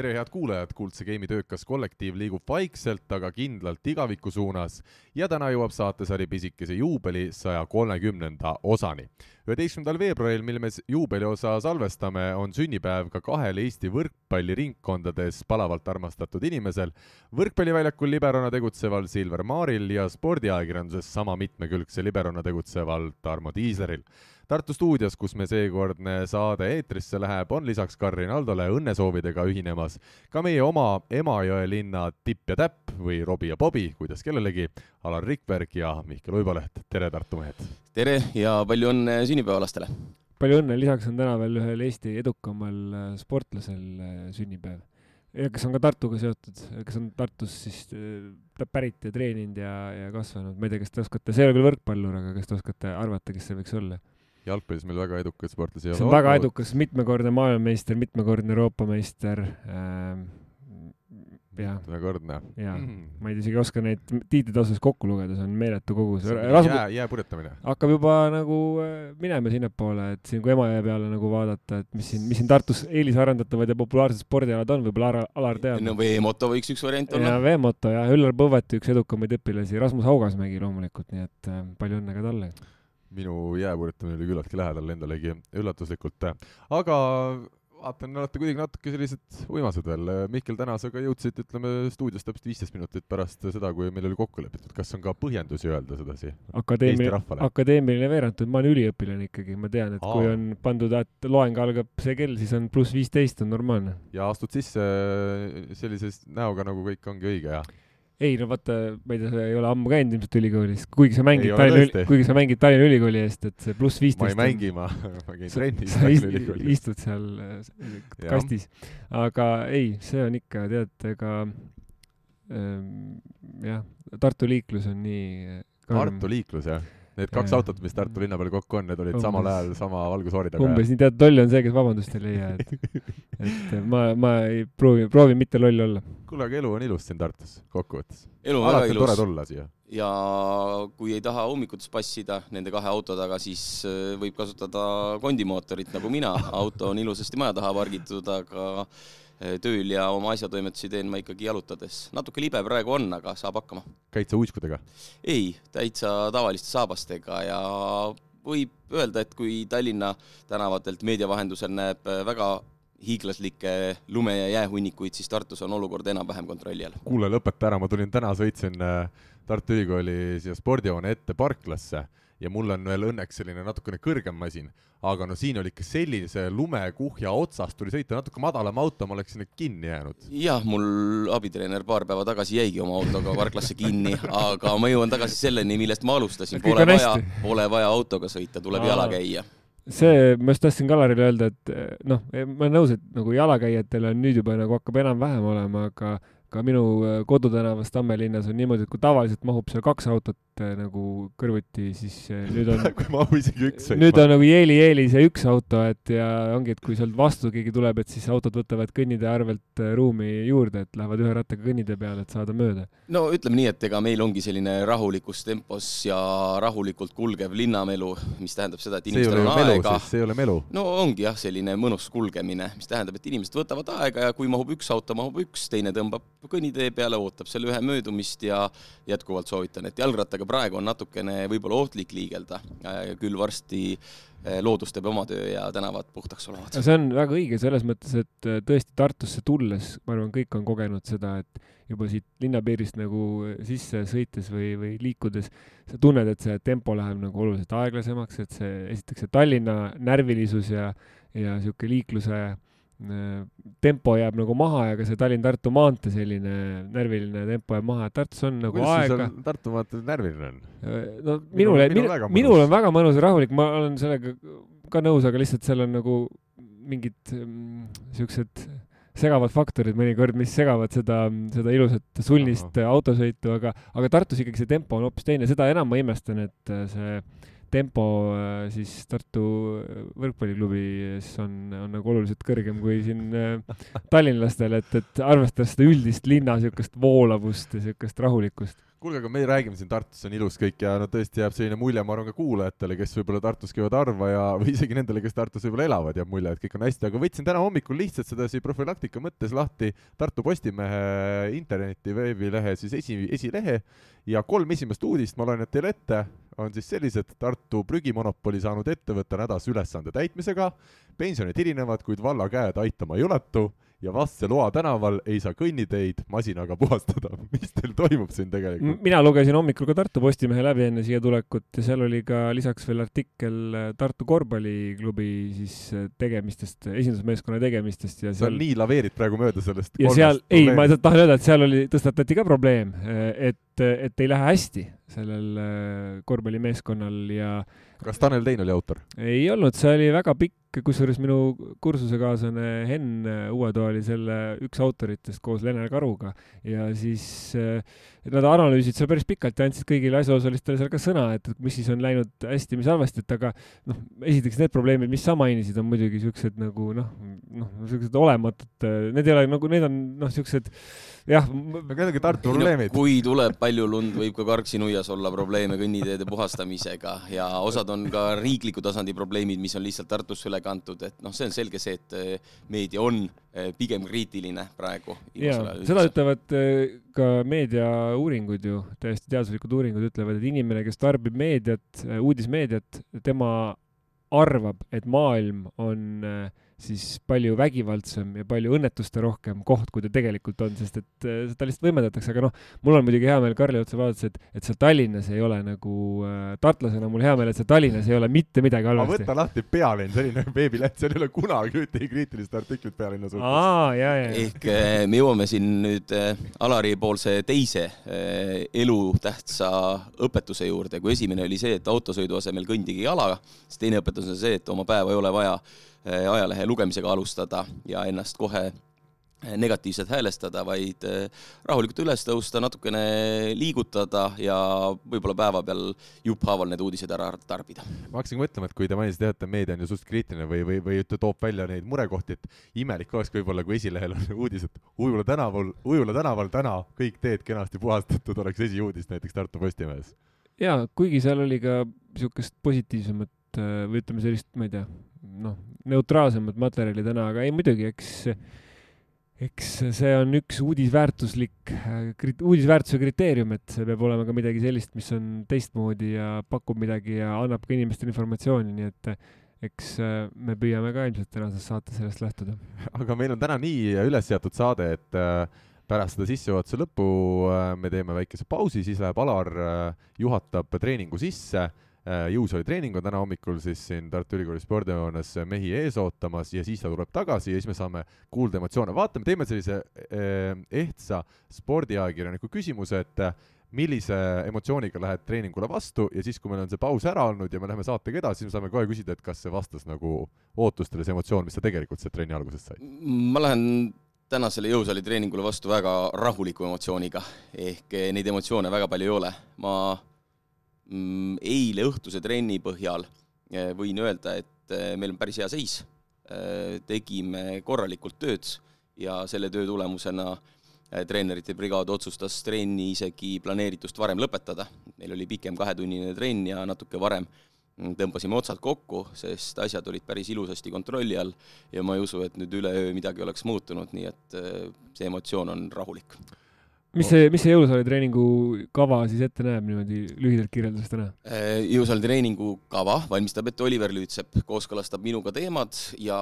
tere, head kuulajad, Kuldse Game'i töökas kollektiiv liigub vaikselt, aga kindlalt igaviku suunas. Ja täna jõuab saatesari pisikese juubeli saja kolmekümnenda osani. üheteistkümnendal veebruaril, mil me juubeliosa salvestame, on sünnipäev ka kahel Eesti võrkpalliringkondades palavalt armastatud inimesel, võrkpalliväljakul liberona tegutseval Silver Maaril ja spordiajakirjanduses sama mitmekülgse liberona tegutseval Tarmo Tiisleril Tartu stuudios, kus me seekordne saade eetrisse läheb, on lisaks Karin Aldole õnnesoovidega ühinemas ka meie oma Emajõe linna tipp ja täpp või Robbie ja Bobby, kuidas kellelegi, Alar Rikberg ja Mihkel Uiboleht, tere Tartu mehed! tere ja palju õnne sünnipäevalastele! palju õnne, lisaks on täna veel ühel Eesti edukamal äh, sportlasel äh, sünnipäev. ja kes on ka Tartuga seotud, kes on Tartus siis äh, pärit ja treeninud ja, ja kasvanud, ma ei tea, kas te oskate, see ei ole küll võrkpallur, aga kas te oskate arvata, kes see võiks olla? Jalgpallis meil väga edukaid sportlasi ei ole. see on väga edukas, mitmekordne maailmameister, mitmekordne Euroopa meister ähm,. mitmekordne. jaa mm., ma ei isegi oska neid tiitleid osas kokku lugeda, see on meeletu kogus. jää, jääpurjetamine. hakkab juba nagu äh, minema sinnapoole, et siin kui Emajõe peale nagu vaadata, et mis siin, mis siin Tartus eelisarendatavad ja populaarsed spordialad on, võib-olla Alar teab. no veemoto võiks üks variant olla. jaa, veemoto jah, Üllar Põvati üks edukamaid õpilasi, Rasmus Haugasmägi loomulikult, nii et äh, palju õnne ka talle minu jääpurjetamine oli küllaltki lähedal endalegi üllatuslikult, aga vaatan, olete kuidagi natuke sellised uimased veel. Mihkel, täna sa ka jõudsid, ütleme, stuudios täpselt viisteist minutit pärast seda, kui meil oli kokku lepitud. kas on ka põhjendusi öelda sedasi Akadeemiline, akadeemiline veerand, ma olen üliõpilane ikkagi, ma tean, et Aa. kui on pandud, et loeng algab see kell, siis on pluss viisteist, on normaalne. ja astud sisse sellise näoga, nagu kõik ongi õige ja ei no vaata, ma ei tea, sa ei ole ammu käinud ilmselt ülikoolis, kuigi sa mängid Tallinna, kuigi sa mängid Tallinna Ülikooli eest, et see pluss viisteist. ma ei mängi, ma, ma käin trennis Tallinna Ülikoolis. istud seal äh, kastis, aga ei, see on ikka, tead, ega ähm, jah, Tartu liiklus on nii äh, karm. Tartu liiklus, jah Need kaks autot, mis Tartu linna peal kokku on, need olid umbes, samal ajal sama valgusfooritaga. umbes nii, tead, loll on see, kes vabandust ei leia, et, et ma, ma ei proovi, proovin mitte loll olla. kuule, aga elu on ilus siin Tartus, kokkuvõttes. elu on tore tulla siia. ja kui ei taha hommikutes passida nende kahe auto taga, siis äh, võib kasutada kondimootorit nagu mina, auto on ilusasti maja taha pargitud, aga tööl ja oma asjatoimetusi teen ma ikkagi jalutades. natuke libe praegu on, aga saab hakkama. käid sa uiskudega? ei, täitsa tavaliste saabastega ja võib öelda, et kui Tallinna tänavatelt meedia vahendusel näeb eh, väga hiiglaslikke lume- ja jäähunnikuid, siis Tartus on olukord enam-vähem kontrolli all. kuule, lõpeta ära, ma tulin täna, sõitsin eh, Tartu Ülikooli siia spordihoone ette parklasse ja mul on veel õnneks selline natukene kõrgem masin aga no siin oli ikka sellise lumekuhja otsast tuli sõita natuke madalam auto, ma oleks sinna kinni jäänud. jah, mul abitreener paar päeva tagasi jäigi oma autoga parklasse kinni, aga ma jõuan tagasi selleni, millest ma alustasin, pole vaja, pole vaja autoga sõita, tuleb Aa. jala käia see, ma just tahtsin Kalarile öelda, et noh, ma olen nõus, et nagu jalakäijatel on nüüd juba nagu hakkab enam-vähem olema, aga ka minu äh, kodutänavas Tammelinnas on niimoodi, et kui tavaliselt mahub seal kaks autot äh, nagu kõrvuti, siis äh, nüüd on kui mahub isegi üks nüüd on nagu jeeli-jeeli see üks auto, et ja ongi, et kui sealt vastu keegi tuleb, et siis autod võtavad kõnnitee arvelt ruumi juurde, et lähevad ühe rattaga kõnnitee peale, et saada mööda. no ütleme nii, et ega meil ongi selline rahulikus tempos ja rahulikult kulgev linnamelu, mis tähendab seda, et inimestel on melu, aega. see ei ole melu. no ongi jah, selline mõnus kulgemine, mis tähendab, et inimesed võtavad aega ja kui mahub üks auto, mahub üks, teine tõmbab kõnnitee peale, ootab selle ühe möödumist ja jätkuvalt soovitan, et jalgrattaga praegu on natukene võib-olla ohtlik liigelda, küll varsti eh, loodus teeb oma töö ja tänavad puhtaks sulavad. see on väga õige selles mõttes, et eh, tõesti Tartusse tulles, ma arvan, kõik on kogenud seda, et juba siit linnapiirist nagu sisse sõites või, või liikudes, sa tunned, et see tempo läheb nagu oluliselt aeglasemaks, et see, esiteks see Tallinna närvilisus ja, ja niisugune liikluse äh, tempo jääb nagu maha ja ka see Tallinn-Tartu maantee selline närviline tempo jääb maha, et Tartus on nagu Kuidas aega. Tartu maantee närviline on? no minule, minule, minul on väga mõnus ja rahulik, ma olen sellega ka nõus, aga lihtsalt seal on nagu mingid mm, siuksed segavad faktorid mõnikord, mis segavad seda, seda ilusat sulnist Aha. autosõitu, aga, aga Tartus ikkagi see tempo on hoopis teine, seda enam ma imestan, et see tempo siis Tartu võrkpalliklubis on, on nagu oluliselt kõrgem kui siin tallinlastel, et, et arvestades seda üldist linna niisugust voolavust ja niisugust rahulikkust. Kuulge, aga me räägime siin Tartus on ilus kõik ja no tõesti jääb selline mulje, ma arvan ka kuulajatele, kes võib-olla Tartus käivad harva ja, või isegi nendele, kes Tartus võib-olla elavad, jääb mulje, et kõik on hästi, aga võtsin täna hommikul lihtsalt sedasi profülaktika mõttes lahti Tartu Postimehe interneti veebilehe siis esi, esilehe ja kolm esimest uudist ma loen need teile ette, on siis sellised, Tartu prügimonopoli saanud ettevõte on hädas ülesande täitmisega, pensionid hilinevad, kuid valla käed aitama ei uletu ja Vastsaloa tänaval ei saa kõnniteid masinaga puhastada. mis teil toimub siin tegelikult? mina lugesin hommikul ka Tartu Postimehe läbi enne siia tulekut ja seal oli ka lisaks veel artikkel äh, Tartu korvpalliklubi siis äh, tegemistest, esindusmeeskonna tegemistest ja seal. sa nii laveerid praegu mööda sellest. ja seal, ei, ma tahan öelda, et seal oli, tõstatati ka probleem, äh, et, et ei lähe hästi sellel korvpallimeeskonnal ja kas Tanel Tein oli autor? ei olnud, see oli väga pikk kusjuures minu kursusekaaslane Henn Uuetoa oli selle üks autoritest koos Lene Karuga ja siis äh, nad analüüsisid seal päris pikalt ja andsid kõigile asjaosalistele seal ka sõna, et mis siis on läinud hästi, mis halvasti, et aga noh, esiteks need probleemid, mis sa mainisid, on muidugi siuksed nagu noh, noh, siuksed olematud, need ei ole nagu, need on noh, siuksed jah. aga ongi Tartu probleemid. kui tuleb palju lund, võib ka Karksi-Nuias olla probleeme kõnniteede puhastamisega ja osad on ka riikliku tasandi probleemid, mis on lihtsalt Tartusse üle kantud, et noh, see on selge see, et eh, meedia on eh, pigem kriitiline praegu. seda ütlevad eh, ka meediauuringud ju, täiesti teaduslikud uuringud ütlevad, et inimene, kes tarbib meediat, uudismeediat, tema arvab, et maailm on äh, siis palju vägivaldsem ja palju õnnetuste rohkem koht, kui ta tegelikult on, sest et äh, seda lihtsalt võimendatakse, aga noh, mul on muidugi hea meel Karli otsa vaadates, et, et seal Tallinnas ei ole nagu äh,, tartlasena mul hea meel, et seal Tallinnas ei ole mitte midagi halvasti. võta lahti Pealinn, selline veebileht, seal ei ole kunagi ühtegi kriitilist artiklit Pealinna suhtes. aa, ja, ja. ehk äh, me jõuame siin nüüd äh, Alari poolse teise äh, elutähtsa õpetuse juurde, kui esimene oli see, et autosõidu asemel kõndige jalaga, siis teine õpetus on see, et oma päeva ei ole vaja Äh, ajalehe lugemisega alustada ja ennast kohe äh, negatiivselt häälestada, vaid äh, rahulikult üles tõusta, natukene liigutada ja võib-olla päeva peal jupphaaval need uudised ära tarbida. ma hakkasin mõtlema, et kui te mainisite jah, et meedia on ju suht kriitiline või, või, või toob välja neid murekohti, et imelik oleks võib-olla, kui esilehel on uudis, et Ujula tänaval, Ujula tänaval täna kõik teed kenasti puhastatud, oleks esiuudis näiteks Tartu Postimehes. jaa, kuigi seal oli ka niisugust positiivsemat või ütleme sellist, ma ei tea, noh, neutraalsemat materjali täna, aga ei muidugi, eks, eks see on üks uudisväärtuslik, uudisväärtuse kriteerium, et see peab olema ka midagi sellist, mis on teistmoodi ja pakub midagi ja annab ka inimestele informatsiooni, nii et eks me püüame ka ilmselt tänases saates sellest lähtuda. aga meil on täna nii üles seatud saade, et äh, pärast seda sissejuhatuse lõppu äh, me teeme väikese pausi, siis läheb Alar, äh, juhatab treeningu sisse Äh, jõusaali treening on täna hommikul siis siin Tartu Ülikooli spordihoones mehi ees ootamas ja siis ta tuleb tagasi ja siis me saame kuulda emotsioone. vaatame, teeme sellise äh, ehtsa spordiajakirjaniku küsimuse, et äh, millise emotsiooniga lähed treeningule vastu ja siis, kui meil on see paus ära olnud ja me läheme saatega edasi, siis me saame kohe küsida, et kas see vastas nagu ootustele, see emotsioon, mis sa tegelikult sealt trenni algusest said? ma lähen tänasele jõusaali treeningule vastu väga rahuliku emotsiooniga, ehk neid emotsioone väga palju ei ole. ma eile õhtuse trenni põhjal eh, võin öelda, et eh, meil on päris hea seis. Eh, tegime korralikult tööd ja selle töö tulemusena treenerite brigaad otsustas trenni isegi planeeritust varem lõpetada. meil oli pikem kahetunnine trenn ja natuke varem mm, tõmbasime otsad kokku, sest asjad olid päris ilusasti kontrolli all ja ma ei usu, et nüüd üleöö midagi oleks muutunud, nii et see emotsioon on rahulik mis see, mis see jõusaali treeningu kava siis ette näeb niimoodi lühidalt kirjeldades täna? Äh, jõusaali treeningu kava valmistab ette Oliver Lüütsepp, kooskõlastab minuga teemad ja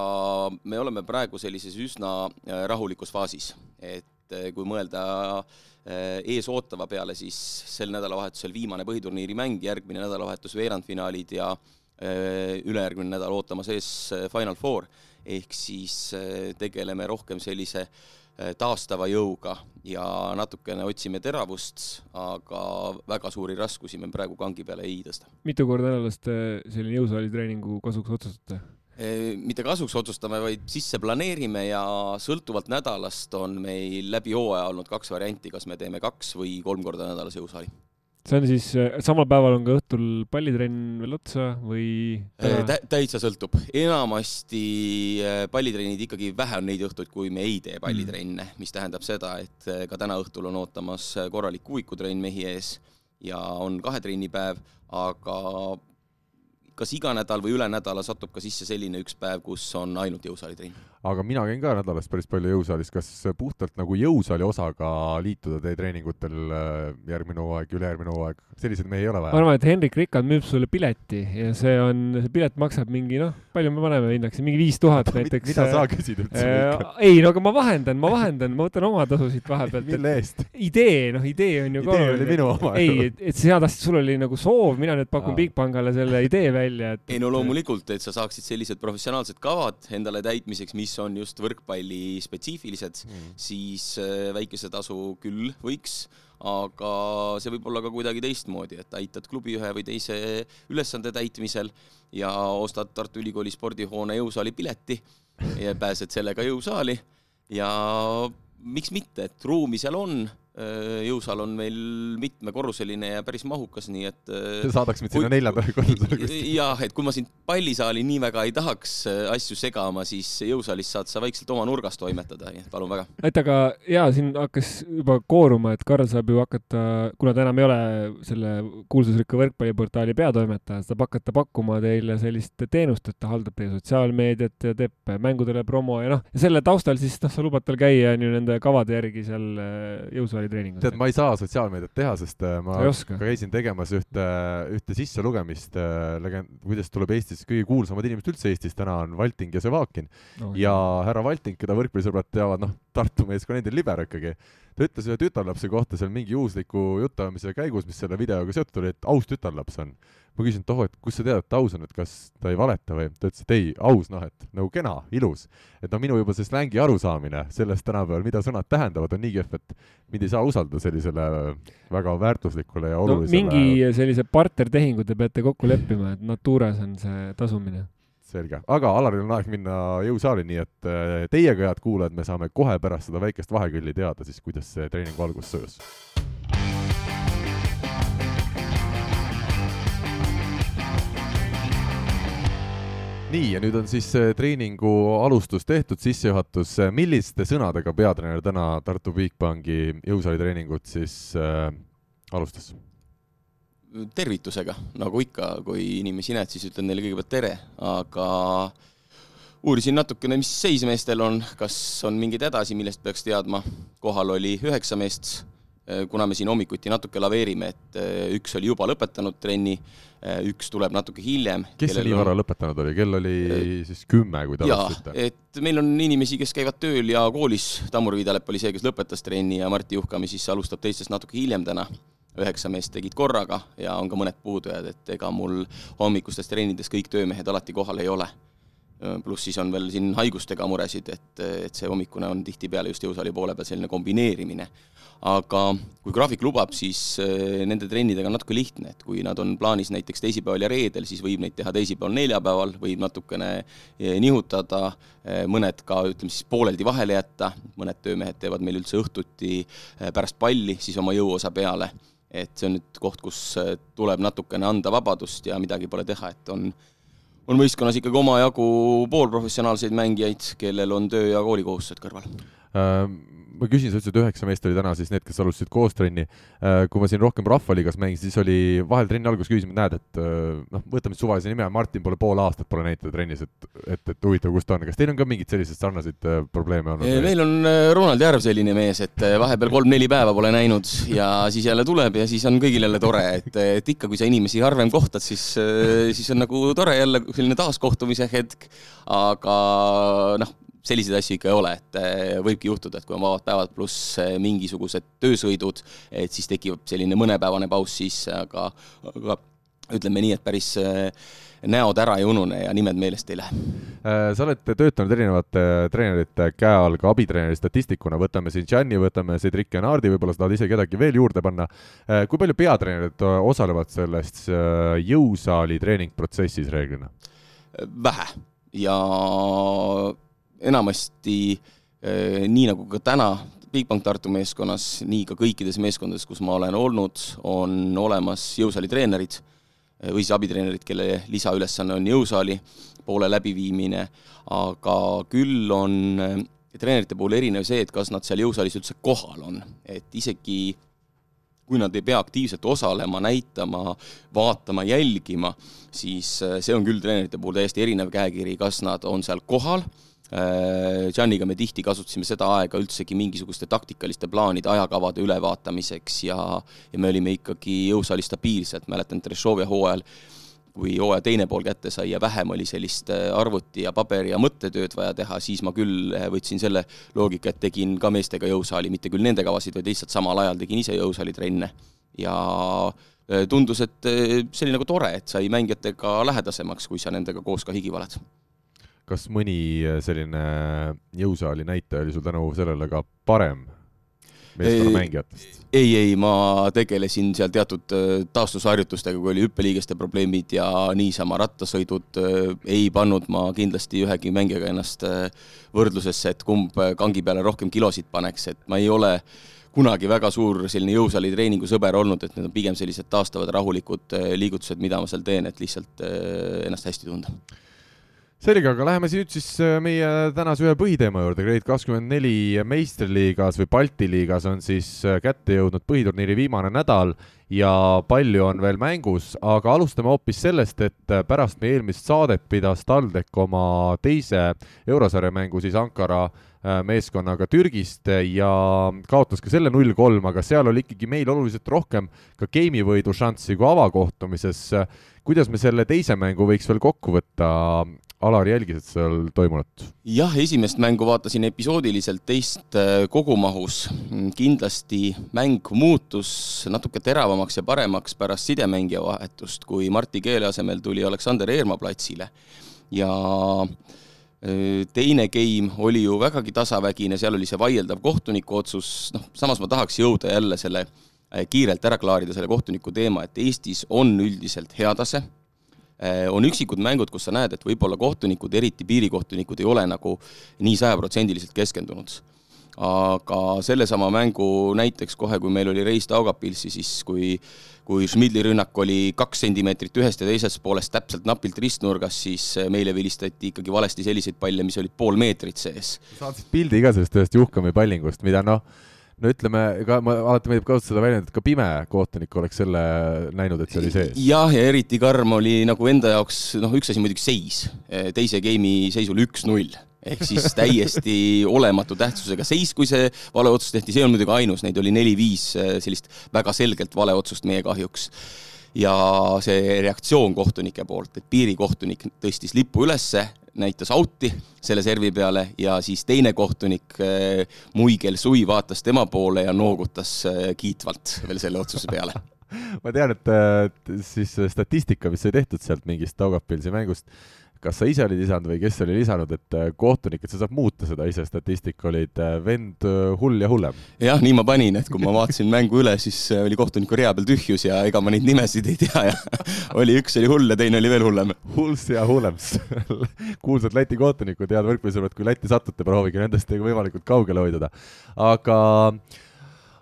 me oleme praegu sellises üsna äh, rahulikus faasis, et äh, kui mõelda ees ootava peale, siis sel nädalavahetusel viimane põhiturniiri mäng, järgmine nädalavahetus veerandfinaalid ja ülejärgmine nädal ootamas ees Final Four, ehk siis tegeleme rohkem sellise äh, taastava jõuga ja natukene otsime teravust, aga väga suuri raskusi me praegu kangi peale ei tõsta. mitu korda nädalas te selline jõusaali treeningu kasuks otsustate? Äh, mitte kasuks otsustame, vaid sisse planeerime ja sõltuvalt nädalast on meil läbi hooaja olnud kaks varianti, kas me teeme kaks või kolm korda nädalas jõusaali see on siis, samal päeval on ka õhtul pallitrenn veel otsa või Tä? täitsa sõltub, enamasti pallitrennid ikkagi vähe on neid õhtuid, kui me ei tee pallitrenne mm., mis tähendab seda, et ka täna õhtul on ootamas korralik kuuikutrenn mehi ees ja on kahe trennipäev, aga kas iga nädal või üle nädala satub ka sisse selline üks päev, kus on ainult jõusaalitrenn aga mina käin ka nädalas päris palju jõusaalis, kas puhtalt nagu jõusaali osaga liituda teie treeningutel äh, järgmine hooaeg, ülejärgmine hooaeg, selliseid mehi ei ole vaja? ma arvan, et Hendrik Rikand müüb sulle pileti ja see on, see pilet maksab mingi noh, palju me paneme hinnaks, mingi viis tuhat näiteks. mida sa küsid üldse äh,? ei, no aga ma vahendan, ma vahendan, ma võtan oma tasusid vahepealt. mille eest? idee, noh, idee on ju ka. idee oli minu oma. ei, et, et sa tahtsid, sul oli nagu soov, mina nüüd pakun Bigbankale selle idee välja, et. ei no loomulikult, et sa saaksid sellised professionaalsed kavad endale täitmiseks, mis on just võrkpalli spetsiifilised mm., siis äh, väikese tasu küll võiks, aga see võib olla ka kuidagi teistmoodi, et aitad klubi ühe või teise ülesande täitmisel ja ostad Tartu Ülikooli spordihoone jõusaali pileti ja pääsed sellega jõusaali ja miks mitte, et ruumi seal on jõusaal on meil mitmekorruseline ja päris mahukas, nii et äh, saadaks mind sinna neljandale korrusele jah, et kui ma sind pallisaali nii väga ei tahaks äh, asju segama, siis jõusaalis saad sa vaikselt oma nurgas toimetada, nii et palun väga. et aga jaa, siin hakkas juba kooruma, et Karl saab ju hakata, kuna ta enam ei ole selle kuulsusrikka võrkpalliportaali peatoimetaja, saab hakata pakkuma teile sellist teenust, et ta haldab teie sotsiaalmeediat ja teeb mängudele promo ja noh, ja selle taustal siis noh, sa lubad tal käia on ju nende kavade järgi seal jõusaali treeningus. tead, ma ei saa sotsiaalmeediat teha, sest äh, ma käisin tegemas ühte, ühte sisselugemist äh, legend-, kuidas tuleb Eestis kõige kuulsamad inimesed üldse Eestis. Täna on Valting ja Sevakin. Oh,. ja härra Valting, keda võrkpallisõbrad teavad, noh, Tartu meeskonna endine libero ikkagi, ta ütles ühe tütarlapse kohta seal mingi juhusliku jutuajamise käigus, mis selle videoga seotud oli, et aus tütarlaps on ma küsisin, et oh, et kust sa tead, et ta aus on, et kas ta ei valeta või? ta ütles, et ei, aus, noh, et nagu kena, ilus. et noh, minu juba see slängi arusaamine sellest tänapäeval, mida sõnad tähendavad, on nii kehv, et mind ei saa usaldada sellisele väga väärtuslikule ja olulisele no, mingi sellise partnertehingu te peate kokku leppima, et Naturas on see tasumine selge, aga Alaril on aeg minna jõusaali, nii et äh, teiega, head kuulajad, me saame kohe pärast seda väikest vahekülli teada siis, kuidas see treeningu algus söös nii, ja nüüd on siis treeningu alustus tehtud, sissejuhatus. milliste sõnadega peatreener täna Tartu Bigbanki jõusaali treeningut siis äh, alustas? tervitusega, nagu ikka, kui inimesi näed, siis ütlen neile kõigepealt tere, aga uurisin natukene, mis seis meestel on, kas on mingeid hädasid, millest peaks teadma. kohal oli üheksa meest Äh, kuna me siin hommikuti natuke laveerime, et äh, üks oli juba lõpetanud trenni, äh, üks tuleb natuke hiljem. kes see nii vara on... lõpetanud oli, kell oli siis kümme, kui te alustasite? et meil on inimesi, kes käivad tööl ja koolis, Tammur Viidalep oli see, kes lõpetas trenni ja Martti Juhkami siis alustab teistest natuke hiljem täna üheksa meest tegid korraga ja on ka mõned puudujad, et ega mul hommikustes trennides kõik töömehed alati kohal ei ole. Pluss siis on veel siin haigustega muresid, et, et see hommikune on tihtipeale just jõusaali poole peal selline kombineerimine aga kui graafik lubab, siis äh, nende trennidega on natuke lihtne, et kui nad on plaanis näiteks teisipäeval ja reedel, siis võib neid teha teisipäeval, neljapäeval, võib natukene äh, nihutada, äh, mõned ka ütleme siis pooleldi vahele jätta, mõned töömehed teevad meil üldse õhtuti pärast palli siis oma jõuosa peale. et see on nüüd koht, kus tuleb natukene anda vabadust ja midagi pole teha, et on on võistkonnas ikkagi omajagu poolprofessionaalseid mängijaid, kellel on töö- ja koolikohustused kõrval ma küsin, sa ütlesid, et üheksa meest oli täna siis need, kes alustasid koos trenni. Äh, kui ma siin rohkem Rahvaliigas mängisin, siis oli vahel trenni alguses küsisime, näed, et äh, noh, võtame suvalise nime, Martin pole pool aastat pole näinud trennis, et, et, et huvitav, kus ta on. kas teil on ka mingeid selliseid sarnaseid äh, probleeme olnud? meil on Ronald Järv selline mees, et vahepeal kolm-neli päeva pole näinud ja siis jälle tuleb ja siis on kõigil jälle tore, et, et ikka, kui sa inimesi harvem kohtad, siis, siis on nagu tore jälle selline taaskohtumise hetk, aga noh selliseid asju ikka ei ole, et eh, võibki juhtuda, et kui on vabad päevad pluss eh, mingisugused töösõidud, et siis tekib selline mõnepäevane paus sisse, aga, aga ütleme nii, et päris eh, näod ära ei unune ja nimed meelest ei lähe. sa oled töötanud erinevate treenerite käe all ka abitreeneri statistikuna, võtame siin Gianni, võtame Cedric Enardi, võib-olla sa tahad ise kedagi veel juurde panna. kui palju peatreenerid osalevad selles jõusaali treeningprotsessis reeglina? vähe ja enamasti eh, nii nagu ka täna Bigbank Tartu meeskonnas, nii ka kõikides meeskondades, kus ma olen olnud, on olemas jõusaalitreenerid või siis abitreenerid, kelle lisaülesanne on jõusaali poole läbiviimine, aga küll on treenerite puhul erinev see, et kas nad seal jõusaalis üldse kohal on, et isegi kui nad ei pea aktiivselt osalema, näitama, vaatama, jälgima, siis see on küll treenerite puhul täiesti erinev käekiri, kas nad on seal kohal Janiga äh, me tihti kasutasime seda aega üldsegi mingisuguste taktikaliste plaanide, ajakavade ülevaatamiseks ja, ja me olime ikkagi jõusaalis stabiilselt, mäletan Trešovi hooajal, kui hooaja teine pool kätte sai ja vähem oli sellist äh, arvuti ja paberi ja mõttetööd vaja teha, siis ma küll äh, võtsin selle loogika, et tegin ka meestega jõusaali, mitte küll nende kavasid, vaid lihtsalt samal ajal tegin ise jõusaali trenne. ja tundus, et see oli nagu tore, et sai mängijatega lähedasemaks, kui sa nendega koos ka higi valad kas mõni äh, selline jõusaali näitaja oli sul tänu sellele ka parem meeskonnamängijatest? ei, ei, ma tegelesin seal teatud äh, taastusharjutustega, kui oli hüppeliigeste probleemid ja niisama rattasõidud, äh, ei pannud ma kindlasti ühegi mängijaga ennast võrdlusesse, et kumb kangi peale rohkem kilosid paneks, et ma ei ole kunagi väga suur selline jõusaali treeningu sõber olnud, et need on pigem sellised taastavad rahulikud liigutused, mida ma seal teen, et lihtsalt ennast hästi tunda selge, aga läheme nüüd siis äh, meie tänase ühe põhiteema juurde, Grade kakskümmend neli meistriliigas või Balti liigas on siis äh, kätte jõudnud põhiturniiri viimane nädal ja palju on veel mängus, aga alustame hoopis sellest, et äh, pärast meie eelmist saadet pidas TalTech oma teise eurosarja mängu siis Ankara meeskonnaga Türgist ja kaotas ka selle null kolm, aga seal oli ikkagi meil oluliselt rohkem ka geimi võidu šanssi kui avakohtumises. kuidas me selle teise mängu võiks veel kokku võtta, Alar, jälgisid seal toimunut? jah, esimest mängu vaatasin episoodiliselt, teist äh, kogumahus. kindlasti mäng muutus natuke teravamaks ja paremaks pärast sidemängija vahetust, kui Marti Keele asemel tuli Aleksander Eerma platsile. ja teine game oli ju vägagi tasavägine, seal oli see vaieldav kohtuniku otsus, noh, samas ma tahaks jõuda jälle selle äh, kiirelt ära klaarida selle kohtuniku teema, et Eestis on üldiselt hea tase Äh, on üksikud mängud, kus sa näed, et võib-olla kohtunikud, eriti piirikohtunikud, ei ole nagu nii sajaprotsendiliselt keskendunud. Aga sellesama mängu näiteks kohe, kui meil oli reis Taugapilsi, siis kui kui Schmidli rünnak oli kaks sentimeetrit ühest ja teisest poolest täpselt napilt ristnurgas, siis meile vilistati ikkagi valesti selliseid palle, mis olid pool meetrit sees. saatsid pildi ka sellest ühest Juhkami pallingust, mida noh, no ütleme, ega ma alati meeldib kasutada seda väljendit, ka pime kohtunik oleks selle näinud, et see oli sees. jah, ja eriti karm oli nagu enda jaoks, noh, üks asi muidugi seis, teise game'i seisul üks-null ehk siis täiesti olematu tähtsusega seis, kui see vale otsus tehti, see on muidugi ainus, neid oli neli-viis sellist väga selgelt vale otsust meie kahjuks. Ja see reaktsioon kohtunike poolt, et piirikohtunik tõstis lipu ülesse, näitas out'i selle servi peale ja siis teine kohtunik, eh, Muigel Sui, vaatas tema poole ja noogutas eh, kiitvalt veel selle otsuse peale. Ma tean, et siis statistika, mis sai tehtud sealt mingist Taugapilsi mängust, kas sa ise olid lisanud või kes oli lisanud, et äh, kohtunik, et sa saad muuta seda ise, statistika olid äh, vend äh, hull ja hullem? jah, nii ma panin, et kui ma vaatasin mängu üle, siis oli kohtuniku rea peal tühjus ja ega ma neid nimesid ei tea ja oli üks oli hull ja teine oli veel hullem. Hulls ja hullems kuulsad Läti kohtunikud, head võrkpallisõbrad, kui Lätti satute, proovige nendest võimalikult kaugele hoiduda. aga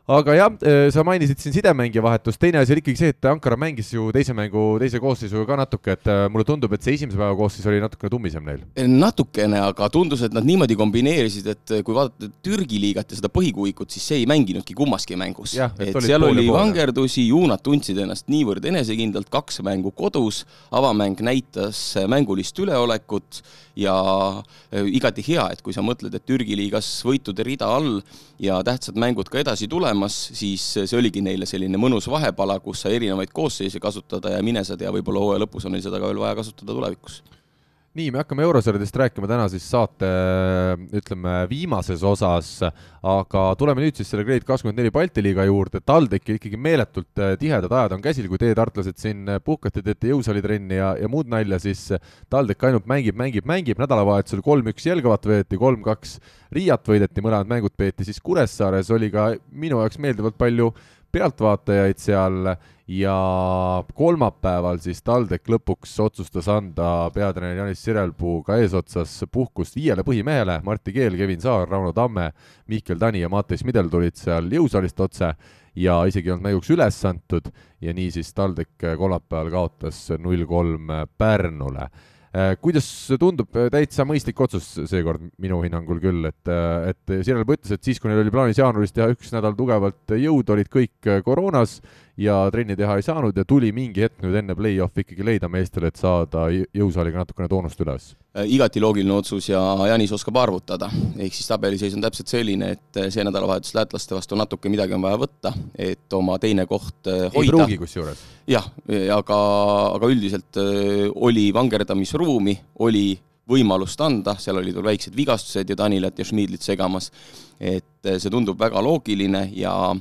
aga jah, äh, sa mainisid siin sidemängija vahetust, teine asi oli ikkagi see, et Ankara mängis ju teise mängu teise koosseisuga ka natuke, et äh, mulle tundub, et see esimese päeva koosseis oli natukene tummisem neil. natukene, aga tundus, et nad niimoodi kombineerisid, et äh, kui vaadata Türgi liigat ja seda põhikuuikut, siis see ei mänginudki kummaski mängus. et seal oli vangerdusi, juunad tundsid ennast niivõrd enesekindlalt, kaks mängu kodus, avamäng näitas mängulist üleolekut ja igati hea, et kui sa mõtled, et Türgi liigas võitude rida all ja tähtsad mängud ka edasi tulevad, olemas, siis see oligi neile selline mõnus vahepala, kus sai erinevaid koosseise kasutada ja mine sa tea, võib-olla hooaja lõpus on neil seda ka veel vaja kasutada tulevikus nii, me hakkame eurosarjadest rääkima täna siis saate ütleme viimases osas, aga tuleme nüüd siis selle Grade kakskümmend neli Balti liiga juurde, TalTechil ikkagi meeletult äh, tihedad ajad on käsil, kui teie, tartlased, siin puhkate, teete jõusaalitrenni ja, ja muud nalja, siis TalTech ainult mängib, mängib, mängib, nädalavahetusel kolm-üks Jelgavat võeti, kolm-kaks Riiat võideti, mõlemad mängud peeti. Siis Kuressaares, oli ka minu jaoks meeldivalt palju pealtvaatajaid seal ja kolmapäeval siis TalTech lõpuks otsustas anda peatreener Janis Sirelpuuga eesotsas puhkust viiele põhimehele, Martti Keel, Kevin Saar, Rauno Tamme, Mihkel Tani ja Mattias Midel tulid seal jõusaalist otse ja isegi ei olnud mänguks üles antud ja nii siis TalTech kolmapäeval kaotas null kolm Pärnule kuidas tundub, äh, täitsa mõistlik otsus seekord minu hinnangul küll, et, äh, et Sirelp ütles, et siis, kui neil oli plaanis jaanuaris teha üks nädal tugevalt jõud, olid kõik koroonas ja trenni teha ei saanud ja tuli mingi hetk nüüd enne play-off'i ikkagi leida meestele, et saada jõusaaliga natukene toonust üles. Äh, igati loogiline otsus ja Janis oskab arvutada. ehk siis tabeliseis on täpselt selline, et äh, see nädalavahetus lätlaste vastu natuke midagi on vaja võtta, et oma teine koht äh, hoida. ei pruugi kusjuures. jah, aga, aga üldiselt oli vangerdamisruumi, oli võimalust anda, seal olid veel väiksed vigastused ja Danilat ja Schmidlit segamas. et see tundub väga loogiline ja,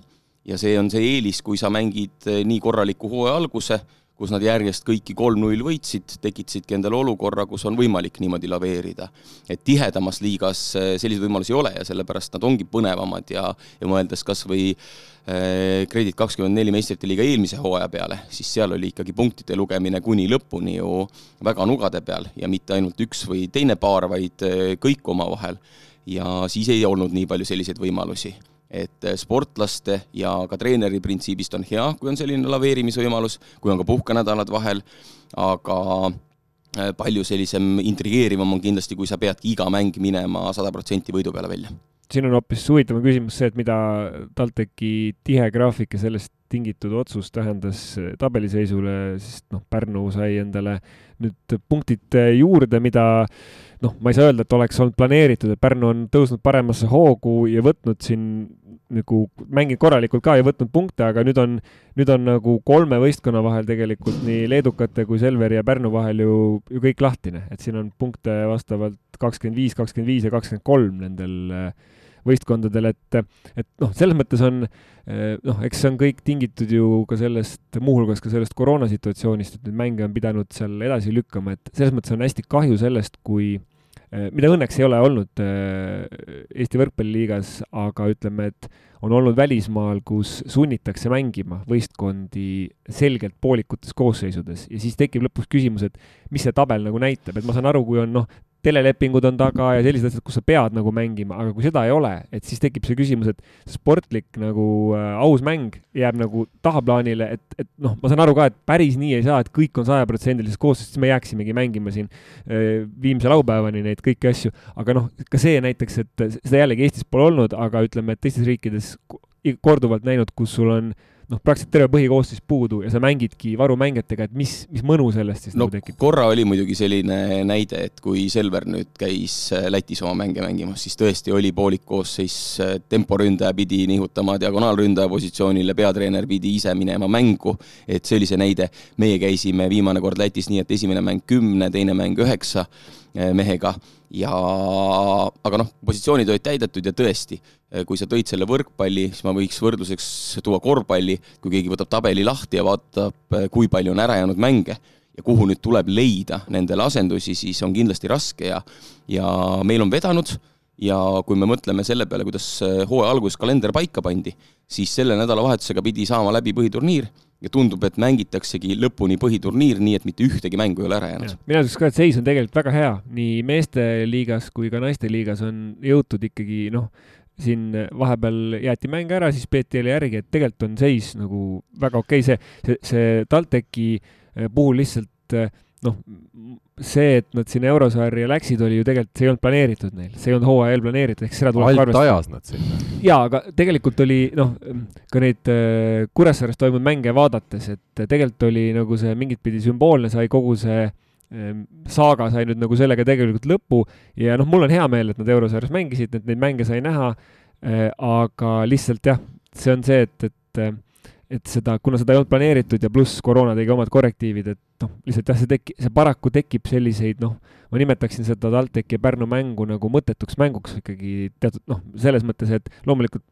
ja see on see eelis, kui sa mängid nii korraliku hooaja alguse kus nad järjest kõiki kolm-null võitsid, tekitasidki endale olukorra, kus on võimalik niimoodi laveerida. et tihedamas liigas äh, selliseid võimalusi ei ole ja sellepärast nad ongi põnevamad ja, ja mõeldes kas või äh, Kredit kakskümmend neli meistrite liiga eelmise hooaja peale, siis seal oli ikkagi punktide lugemine kuni lõpuni ju väga nugade peal ja mitte ainult üks või teine paar, vaid äh, kõik omavahel. ja siis ei olnud nii palju selliseid võimalusi et eh, sportlaste ja ka treeneri printsiibist on hea, kui on selline laveerimisvõimalus, kui on ka puhkenädalad vahel, aga eh, palju sellisem intrigeerivam on kindlasti, kui sa peadki iga mäng minema sada protsenti võidu peale välja. siin on hoopis huvitavam küsimus see, et mida TalTechi tihe graafik ja sellest tingitud otsus tähendas tabeliseisule, sest noh, Pärnu sai endale nüüd punktid juurde, mida noh, ma ei saa öelda, et oleks olnud planeeritud, et Pärnu on tõusnud paremasse hoogu ja võtnud siin nagu, mänginud korralikult ka ja võtnud punkte, aga nüüd on, nüüd on nagu kolme võistkonna vahel tegelikult nii leedukate kui Selveri ja Pärnu vahel ju, ju kõik lahtine, et siin on punkte vastavalt kakskümmend viis, kakskümmend viis ja kakskümmend kolm nendel äh, võistkondadel, et, et noh, selles mõttes on eh, noh, eks see on kõik tingitud ju ka sellest, muuhulgas ka sellest koroonasituatsioonist, et neid mänge on pidanud seal edasi lükkama, et selles mõttes on hästi kahju sellest, kui eh, mida õnneks ei ole olnud eh, Eesti võrkpalliliigas, aga ütleme, et on olnud välismaal, kus sunnitakse mängima võistkondi selgelt poolikutes koosseisudes. Ja siis tekib lõpuks küsimus, et mis see tabel nagu näitab, et ma saan aru, kui on noh, telelepingud on taga ja sellised asjad, kus sa pead nagu mängima, aga kui seda ei ole, et siis tekib see küsimus, et sportlik nagu äh, aus mäng jääb nagu tahaplaanile, et, et noh, ma saan aru ka, et päris nii ei saa, et kõik on sajaprotsendilises koosseisus, siis me jääksimegi mängima siin äh, viimse laupäevani neid kõiki asju, aga noh, ka see näiteks, et seda jällegi Eestis pole olnud, aga ütleme, et teistes riikides korduvalt näinud, kus sul on äh, noh, praktiliselt terve põhikoosseis puudu ja sa mängidki varumängijatega, et mis, mis mõnu sellest siis no, nagu tekib? korra oli muidugi selline näide, et kui Selver nüüd käis äh, Lätis oma mänge mängimas, siis tõesti oli poolik koosseis, äh, temporündaja pidi nihutama diagonaalründaja positsioonile, peatreener pidi ise minema mängu, et see oli see näide. meie käisime viimane kord Lätis nii, et esimene mäng kümne, teine mäng üheksa äh, mehega ja aga noh, positsioonid olid täidetud ja tõesti, kui sa tõid selle võrkpalli, siis ma võiks võrdluseks tuua korvpalli, kui keegi võtab tabeli lahti ja vaatab, kui palju on ära jäänud mänge ja kuhu nüüd tuleb leida nendele asendusi, siis on kindlasti raske ja ja meil on vedanud ja kui me mõtleme selle peale, kuidas hooaja alguses kalender paika pandi, siis selle nädalavahetusega pidi saama läbi põhiturniir ja tundub, et mängitaksegi lõpuni põhiturniir, nii et mitte ühtegi mängu ei ole ära jäänud. mina ütleks ka, et seis on tegelikult väga hea, nii meeste liigas kui ka naiste liigas on jõutud ikkagi noh, siin vahepeal jäeti mäng ära, siis peeti jälle järgi, et tegelikult on seis nagu väga okei okay., see, see, see TalTechi eh, puhul lihtsalt eh, noh, see, et nad sinna eurosarja läksid, oli ju tegelikult, see ei olnud planeeritud neil, see ei olnud hooaja eel planeeritud, ehk seda tuleb alt ajas nad sinna. jaa, aga tegelikult oli noh, ka neid äh, Kuressaares toimunud mänge vaadates, et tegelikult oli nagu see mingit pidi sümboolne, sai kogu see äh, saaga sai nüüd nagu sellega tegelikult lõpu ja noh, mul on hea meel, et nad eurosarjas mängisid, et neid mänge sai näha. Äh,, aga lihtsalt jah, see on see, et, et et seda, kuna seda ei olnud planeeritud ja pluss koroona tegi omad korrektiivid, et noh, lihtsalt jah, see teki-, see paraku tekib selliseid noh, ma nimetaksin seda TalTechi ja Pärnu mängu nagu mõttetuks mänguks ikkagi teatud noh, selles mõttes, et loomulikult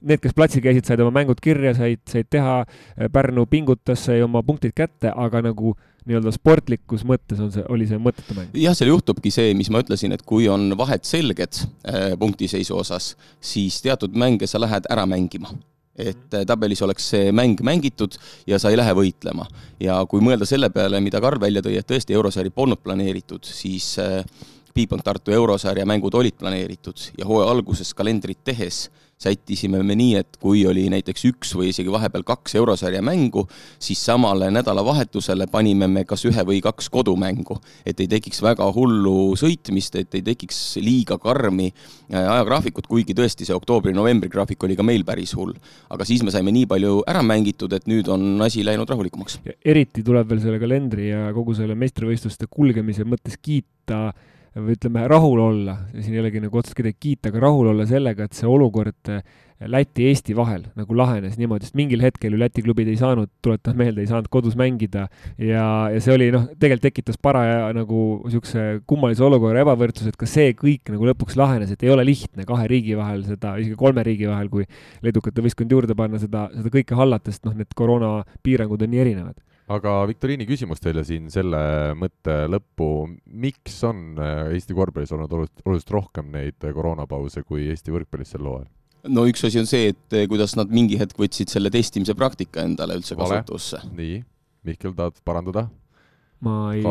need, kes platsil käisid, said oma mängud kirja, said, said teha, Pärnu pingutas, sai oma punktid kätte, aga nagu nii-öelda sportlikus mõttes on see, oli see mõttetu mäng. jah, seal juhtubki see, mis ma ütlesin, et kui on vahed selged äh, punktiseisu osas, siis teatud mänge sa lähed ära mängima et äh, tabelis oleks see mäng mängitud ja sa ei lähe võitlema. ja kui mõelda selle peale, mida Karl välja tõi, et tõesti eurosari polnud planeeritud, siis Billbank Tartu eurosarja mängud olid planeeritud ja hooaja alguses kalendrit tehes sättisime me nii, et kui oli näiteks üks või isegi vahepeal kaks eurosarja mängu, siis samale nädalavahetusele panime me kas ühe või kaks kodumängu, et ei tekiks väga hullu sõitmist, et ei tekiks liiga karmi äh, ajagraafikut, kuigi tõesti see oktoobri-novembri graafik oli ka meil päris hull. aga siis me saime nii palju ära mängitud, et nüüd on asi läinud rahulikumaks. eriti tuleb veel selle kalendri ja kogu selle meistrivõistluste kulgemise mõttes kiita või ütleme, rahul olla, siin ei olegi nagu otseselt kedagi kiita, aga rahul olla sellega, et see olukord äh, Läti-Eesti vahel nagu lahenes niimoodi, sest mingil hetkel ju Läti klubid ei saanud, tuletan meelde, ei saanud kodus mängida. Ja, ja see oli noh, tegelikult tekitas paraja nagu niisuguse kummalise olukorra ebavõrdsuse, et ka see kõik nagu lõpuks lahenes, et ei ole lihtne kahe riigi vahel seda, isegi kolme riigi vahel, kui leedukate võistkond juurde panna, seda, seda kõike hallata, sest noh, need koroonapiirangud on nii erinevad aga Viktoriini küsimus teile siin selle mõtte lõppu, miks on äh, Eesti korvpallis olnud oluliselt rohkem neid koroonapause kui Eesti võrkpallis sel hooajal? no üks asi on see, et äh, kuidas nad mingi hetk võtsid selle testimise praktika endale üldse Vale. kasutusse. nii, Mihkel, tahad parandada? ma ei,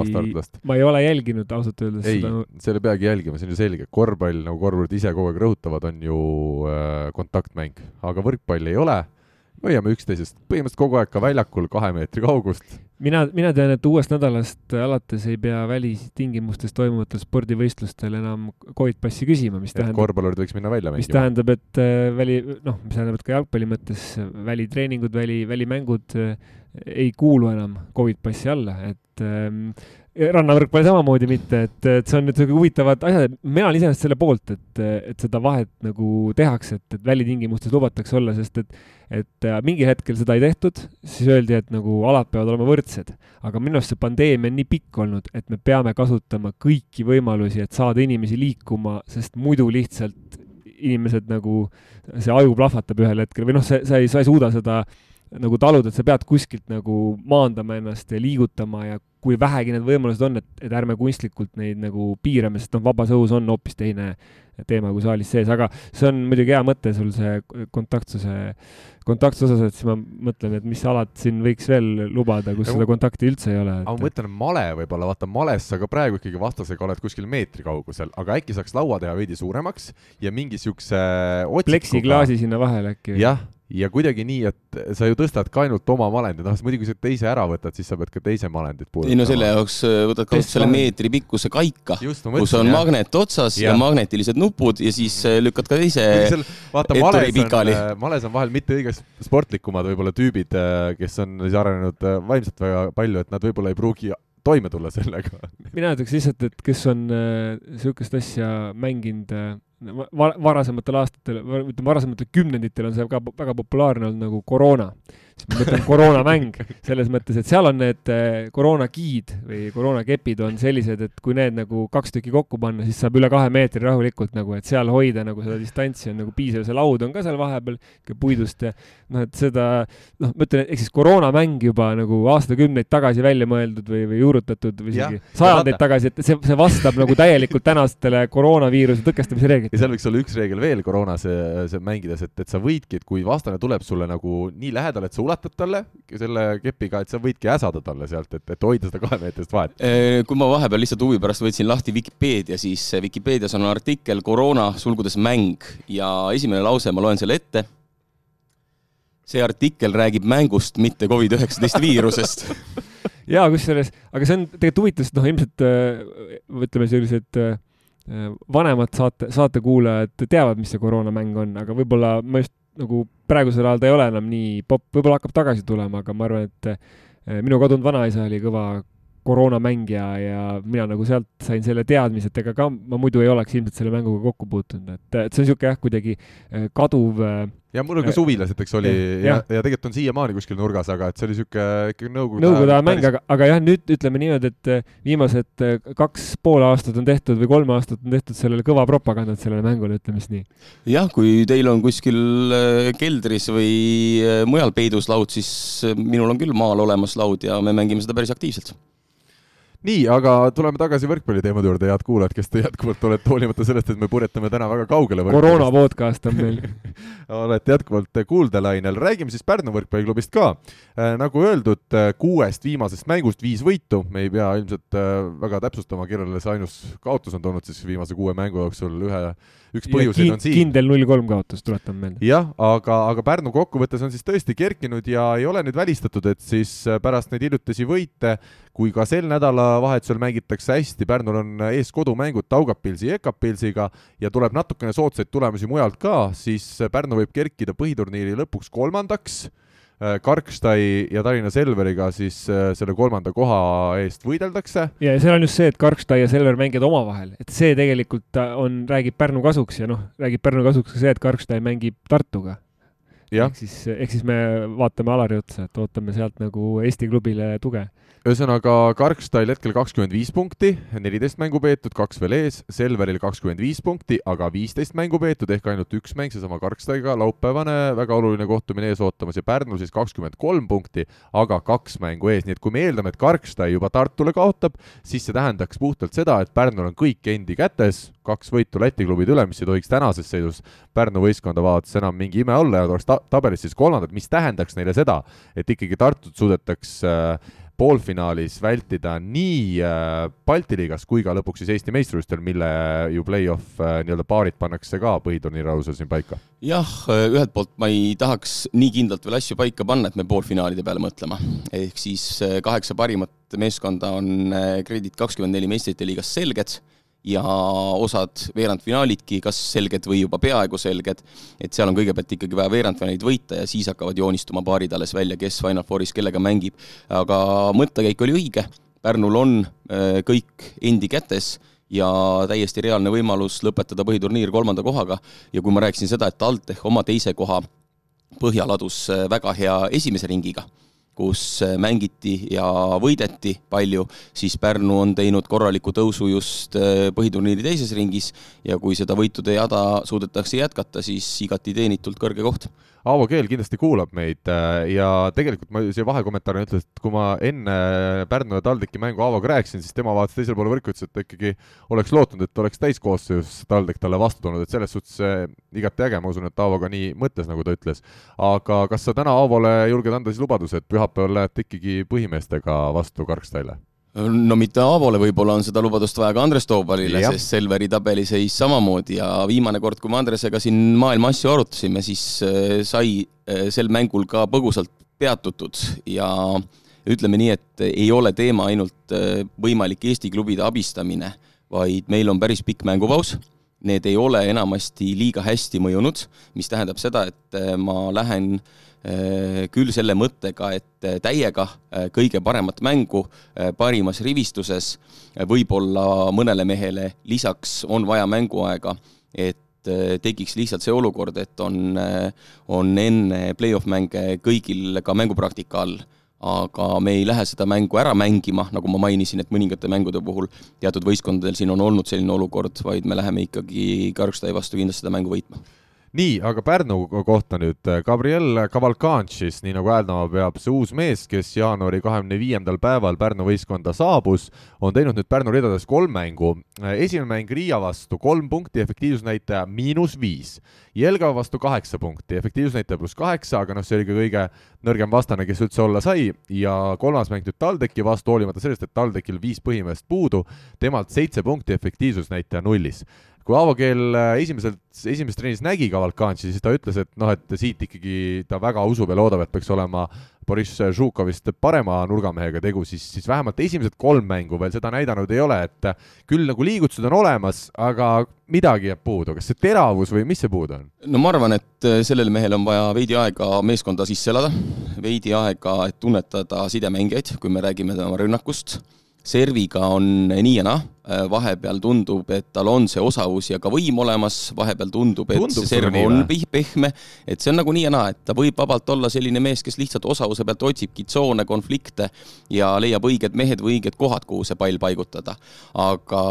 ma ei ole jälginud ausalt öeldes ei seda..., selle peagi jälgima, see on ju selge, korvpall, nagu korvpurid ise kogu aeg rõhutavad, on ju äh, kontaktmäng, aga võrkpalli ei ole hoiame üksteisest põhimõtteliselt kogu aeg ka väljakul kahe meetri kaugust. mina, mina tean, et uuest nädalast alates ei pea välistingimustes toimuvatel spordivõistlustel enam Covid passi küsima, mis tähendab. korvpallurid võiks minna välja mängima. mis tähendab, et äh, väli, noh, mis tähendab, et ka jalgpalli mõttes välitreeningud, väli, välimängud äh, ei kuulu enam Covid passi alla, et ähm, rannavõrkpalli samamoodi mitte, et, et see on nüüd huvitavad asjad, mina olen iseenesest selle poolt, et, et seda vahet nagu tehakse, et, et välitingimustes lubatakse olla, sest et et äh, mingil hetkel seda ei tehtud, siis öeldi, et nagu alad peavad olema võrdsed. aga minu arust see pandeemia on nii pikk olnud, et me peame kasutama kõiki võimalusi, et saada inimesi liikuma, sest muidu lihtsalt inimesed nagu, see aju plahvatab ühel hetkel või noh, see, sa ei, sa ei suuda seda nagu taluda, et sa pead kuskilt nagu maandama ennast ja liigutama ja kui vähegi need võimalused on, et, et ärme kunstlikult neid nagu piirame, sest noh, vabas õhus on hoopis teine teema kui saalis sees, aga see on muidugi hea mõte sul see kontaktsuse, kontaktsuse osas, et siis ma mõtlen, et mis alad siin võiks veel lubada, kus ja, seda kontakti üldse ei ole et.... aga ma mõtlen, male võib-olla, vaata males sa ka praegu ikkagi vastasega oled kuskil meetri kaugusel, aga äkki saaks laua teha veidi suuremaks ja mingi siukse pleksiklaasi sinna vahele äkki? jah ja kuidagi nii, et sa ju tõstad ka ainult oma malendit, noh, muidugi kui sa teise ära võtad, siis sa pead ka teise malendit puudutama. ei no selle jaoks äh, võtad kasutusele meetri pikkuse kaika, kus on jah. magnet otsas ja. ja magnetilised nupud ja siis äh, lükkad ka teise vaata, males on, äh, males on vahel mitte kõige sportlikumad võib-olla tüübid, kes on siis arenenud vaimselt väga palju, et nad võib-olla ei pruugi toime tulla sellega. mina ütleks lihtsalt, et kes on niisugust äh, asja mänginud äh, var, varasematel aastatel, ütleme varasematel kümnenditel on see ka väga populaarne olnud nagu koroona siis ma mõtlen koroonamäng. Selles mõttes, et seal on need eh, koroonagiid või koroonakepid on sellised, et kui need nagu kaks tükki kokku panna, siis saab üle kahe meetri rahulikult nagu, et seal hoida nagu seda distantsi on nagu piisav, see laud on ka seal vahepeal puidust ja noh, et seda noh, ma ütlen, ehk siis koroonamäng juba nagu aastakümneid tagasi välja mõeldud või, või juurutatud või isegi sajandeid tagasi, et see, see vastab nagu täielikult tänastele koroonaviiruse tõkestamise reeglitele. ja seal võiks olla üks reegel veel koroonase mängides, et, et sa võidki, et kui vastane tuleb sulle nagu nii lähedal, et sa ulatad talle selle kepiga, et sa võidki äsada talle sealt, et, et hoida seda kahemeetrist vahet. kui ma vahepeal lihtsalt huvi pärast võtsin lahti Vikipeedia, siis Vikipeedias on artikkel koroona sulgudes mäng ja esimene lause, ma loen selle ette. see artikkel räägib mängust, mitte Covid-19 viirusest ja kusjuures, aga see on tegelikult huvitav, sest noh, ilmselt äh, ütleme, sellised äh, vanemad saate, saatekuulajad teavad, mis see koroonamäng on, aga võib-olla ma just nagu praegusel ajal ta ei ole enam nii popp, võib-olla hakkab tagasi tulema, aga ma arvan, et eh, minu kadunud vanaisa oli kõva koroonamängija ja mina nagu sealt sain selle teadmise, et ega ka ma muidu ei oleks ilmselt selle mänguga kokku puutunud, et, et see on niisugune jah, kuidagi eh, kaduv äh, ja mul on ka suvilased, eks oli, ja, ja, ja tegelikult on siiamaani kuskil nurgas, aga et see oli niisugune ikkagi nõukogude nõukogude aja mäng, aga, aga jah, nüüd ütleme niimoodi, et viimased kaks pool aastat on tehtud või kolm aastat on tehtud sellele kõva propagandat sellele mängule, ütleme siis nii. jah, kui teil on kuskil keldris või mujal peidus laud, siis minul on küll maal olemas laud ja me mängime seda päris aktiivselt nii, aga tuleme tagasi võrkpalliteemade juurde, head kuulajad, kes te jätkuvalt olete, hoolimata sellest, et me purjetame täna väga kaugele. koroona podcast on meil olete jätkuvalt kuuldelainel, räägime siis Pärnu võrkpalliklubist ka. Äh, nagu öeldud, äh, kuuest viimasest mängust viis võitu, me ei pea ilmselt äh, väga täpsustama, kellele see ainus kaotus on tulnud siis viimase kuue mängu jooksul, ühe, üks põhjuseid on siin. kindel null kolm kaotus, tuletan meelde. jah, aga, aga Pärnu kokkuvõttes on siis tõesti kerkinud ja ei ole nüüd välistatud, et siis pärast neid hiljutisi võite kui ka sel nädalavahetusel mängitakse hästi, Pärnul on ees kodumängud Taugapilsi ja Ekapilsiga ja tuleb natukene soodsaid tulemusi mujalt ka, siis Pärnu võib kerkida põhiturniiri lõpuks kolmandaks, äh, Karkstai ja Tallinna Selveriga siis äh, selle kolmanda koha eest võideldakse. ja, ja seal on just see, et Karkstai ja Selver mängivad omavahel, et see tegelikult on, räägib Pärnu kasuks ja noh, räägib Pärnu kasuks ka see, et Karkstai mängib Tartuga. Ehk siis, ehk siis me vaatame Alari otsa, et ootame sealt nagu Eesti klubile tuge ühesõnaga, Karkstail hetkel kakskümmend viis punkti, neliteist mängu peetud, kaks veel ees, Selveril kakskümmend viis punkti, aga viisteist mängu peetud ehk ainult üks mäng, seesama Karkstaiga, laupäevane väga oluline kohtumine ees ootamas ja Pärnul siis kakskümmend kolm punkti, aga kaks mängu ees, nii et kui me eeldame, et Karkstai juba Tartule kaotab, siis see tähendaks puhtalt seda, et Pärnul on kõik endi kätes, kaks võitu Läti klubid üle, mis ei tohiks tänases seisus Pärnu võistkonda vaadates enam mingi ime olla ja oleks ta tabelis siis kolmandad, mis tähendaks neile seda, et ikkagi Tartut suudetaks äh, poolfinaalis vältida nii äh, Balti liigas kui ka lõpuks siis Eesti meistrivõistlustel, mille ju play-off äh, nii-öelda paarid pannakse ka põhiturniiri alusel siin paika? jah, äh, ühelt poolt ma ei tahaks nii kindlalt veel asju paika panna, et me poolfinaalide peale mõtlema. ehk siis kaheksa parimat meeskonda on Kredit kakskümmend neli meistrite liigas selged ja osad veerandfinaalidki kas selged või juba peaaegu selged, et seal on kõigepealt ikkagi vaja veerandfinaalid võita ja siis hakkavad joonistuma paarid alles välja, kes Final Fouris kellega mängib. aga mõttekäik oli õige, Pärnul on äh, kõik endi kätes ja täiesti reaalne võimalus lõpetada põhiturniir kolmanda kohaga ja kui ma rääkisin seda, et TalTech oma teise koha põhja ladus äh, väga hea esimese ringiga kus äh, mängiti ja võideti palju, siis Pärnu on teinud korraliku tõusu just äh, põhiturniiri teises ringis ja kui seda võitude jada suudetakse jätkata, siis igati teenitult kõrge koht Aavo Keel kindlasti kuulab meid äh, ja tegelikult ma siia vahekommentaarina ütlen, et kui ma enne Pärnu ja TalTechi mängu Aavoga rääkisin, siis tema vaatas teisele poole võrku, ütles, et ta ikkagi oleks lootnud, et oleks täiskoosseisus TalTech talle vastu tulnud, et selles suhtes igati äge, ma usun, et Aavo ka nii mõtles, nagu ta ütles. aga kas sa täna Aavole julged anda siis lubaduse, et pühapäeval lähed ikkagi põhimeestega vastu Karkstaile? No mitte Aavole, võib-olla on seda lubadust vaja ka Andres Toobalile, sest Selveri tabeliseis samamoodi ja viimane kord, kui me Andresega siin maailma asju arutasime, siis äh, sai äh, sel mängul ka põgusalt peatutud ja ütleme nii, et ei ole teema ainult äh, võimalik Eesti klubide abistamine, vaid meil on päris pikk mängupaus need ei ole enamasti liiga hästi mõjunud, mis tähendab seda, et ma lähen äh, Äh, küll selle mõttega, et äh, täiega äh, kõige paremat mängu parimas rivistuses, võib-olla mõnele mehele lisaks on vaja mänguaega, et tekiks lihtsalt see olukord, et on, on enne play-off mänge kõigil ka mängupraktika all aga me ei lähe seda mängu ära mängima, nagu ma mainisin, et mõningate mängude puhul teatud võistkondadel siin on olnud selline olukord, vaid me läheme ikkagi Karlstai vastu kindlasti seda mängu võitma nii, aga Pärnu kohta nüüd, Gabriel Cavalcanchis, nii nagu hääldama peab, see uus mees, kes jaanuari kahekümne viiendal päeval Pärnu võistkonda saabus, on teinud nüüd Pärnu ridades kolm mängu. esimene mäng Riia vastu kolm punkti, efektiivsusnäitaja miinus viis. Jelgava vastu kaheksa punkti, efektiivsusnäitaja pluss kaheksa, aga noh, see oli ka kõige nõrgem vastane, kes üldse olla sai ja kolmas mäng nüüd TalTechi vastu, hoolimata sellest, et TalTechil viis põhimeest puudu, temalt seitse punkti, efektiivsusnäitaja nullis kui Aavo Keel äh, esimeselt, esimeses trennis nägi Kavalkanši, siis ta ütles, et noh, et siit ikkagi ta väga usub ja loodab, et peaks olema Boriss Žukovist parema nurgamehega tegu, siis, siis vähemalt esimesed kolm mängu veel seda näidanud ei ole, et küll nagu liigutused on olemas, aga midagi jääb puudu, kas see teravus või mis see puudu on? no ma arvan, et äh, sellel mehel on vaja veidi aega meeskonda sisse elada, veidi aega, et tunnetada sidemängijaid, kui me räägime tema rünnakust serviga on nii ja naa, vahepeal tundub, et tal on see osavus ja ka võim olemas, vahepeal tundub, et tundub see serv on pehme, et see on nagu nii ja naa, et ta võib vabalt olla selline mees, kes lihtsalt osavuse pealt otsibki tsoone, konflikte ja leiab õiged mehed või õiged kohad, kuhu see pall paigutada. aga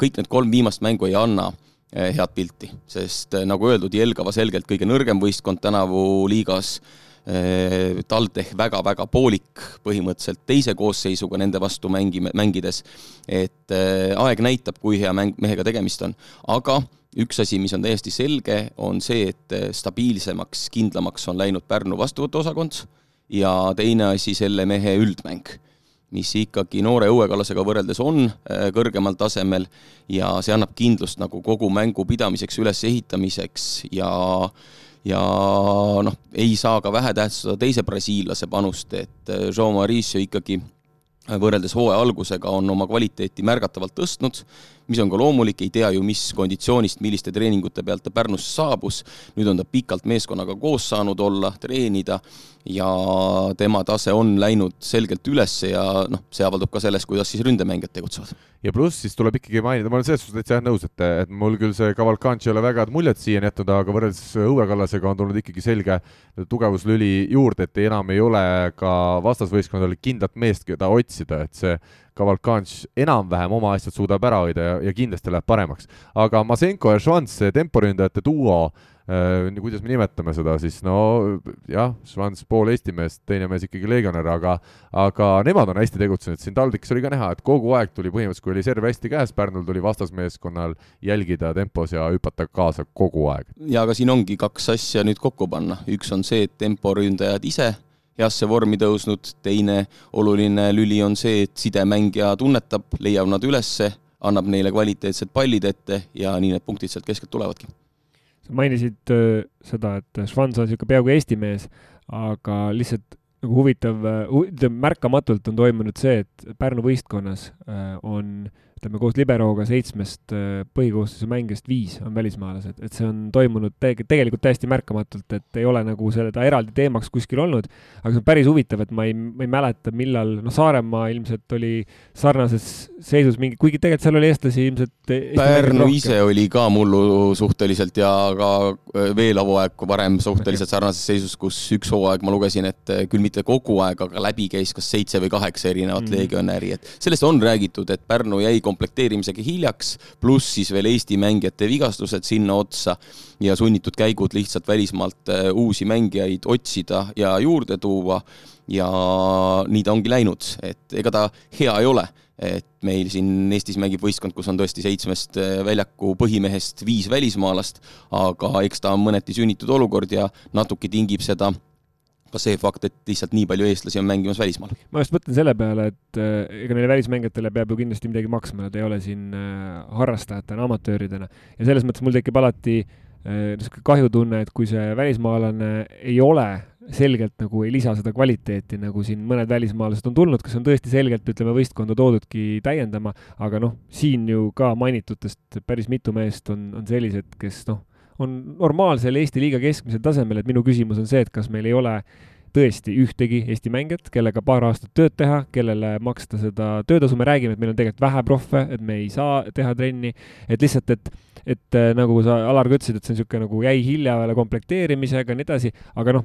kõik need kolm viimast mängu ei anna eh, head pilti, sest eh, nagu öeldud, Jelgava selgelt kõige nõrgem võistkond tänavu liigas TalTech väga-väga poolik põhimõtteliselt teise koosseisuga nende vastu mängi, mängides, et aeg näitab, kui hea mäng, mehega tegemist on, aga üks asi, mis on täiesti selge, on see, et stabiilsemaks, kindlamaks on läinud Pärnu vastuvõtuosakond ja teine asi, selle mehe üldmäng mis ikkagi noore õuekallasega võrreldes on äh, kõrgemal tasemel ja see annab kindlust nagu kogu mängu pidamiseks, ülesehitamiseks ja ja noh, ei saa ka vähetähtsustada teise brasiillase panust, et äh, Jean Mauricio ikkagi äh, võrreldes hooaja algusega on oma kvaliteeti märgatavalt tõstnud, mis on ka loomulik, ei tea ju, mis konditsioonist, milliste treeningute pealt ta Pärnusse saabus, nüüd on ta pikalt meeskonnaga koos saanud olla, treenida ja tema tase on läinud selgelt üles ja noh, see avaldub ka selles, kuidas siis ründemängijad tegutsevad. ja pluss siis tuleb ikkagi mainida, ma olen selles suhtes täitsa nõus, et, et mul küll see Cavalcanti ei ole väga head muljet siiani jätnud, aga võrreldes Õue Kallasega on tulnud ikkagi selge tugevuslüli juurde, et enam ei ole ka vastasvõistkondadel kindlat meest, keda otsida, et see Cavalcanti enam-vähem oma asjad suudab ära hoida ja, ja kindlasti läheb paremaks. aga Masenko ja Schwanz, see temporündajate duo Äh, kuidas me nimetame seda siis, no jah, Schwanz pool Eesti meest, teine mees ikkagi legionär, aga aga nemad on hästi tegutsenud, siin TalTechis oli ka näha, et kogu aeg tuli põhimõtteliselt, kui oli serv hästi käes, Pärnul tuli vastasmeeskonnal jälgida tempos ja hüpata kaasa kogu aeg. ja aga siin ongi kaks asja nüüd kokku panna, üks on see, et temporündajad ise heasse vormi tõusnud, teine oluline lüli on see, et sidemängija tunnetab, leiab nad ülesse, annab neile kvaliteetsed pallid ette ja nii need punktid sealt keskelt tulevadki. Sa mainisid äh, seda, et Schwanz on niisugune peaaegu Eesti mees, aga lihtsalt nagu huvitav, ütleme märkamatult on toimunud see, et Pärnu võistkonnas äh, on äh, ütleme koos liberooga seitsmest äh, põhikoosseisu mängijast viis on välismaalased, et see on toimunud te tegelikult täiesti märkamatult, et ei ole nagu seda eraldi teemaks kuskil olnud, aga see on päris huvitav, et ma ei, ma ei mäleta, millal, noh, Saaremaa ilmselt oli sarnases seisus mingi, kuigi tegelikult seal oli eestlasi ilmselt Pärnu ise oli ka mullu suhteliselt ja ka äh, veel hooaeg varem suhteliselt sarnases seisus, kus üks hooaeg ma lugesin, et äh, küll mitte kogu aeg, aga läbi käis kas seitse või kaheksa erinevat mm. legionäri, et sellest on räägitud, et Pärnu jäi komplekteerimisega hiljaks, pluss siis veel Eesti mängijate vigastused sinna otsa ja sunnitud käigud lihtsalt välismaalt äh, uusi mängijaid otsida ja juurde tuua. ja nii ta ongi läinud, et ega ta hea ei ole et meil siin Eestis mängib võistkond, kus on tõesti seitsmest äh, väljaku põhimehest viis välismaalast, aga eks ta on mõneti sünnitud olukord ja natuke tingib seda ka see fakt, et lihtsalt nii palju eestlasi on mängimas välismaal. ma just mõtlen selle peale, et äh, ega neile välismängijatele peab ju kindlasti midagi maksma, nad ei ole siin äh, harrastajatena, amatööridena ja selles mõttes mul tekib alati äh, niisugune kahjutunne, et kui see välismaalane ei ole selgelt nagu ei lisa seda kvaliteeti, nagu siin mõned välismaalased on tulnud, kes on tõesti selgelt, ütleme, võistkonda toodudki täiendama, aga noh, siin ju ka mainitutest päris mitu meest on, on sellised, kes noh, on normaalsel Eesti liiga keskmisel tasemel, et minu küsimus on see, et kas meil ei ole tõesti ühtegi Eesti mängijat, kellega paar aastat tööd teha, kellele maksta seda töötasu, me räägime, et meil on tegelikult vähe proffe, et me ei saa teha trenni, et lihtsalt, et et äh, nagu sa, Alar, ka ütlesid, et see on niisugune nagu jäi hilja peale komplekteerimisega ja nii edasi, aga noh,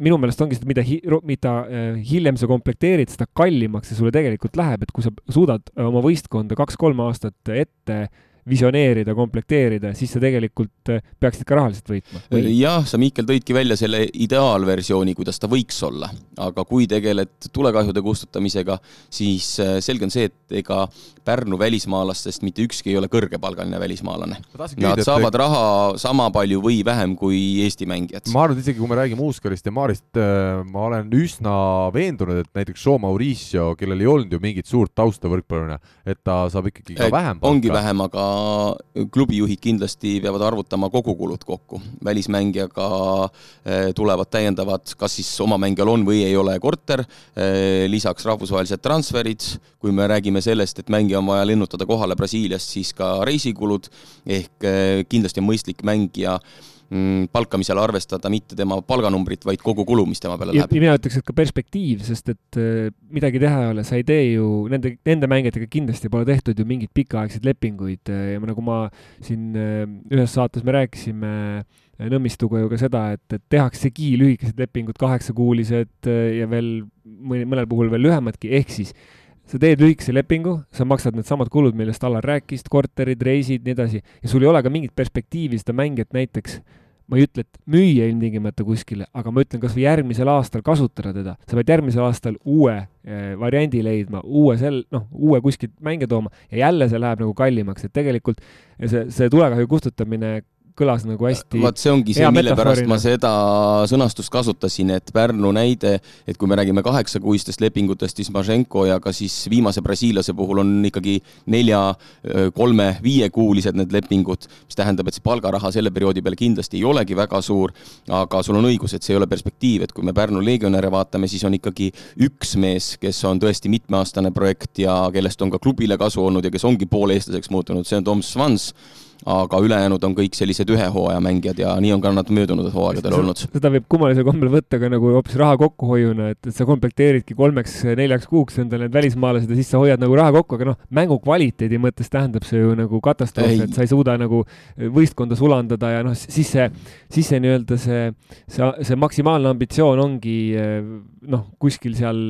minu meelest ongi seda, mida hi-, mida äh, hiljem sa komplekteerid, seda kallimaks see sulle tegelikult läheb, et kui sa suudad oma võistkonda kaks-kolm aastat ette äh, visioneerida, komplekteerida, siis sa tegelikult äh, peaksid ka rahaliselt võitma. jah, sa, Mihkel, tõidki välja selle ideaalversiooni, kuidas ta võiks olla, aga kui tegeled tulekahjude kustutamisega, siis äh, selge on see, et ega Pärnu välismaalastest mitte ükski ei ole kõrgepalgaline välismaalane. Nad saavad et... raha sama palju või vähem kui Eesti mängijad. ma arvan, et isegi kui me räägime Uuskarist ja Maarist, äh, ma olen üsna veendunud, et näiteks Joe Mauricio, kellel ei olnud ju mingit suurt tausta võrkpallurina, et ta saab ikkagi ka vähem palka. ongi vähem, aga klubijuhid kindlasti peavad arvutama kogukulud kokku. välismängijaga eh, tulevad täiendavad, kas siis oma mängijal on või ei ole korter, eh, lisaks rahvusvahelised transferid, kui me räägime sellest, et mängija on vaja lennutada kohale Brasiiliast, siis ka reisikulud, ehk eh, kindlasti on mõistlik mängija palkamisel arvestada mitte tema palganumbrit, vaid kogu kulu, mis tema peale läheb. mina ütleks, et ka perspektiiv, sest et äh, midagi teha ei ole, sa ei tee ju, nende, nende mängijatega kindlasti pole tehtud ju mingeid pikaaegseid lepinguid äh, ja nagu ma siin äh, ühes saates me rääkisime Nõmmistuga ju ka seda, et, et tehaksegi lühikesed lepingud, kaheksakuulised ja veel mõni, mõnel puhul veel lühemadki, ehk siis sa teed lühikese lepingu, sa maksad needsamad kulud, millest Alar rääkis, korterid, reisid, nii edasi, ja sul ei ole ka mingit perspektiivi seda mängijat näiteks ma ei ütle, et müüa ilmtingimata kuskile, aga ma ütlen kasvõi järgmisel aastal kasutada teda. sa pead järgmisel aastal uue eh, variandi leidma, uue sel-, noh, uue kuskilt mänge tooma ja jälle see läheb nagu kallimaks, et tegelikult see, see tulekahju kustutamine kõlas nagu hästi vaat see ongi see, mille pärast ma seda sõnastust kasutasin, et Pärnu näide, et kui me räägime kaheksakuistest lepingutest Ismaženko ja ka siis viimase brasiillase puhul on ikkagi nelja, kolme, viiekuulised need lepingud, mis tähendab, et see palgaraha selle perioodi peale kindlasti ei olegi väga suur, aga sul on õigus, et see ei ole perspektiiv, et kui me Pärnu legionäre vaatame, siis on ikkagi üks mees, kes on tõesti mitmeaastane projekt ja kellest on ka klubile kasu olnud ja kes ongi pooleestlaseks muutunud, see on Tom Svans aga ülejäänud on kõik sellised ühe hooaja mängijad ja nii on ka nad möödunud hooaegadel olnud. seda võib kummalisel kombel võtta ka nagu hoopis raha kokkuhoiuna, et, et sa komplekteeridki kolmeks-neljaks kuuks endale need välismaalased ja siis sa hoiad nagu raha kokku, aga noh, mängu kvaliteedi mõttes tähendab see ju nagu katastroofi, et sa ei suuda nagu võistkonda sulandada ja noh, siis see, siis see nii-öelda see, see, see maksimaalne ambitsioon ongi noh, kuskil seal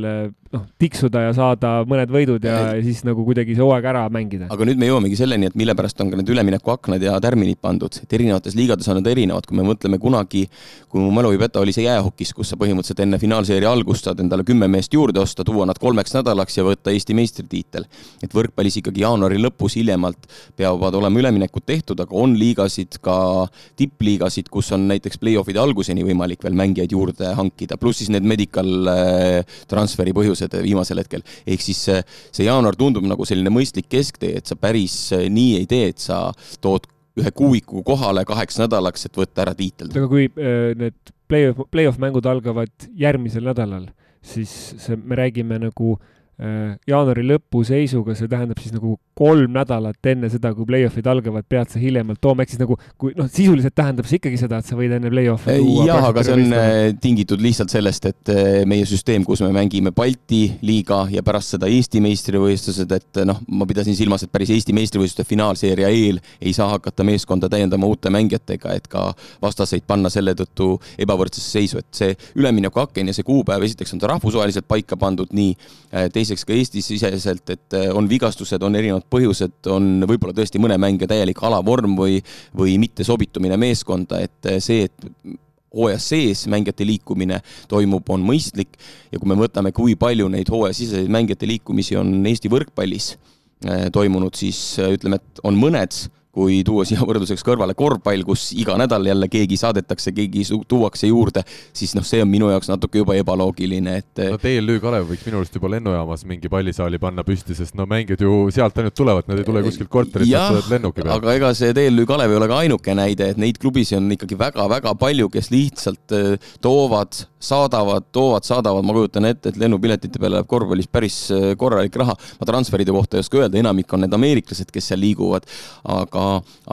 noh, tiksuda ja saada mõned võidud ja, ja siis nagu kuidagi see hooaeg ära mängida. aga nüüd me jõuamegi selleni, et mille pärast on ka need üleminekuaknad ja tärminid pandud, et erinevates liigades on nad erinevad, kui me mõtleme kunagi, kui mu mälu ei peta, oli see jäähokis, kus sa põhimõtteliselt enne finaalseeria algust saad endale kümme meest juurde osta, tuua nad kolmeks nädalaks ja võtta Eesti meistritiitel. et võrkpallis ikkagi jaanuari lõpus hiljemalt peavad olema üleminekud tehtud, aga on liigasid, ka tippliigasid, kus on näiteks play-off'ide alguseni võimalik veel mängijaid juurde hankida, pluss siis need medical äh, transferi põhjused otsused viimasel hetkel. ehk siis see, see jaanuar tundub nagu selline mõistlik kesktee, et sa päris äh, nii ei tee, et sa tood ühe kuuiku kohale kaheks nädalaks, et võtta ära tiitel. aga kui äh, need play-off, play-off mängud algavad järgmisel nädalal, siis see, me räägime nagu äh, jaanuari lõpu seisuga, see tähendab siis nagu kolm nädalat enne seda, kui play-off'id algavad, pead sa hiljemalt tooma, ehk siis nagu kui noh, sisuliselt tähendab see ikkagi seda, et sa võid enne play-off'e tuua. jah, aga see on võistlema. Äh, tingitud lihtsalt sellest, et äh, meie süsteem, kus me mängime Balti liiga ja pärast seda Eesti meistrivõistlused, et noh, ma pidasin silmas, et päris Eesti meistrivõistluste finaalseeria eel ei saa hakata meeskonda täiendama uute mängijatega, et ka vastaseid panna selle tõttu ebavõrdsesse seisu, et see üleminekuaken ja see kuupäev, esiteks on ta rahvusvaheliselt paika pandud nii, äh, teiseks ka Eesti-siseselt, et on vigastused, on erinevad põhjused on võib-olla tõesti mõne mängija täielik alavorm või, või mittesobitumine meeskonda, et see, et hooaja sees mängijate liikumine toimub, on mõistlik. Ja kui me võtame, kui palju neid hooajasiseseid mängijate liikumisi on Eesti võrkpallis eh, toimunud, siis ütleme, et on mõned kui tuua siia võrdluseks kõrvale korvpall, kus iga nädal jälle keegi saadetakse, keegi tuuakse juurde, siis noh, see on minu jaoks natuke juba ebaloogiline, et no TLÜ Kalev võiks minu arust juba lennujaamas mingi pallisaali panna püsti, sest no mängijad ju sealt ainult tulevad, nad ei tule kuskilt korterist, nad tulevad lennuki peale. aga ega see TLÜ Kalev ei ole ka ainuke näide, et neid klubisid on ikkagi väga-väga palju, kes lihtsalt äh, toovad, saadavad, toovad, saadavad, ma kujutan ette, et lennupiletite peale läheb korvpallis päris äh, korralik raha. ma transferide kohta ei oska öelda, enamik on need ameeriklased, kes seal liiguvad, aga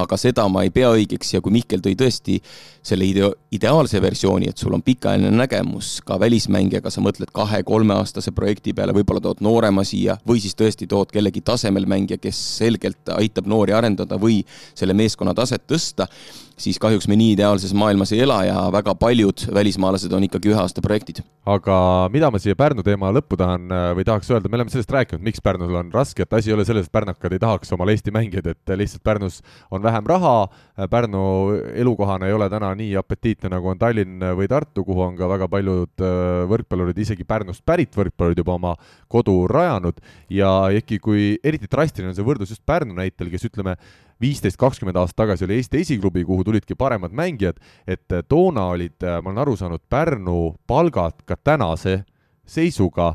aga seda ma ei pea õigeks ja kui Mihkel tõi tõesti selle ideo-, ideaalse versiooni, et sul on pikaajaline nägemus ka välismängijaga, sa mõtled kahe-kolmeaastase projekti peale, võib-olla tood noorema siia või siis tõesti tood kellegi tasemel mängija, kes selgelt aitab noori arendada või selle meeskonna taset tõsta siis kahjuks me nii ideaalses maailmas ei ela ja väga paljud välismaalased on ikkagi ühe aasta projektid. aga mida ma siia Pärnu teema lõppu tahan või tahaks öelda, me oleme sellest rääkinud, miks Pärnul on raske, et asi ei ole selles, et pärnakad ei tahaks omale Eesti mängijaid, et lihtsalt Pärnus on vähem raha, Pärnu elukohana ei ole täna nii apetiitne, nagu on Tallinn või Tartu, kuhu on ka väga paljud äh, võrkpallurid, isegi Pärnust pärit võrkpallurid juba oma kodu rajanud ja ehkki kui eriti drastiline on see võrdlus just Pärnu näitel, kes ütleme, viisteist, kakskümmend aastat tagasi oli Eesti esiklubi, kuhu tulidki paremad mängijad, et äh, toona olid, äh, ma olen aru saanud, Pärnu palgad ka tänase seisuga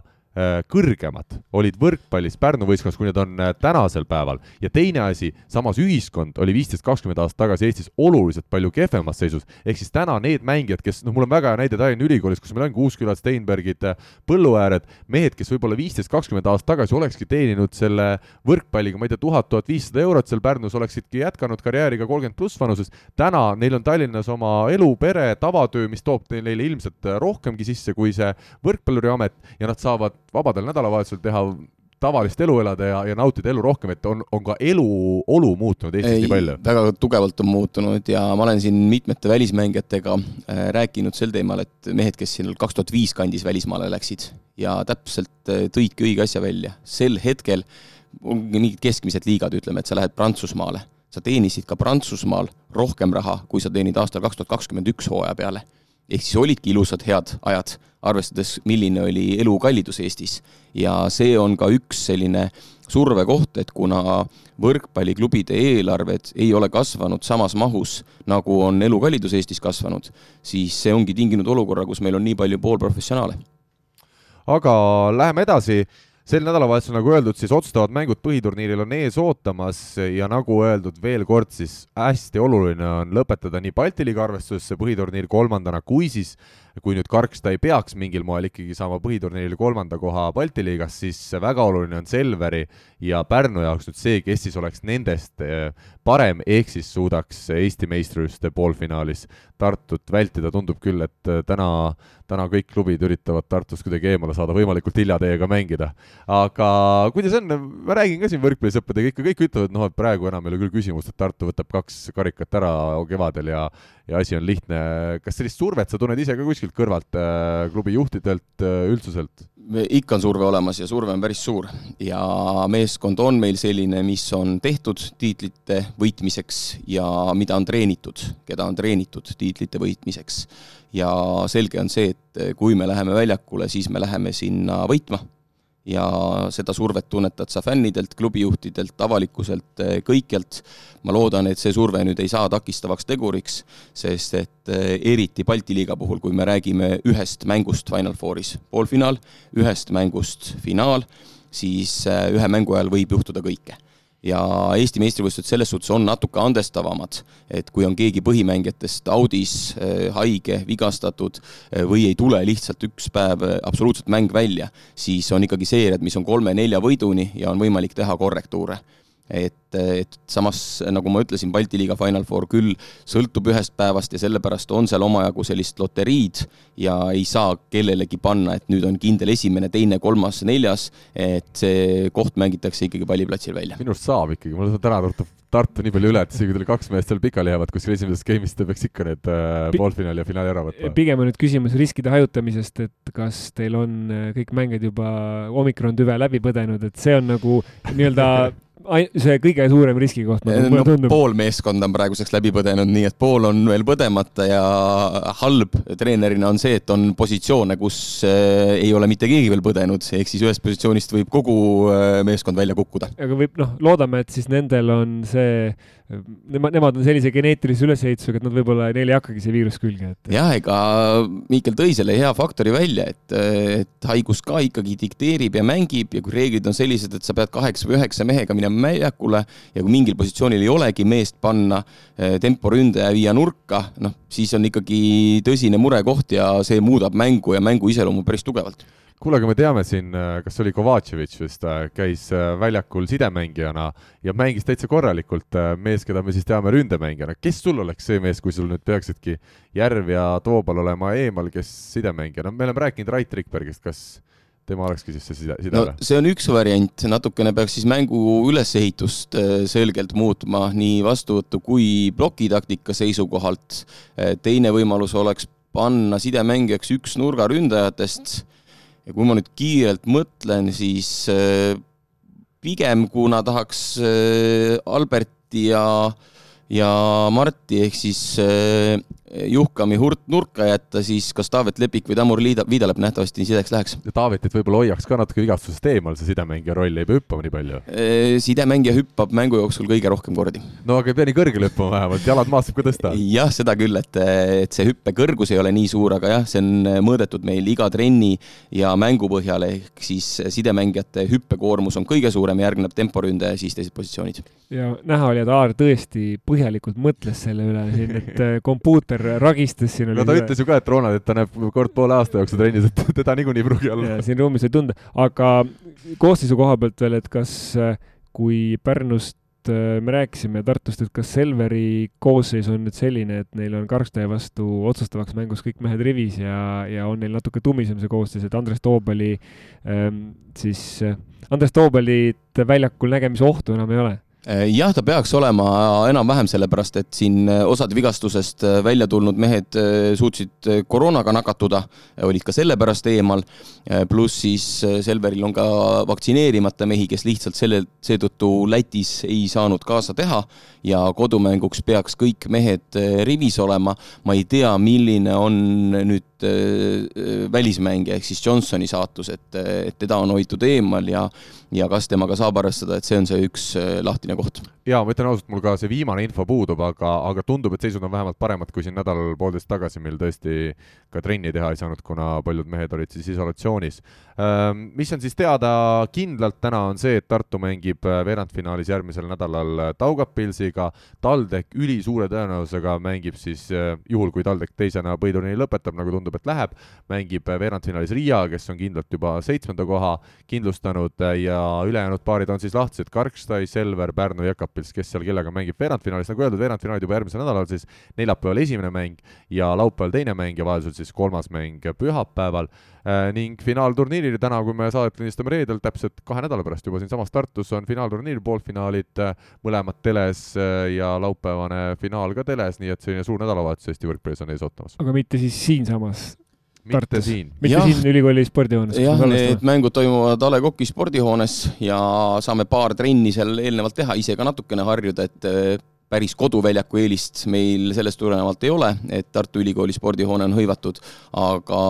kõrgemad olid võrkpallis Pärnu võistkonnas, kui need on äh, tänasel päeval. ja teine asi, samas ühiskond oli viisteist, kakskümmend aastat tagasi Eestis oluliselt palju kehvemas seisus, ehk siis täna need mängijad, kes, noh, mul on väga hea näide Tallinna Ülikoolis, kus meil on Kuuskülad, Steinbergid, äh, Põlluääred, mehed, kes võib-olla viisteist, kakskümmend aastat tagasi olekski teeninud selle võrkpalliga, ma ei tea, tuhat, tuhat viissada eurot seal Pärnus, oleksidki jätkanud karjääriga kolmkümmend pluss vanuses. täna neil on Tallinnas oma elu, pere, tavatöö, mis toob neile ilmselt rohkemgi sisse kui see võrkpalluriamet ja nad saavad vabadel nädalavahetusel teha tavalist elu elada ja, ja nautida elu rohkem, et on, on ka eluolu muutunud Eestis nii palju? väga tugevalt on muutunud ja ma olen siin mitmete välismängijatega äh, rääkinud sel teemal, et mehed, kes siin kaks tuhat viis kandis välismaale läksid ja täpselt äh, tõidki õige asja välja, sel hetkel ongi mingid keskmised liigad, ütleme, et sa lähed Prantsusmaale sa teenisid ka Prantsusmaal rohkem raha, kui sa teenid aastal kaks tuhat kakskümmend üks hooaja peale. ehk siis olidki ilusad head ajad, arvestades, milline oli elukallidus Eestis. ja see on ka üks selline survekoht, et kuna võrkpalliklubide eelarved ei ole kasvanud samas mahus, nagu on elukallidus Eestis kasvanud, siis see ongi tinginud olukorra, kus meil on nii palju poolprofessionaale. aga läheme edasi sel nädalavahetusel, nagu öeldud, siis otsustavad mängud põhiturniiril on ees ootamas ja nagu öeldud veel kord, siis hästi oluline on lõpetada nii Balti liiga arvestuses see põhiturniir kolmandana, kui siis kui nüüd Karksta ei peaks mingil moel ikkagi saama põhiturniiril kolmanda koha Balti liigas, siis väga oluline on Selveri ja Pärnu jaoks nüüd see, kes siis oleks nendest eh, parem, ehk siis suudaks Eesti meistrivõistluste poolfinaalis Tartut vältida, tundub küll, et eh, täna, täna kõik klubid üritavad Tartust kuidagi eemale saada, võimalikult hilja teiega mängida. aga kuidas on, ma räägin ka siin võrkpallisõppedega, ikka kõik ütlevad, noh, et praegu enam ei ole küll küsimust, et Tartu võtab kaks karikat ära kevadel ja ja asi on lihtne. kas sellist survet sa tunned ise ka kuskilt kõrvalt äh,, klubi juhtidelt äh,, üldsuselt? ikka on surve olemas ja surve on päris suur ja meeskond on meil selline, mis on tehtud tiitlite võitmiseks ja mida on treenitud, keda on treenitud tiitlite võitmiseks. ja selge on see, et kui me läheme väljakule, siis me läheme sinna võitma ja seda survet tunnetad sa fännidelt, klubijuhtidelt, avalikkuselt, eh, kõikjalt. ma loodan, et see surve nüüd ei saa takistavaks teguriks, sest et eh, eriti Balti liiga puhul, kui me räägime ühest mängust Final Fouris, poolfinaal, ühest mängust finaal, siis eh, ühe mängu ajal võib juhtuda kõike ja Eesti meistrivõistlused selles suhtes on natuke andestavamad, et kui on keegi põhimängijatest audis äh, haige, vigastatud äh, või ei tule lihtsalt üks päev äh, absoluutselt mäng välja, siis on ikkagi seeriad, mis on kolme-nelja võiduni ja on võimalik teha korrektuure et, et samas, nagu ma ütlesin, Balti liiga Final Four küll sõltub ühest päevast ja sellepärast on seal omajagu sellist loteriid ja ei saa kellelegi panna, et nüüd on kindel esimene, teine, kolmas, neljas, et see koht mängitakse ikkagi palliplatsil välja. minu arust saab ikkagi, mul täna tuhtub Tartu nii palju üle, et isegi kui teil kaks meest seal pikali jäävad kuskil esimeses game'is, te peaks ikka need äh, poolfinaali ja finaali ära võtma. pigem on nüüd küsimus riskide hajutamisest, et kas teil on äh, kõik mängijad juba omikron tüve läbi põdenud, et see on nagu nii-öelda see kõige suurem riskikoht, mulle no, tundub. pool meeskonda on praeguseks läbi põdenud, nii et pool on veel põdemata ja halb treenerina on see, et on positsioone, kus äh, ei ole mitte keegi veel põdenud, ehk siis ühest positsioonist võib kogu äh, meeskond välja kukkuda. aga võib, noh, loodame, et siis nendel on see Nemad, nemad on sellise geneetilise ülesehitusega, et nad võib-olla, neil ei hakkagi see viirus külge, et. jah, ega Miikel tõi selle hea faktori välja, et, et haigus ka ikkagi dikteerib ja mängib ja kui reeglid on sellised, et sa pead kaheksa või üheksa mehega minema väljakule ja kui mingil positsioonil ei olegi meest panna, eh, temporündaja viia nurka, noh, siis on ikkagi tõsine murekoht ja see muudab mängu ja mängu iseloomu päris tugevalt kuule, aga me teame siin, äh, kas oli Kovatševitš vist, äh, käis äh, väljakul sidemängijana ja mängis täitsa korralikult, mees, keda me siis teame ründemängijana. kes sul oleks see mees, kui sul nüüd peaksidki Järv ja Toobal olema eemal, kes sidemängija, no me oleme rääkinud Rait Rikbergist, kas tema olekski siis see side, sidele no,? see on üks variant, natukene peaks siis mängu ülesehitust selgelt muutma nii vastuvõtu kui plokitaktika seisukohalt. teine võimalus oleks panna sidemängijaks üks nurgaründajatest ja kui ma nüüd kiirelt mõtlen, siis äh, pigem kuna tahaks äh, Alberti ja, ja Marti ehk siis äh, Juhkami hurt nurka jätta, siis kas Taavet Lepik või Tamur Liida, Viidalep nähtavasti sideks läheks. ja Taavetit võib-olla hoiaks ka natuke vigastusest eemal, see sidemängija roll ei pea hüppama nii palju. sidemängija hüppab mängu jooksul kõige rohkem kordi. no aga ei pea nii kõrgele hüppama vähemalt, jalad maast saab ka tõsta. jah, seda küll, et, et see hüppe kõrgus ei ole nii suur, aga jah, see on mõõdetud meil iga trenni ja mängu põhjal, ehk siis sidemängijate hüppekoormus on kõige suurem, järgneb temporündaja ja siis teised positsioonid. ja näha oli, et Aar tõesti põhjalikult mõtles selle üle siin, et kompuuter Maier ragistas siin. no ta see... ütles ju ka, et Ronald, et ta näeb kord poole aasta jooksul trennis, et teda niikuinii ei pruugi olla. siin ruumis ei tunda, aga koosseisu koha pealt veel, et kas, kui Pärnust äh, me rääkisime Tartust, et kas Selveri koosseis on nüüd selline, et neil on Karlstaja vastu otsustavaks mängus kõik mehed rivis ja, ja on neil natuke tumisem see koosseis, et Andres Toobali ähm, siis, äh, Andres Toobalit väljakul nägemise ohtu enam ei ole jah, ta peaks olema enam-vähem sellepärast, et siin osad vigastusest välja tulnud mehed suutsid koroonaga nakatuda, olid ka sellepärast eemal. pluss siis Selveril on ka vaktsineerimata mehi, kes lihtsalt selle, seetõttu Lätis ei saanud kaasa teha ja kodumänguks peaks kõik mehed rivis olema. ma ei tea, milline on nüüd välismängija ehk siis Johnsoni saatus, et, et teda on hoitud eemal ja ja kas temaga saab arvestada, et see on see üks lahtine koht. jaa, ma ütlen ausalt, mul ka see viimane info puudub, aga, aga tundub, et seisud on vähemalt paremad kui siin nädal-poolteist tagasi, mil tõesti ka trenni teha ei saanud, kuna paljud mehed olid siis isolatsioonis. Mis on siis teada kindlalt täna, on see, et Tartu mängib veerandfinaalis järgmisel nädalal Taugapilsiga, TalTech ülisuure tõenäosusega mängib siis, juhul kui TalTech teisena põhiturniiri lõpetab, nagu tundub, et läheb, mängib veerandfinaalis Riia, kes on kindlalt juba seitsmenda koha kindlustanud ja ülejäänud paarid on siis lahtised, Karkstai, Selver, Pärnu, Jekapils, kes seal kellega mängib veerandfinaalis, nagu öeldud, veerandfinaalid juba järgmisel nädalal siis neljapäeval esimene mäng ja laupäeval teine mäng ja vaheldusel siis kolmas mäng pühapäeval. äh, ning finaalturniiril täna, kui me saadet lindistame reedel, täpselt kahe nädala pärast juba siinsamas Tartus on finaalturniir, poolfinaalid äh, mõlemad teles äh, ja laupäevane finaal ka teles, nii et selline suur nädalavahetus Eesti võrkpallis on ees ootamas. aga mitte siis siinsamas mitte siin. mitte ja. siin ülikooli spordihoones. jah, need mängud toimuvad A Le Coq'i spordihoones ja saame paar trenni seal eelnevalt teha, ise ka natukene harjuda, et päris koduväljaku eelist meil sellest tulenevalt ei ole, et Tartu Ülikooli spordihoone on hõivatud, aga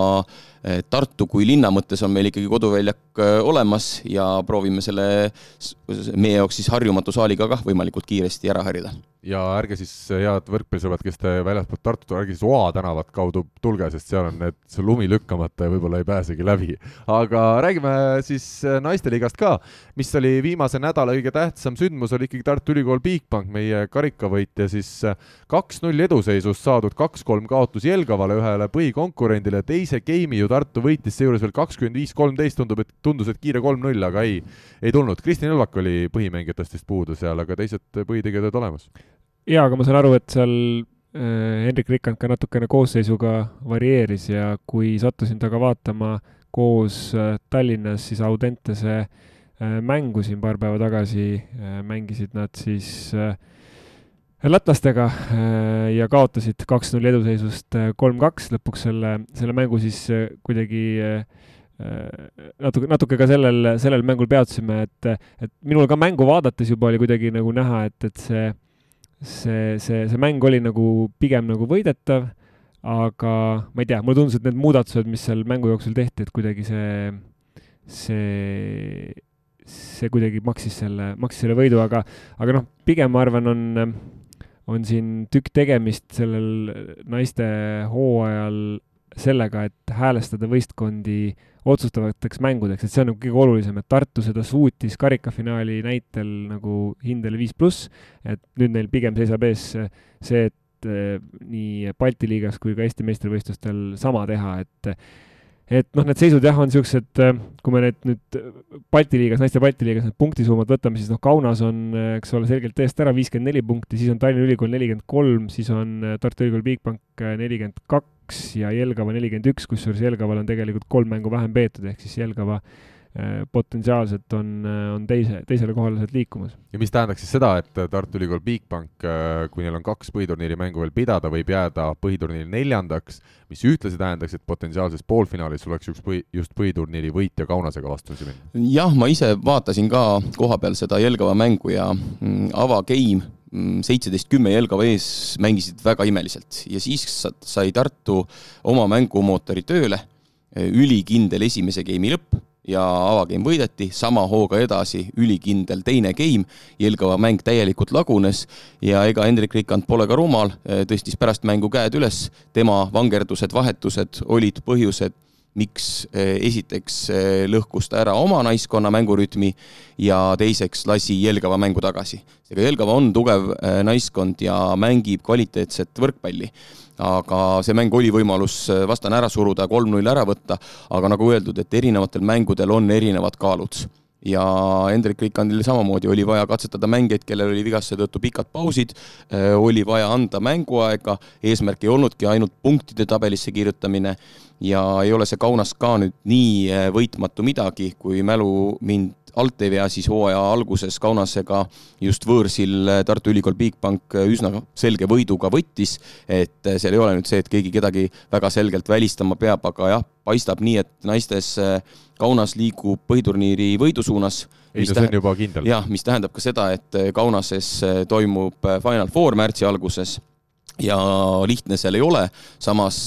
Tartu kui linna mõttes on meil ikkagi koduväljak eh, olemas ja proovime selle meie jaoks siis harjumatu saaliga kah võimalikult kiiresti ära harjuda ja ärge siis, head võrkpallisõbrad, kes te väljaspoolt Tartut, ärge siis Oa tänavat kaudu tulge, sest seal on need, see lumi lükkamata ja võib-olla ei pääsegi läbi. aga räägime siis äh, naisteliigast ka, mis oli viimase nädala kõige tähtsam sündmus, oli ikkagi Tartu Ülikool Bigbank, meie karikavõitja siis kaks-null eduseisust saadud kaks-kolm kaotus Jelgavale, ühele põhikonkurendile, teise game'i ju Tartu võitis seejuures veel kakskümmend viis, kolmteist, tundub, et tundus, et kiire kolm-null, aga ei, ei tulnud. Kristjan Õlvak oli põhimängijatest vist puudu seal, aga teised põhitegijad olid olemas jaa, aga ma saan aru, et seal äh, Hendrik Rikand ka natukene koosseisuga varieeris ja kui sattusin temaga vaatama koos äh, Tallinnas siis Audentese äh, mängu siin paar päeva tagasi mängisid nad siis äh, lätlastega äh, ja kaotasid kaks-null eduseisust äh, kolm-kaks, lõpuks selle, selle mängu siis äh, kuidagi natuke, natuke ka sellel, sellel mängul peatusime, et, et minul ka mängu vaadates juba oli kuidagi nagu näha, et, et see see, see, see mäng oli nagu pigem nagu võidetav, aga ma ei tea, mulle tundus, et need muudatused, mis seal mängu jooksul tehti, et kuidagi see, see, see kuidagi maksis selle, maksis selle võidu, aga, aga noh, pigem ma arvan, on, on siin tükk tegemist sellel naiste hooajal sellega, et häälestada võistkondi otsustavateks mängudeks, et see on nagu kõige olulisem, et Tartu seda suutis karikafinaali näitel nagu hindele viis pluss, et nüüd neil pigem seisab ees see, et eh, nii Balti liigas kui ka Eesti meistrivõistlustel sama teha, et et noh, need seisud jah, on niisugused, eh, kui me need nüüd Balti liigas, naiste Balti liigas need punktisummad võtame, siis noh, Kaunas on, eh, eks ole, selgelt eest ära viiskümmend neli punkti, siis on Tallinna Ülikool nelikümmend kolm, siis on Tartu Ülikool Bigbank nelikümmend kaks ja Jelgava nelikümmend üks, kusjuures Jelgaval on tegelikult kolm mängu vähem peetud, ehk siis Jelgava äh, potentsiaalselt on, äh, on teise, teisele kohale sealt liikumas. ja mis tähendaks siis seda, et Tartu Ülikool Bigbank, äh, kui neil on kaks põhiturniiri mängu veel pidada, võib jääda põhiturniiri neljandaks, mis ühtlasi tähendaks, et potentsiaalses poolfinaalis oleks üks põhi, just põhiturniiri võitja Kaunasega vastamisi minna? jah, ma ise vaatasin ka koha peal seda Jelgava mängu ja mm, avagame Mm, seitseteist kümme Jelgava ees mängisid väga imeliselt ja siis sai Tartu oma mängumootori tööle, ülikindel esimese game'i lõpp ja avagame võideti, sama hooga edasi, ülikindel teine game, Jelgava mäng täielikult lagunes ja ega Hendrik Rikand pole ka rumal, tõstis pärast mängu käed üles, tema vangerdused, vahetused olid põhjused miks eh, esiteks eh, lõhkus ta ära oma naiskonna mängurütmi ja teiseks lasi Jelgava mängu tagasi. seega Jelgava on tugev eh, naiskond ja mängib kvaliteetset võrkpalli. Aga see mäng oli võimalus vastane ära suruda, kolm-null ära võtta, aga nagu öeldud, et erinevatel mängudel on erinevad kaalud. Ja Hendrik Rikandil samamoodi oli vaja katsetada mängijaid, kellel oli vigastuse tõttu pikad pausid, oli vaja anda mänguaega, eesmärk ei olnudki ainult punktide tabelisse kirjutamine. Ja ei ole see Kaunas ka nüüd nii äh, võitmatu midagi, kui mälu mind alt-TVA siis hooaja alguses Kaunasega just võõrsil Tartu Ülikool Bigbank üsna selge võiduga võttis, et seal ei ole nüüd see, et keegi kedagi väga selgelt välistama peab, aga jah, paistab nii, et naistes Kaunas liigub põhiturniiri võidu suunas. ei see on juba kindel. jah, mis tähendab ka seda, et Kaunases toimub Final Four märtsi alguses ja lihtne seal ei ole, samas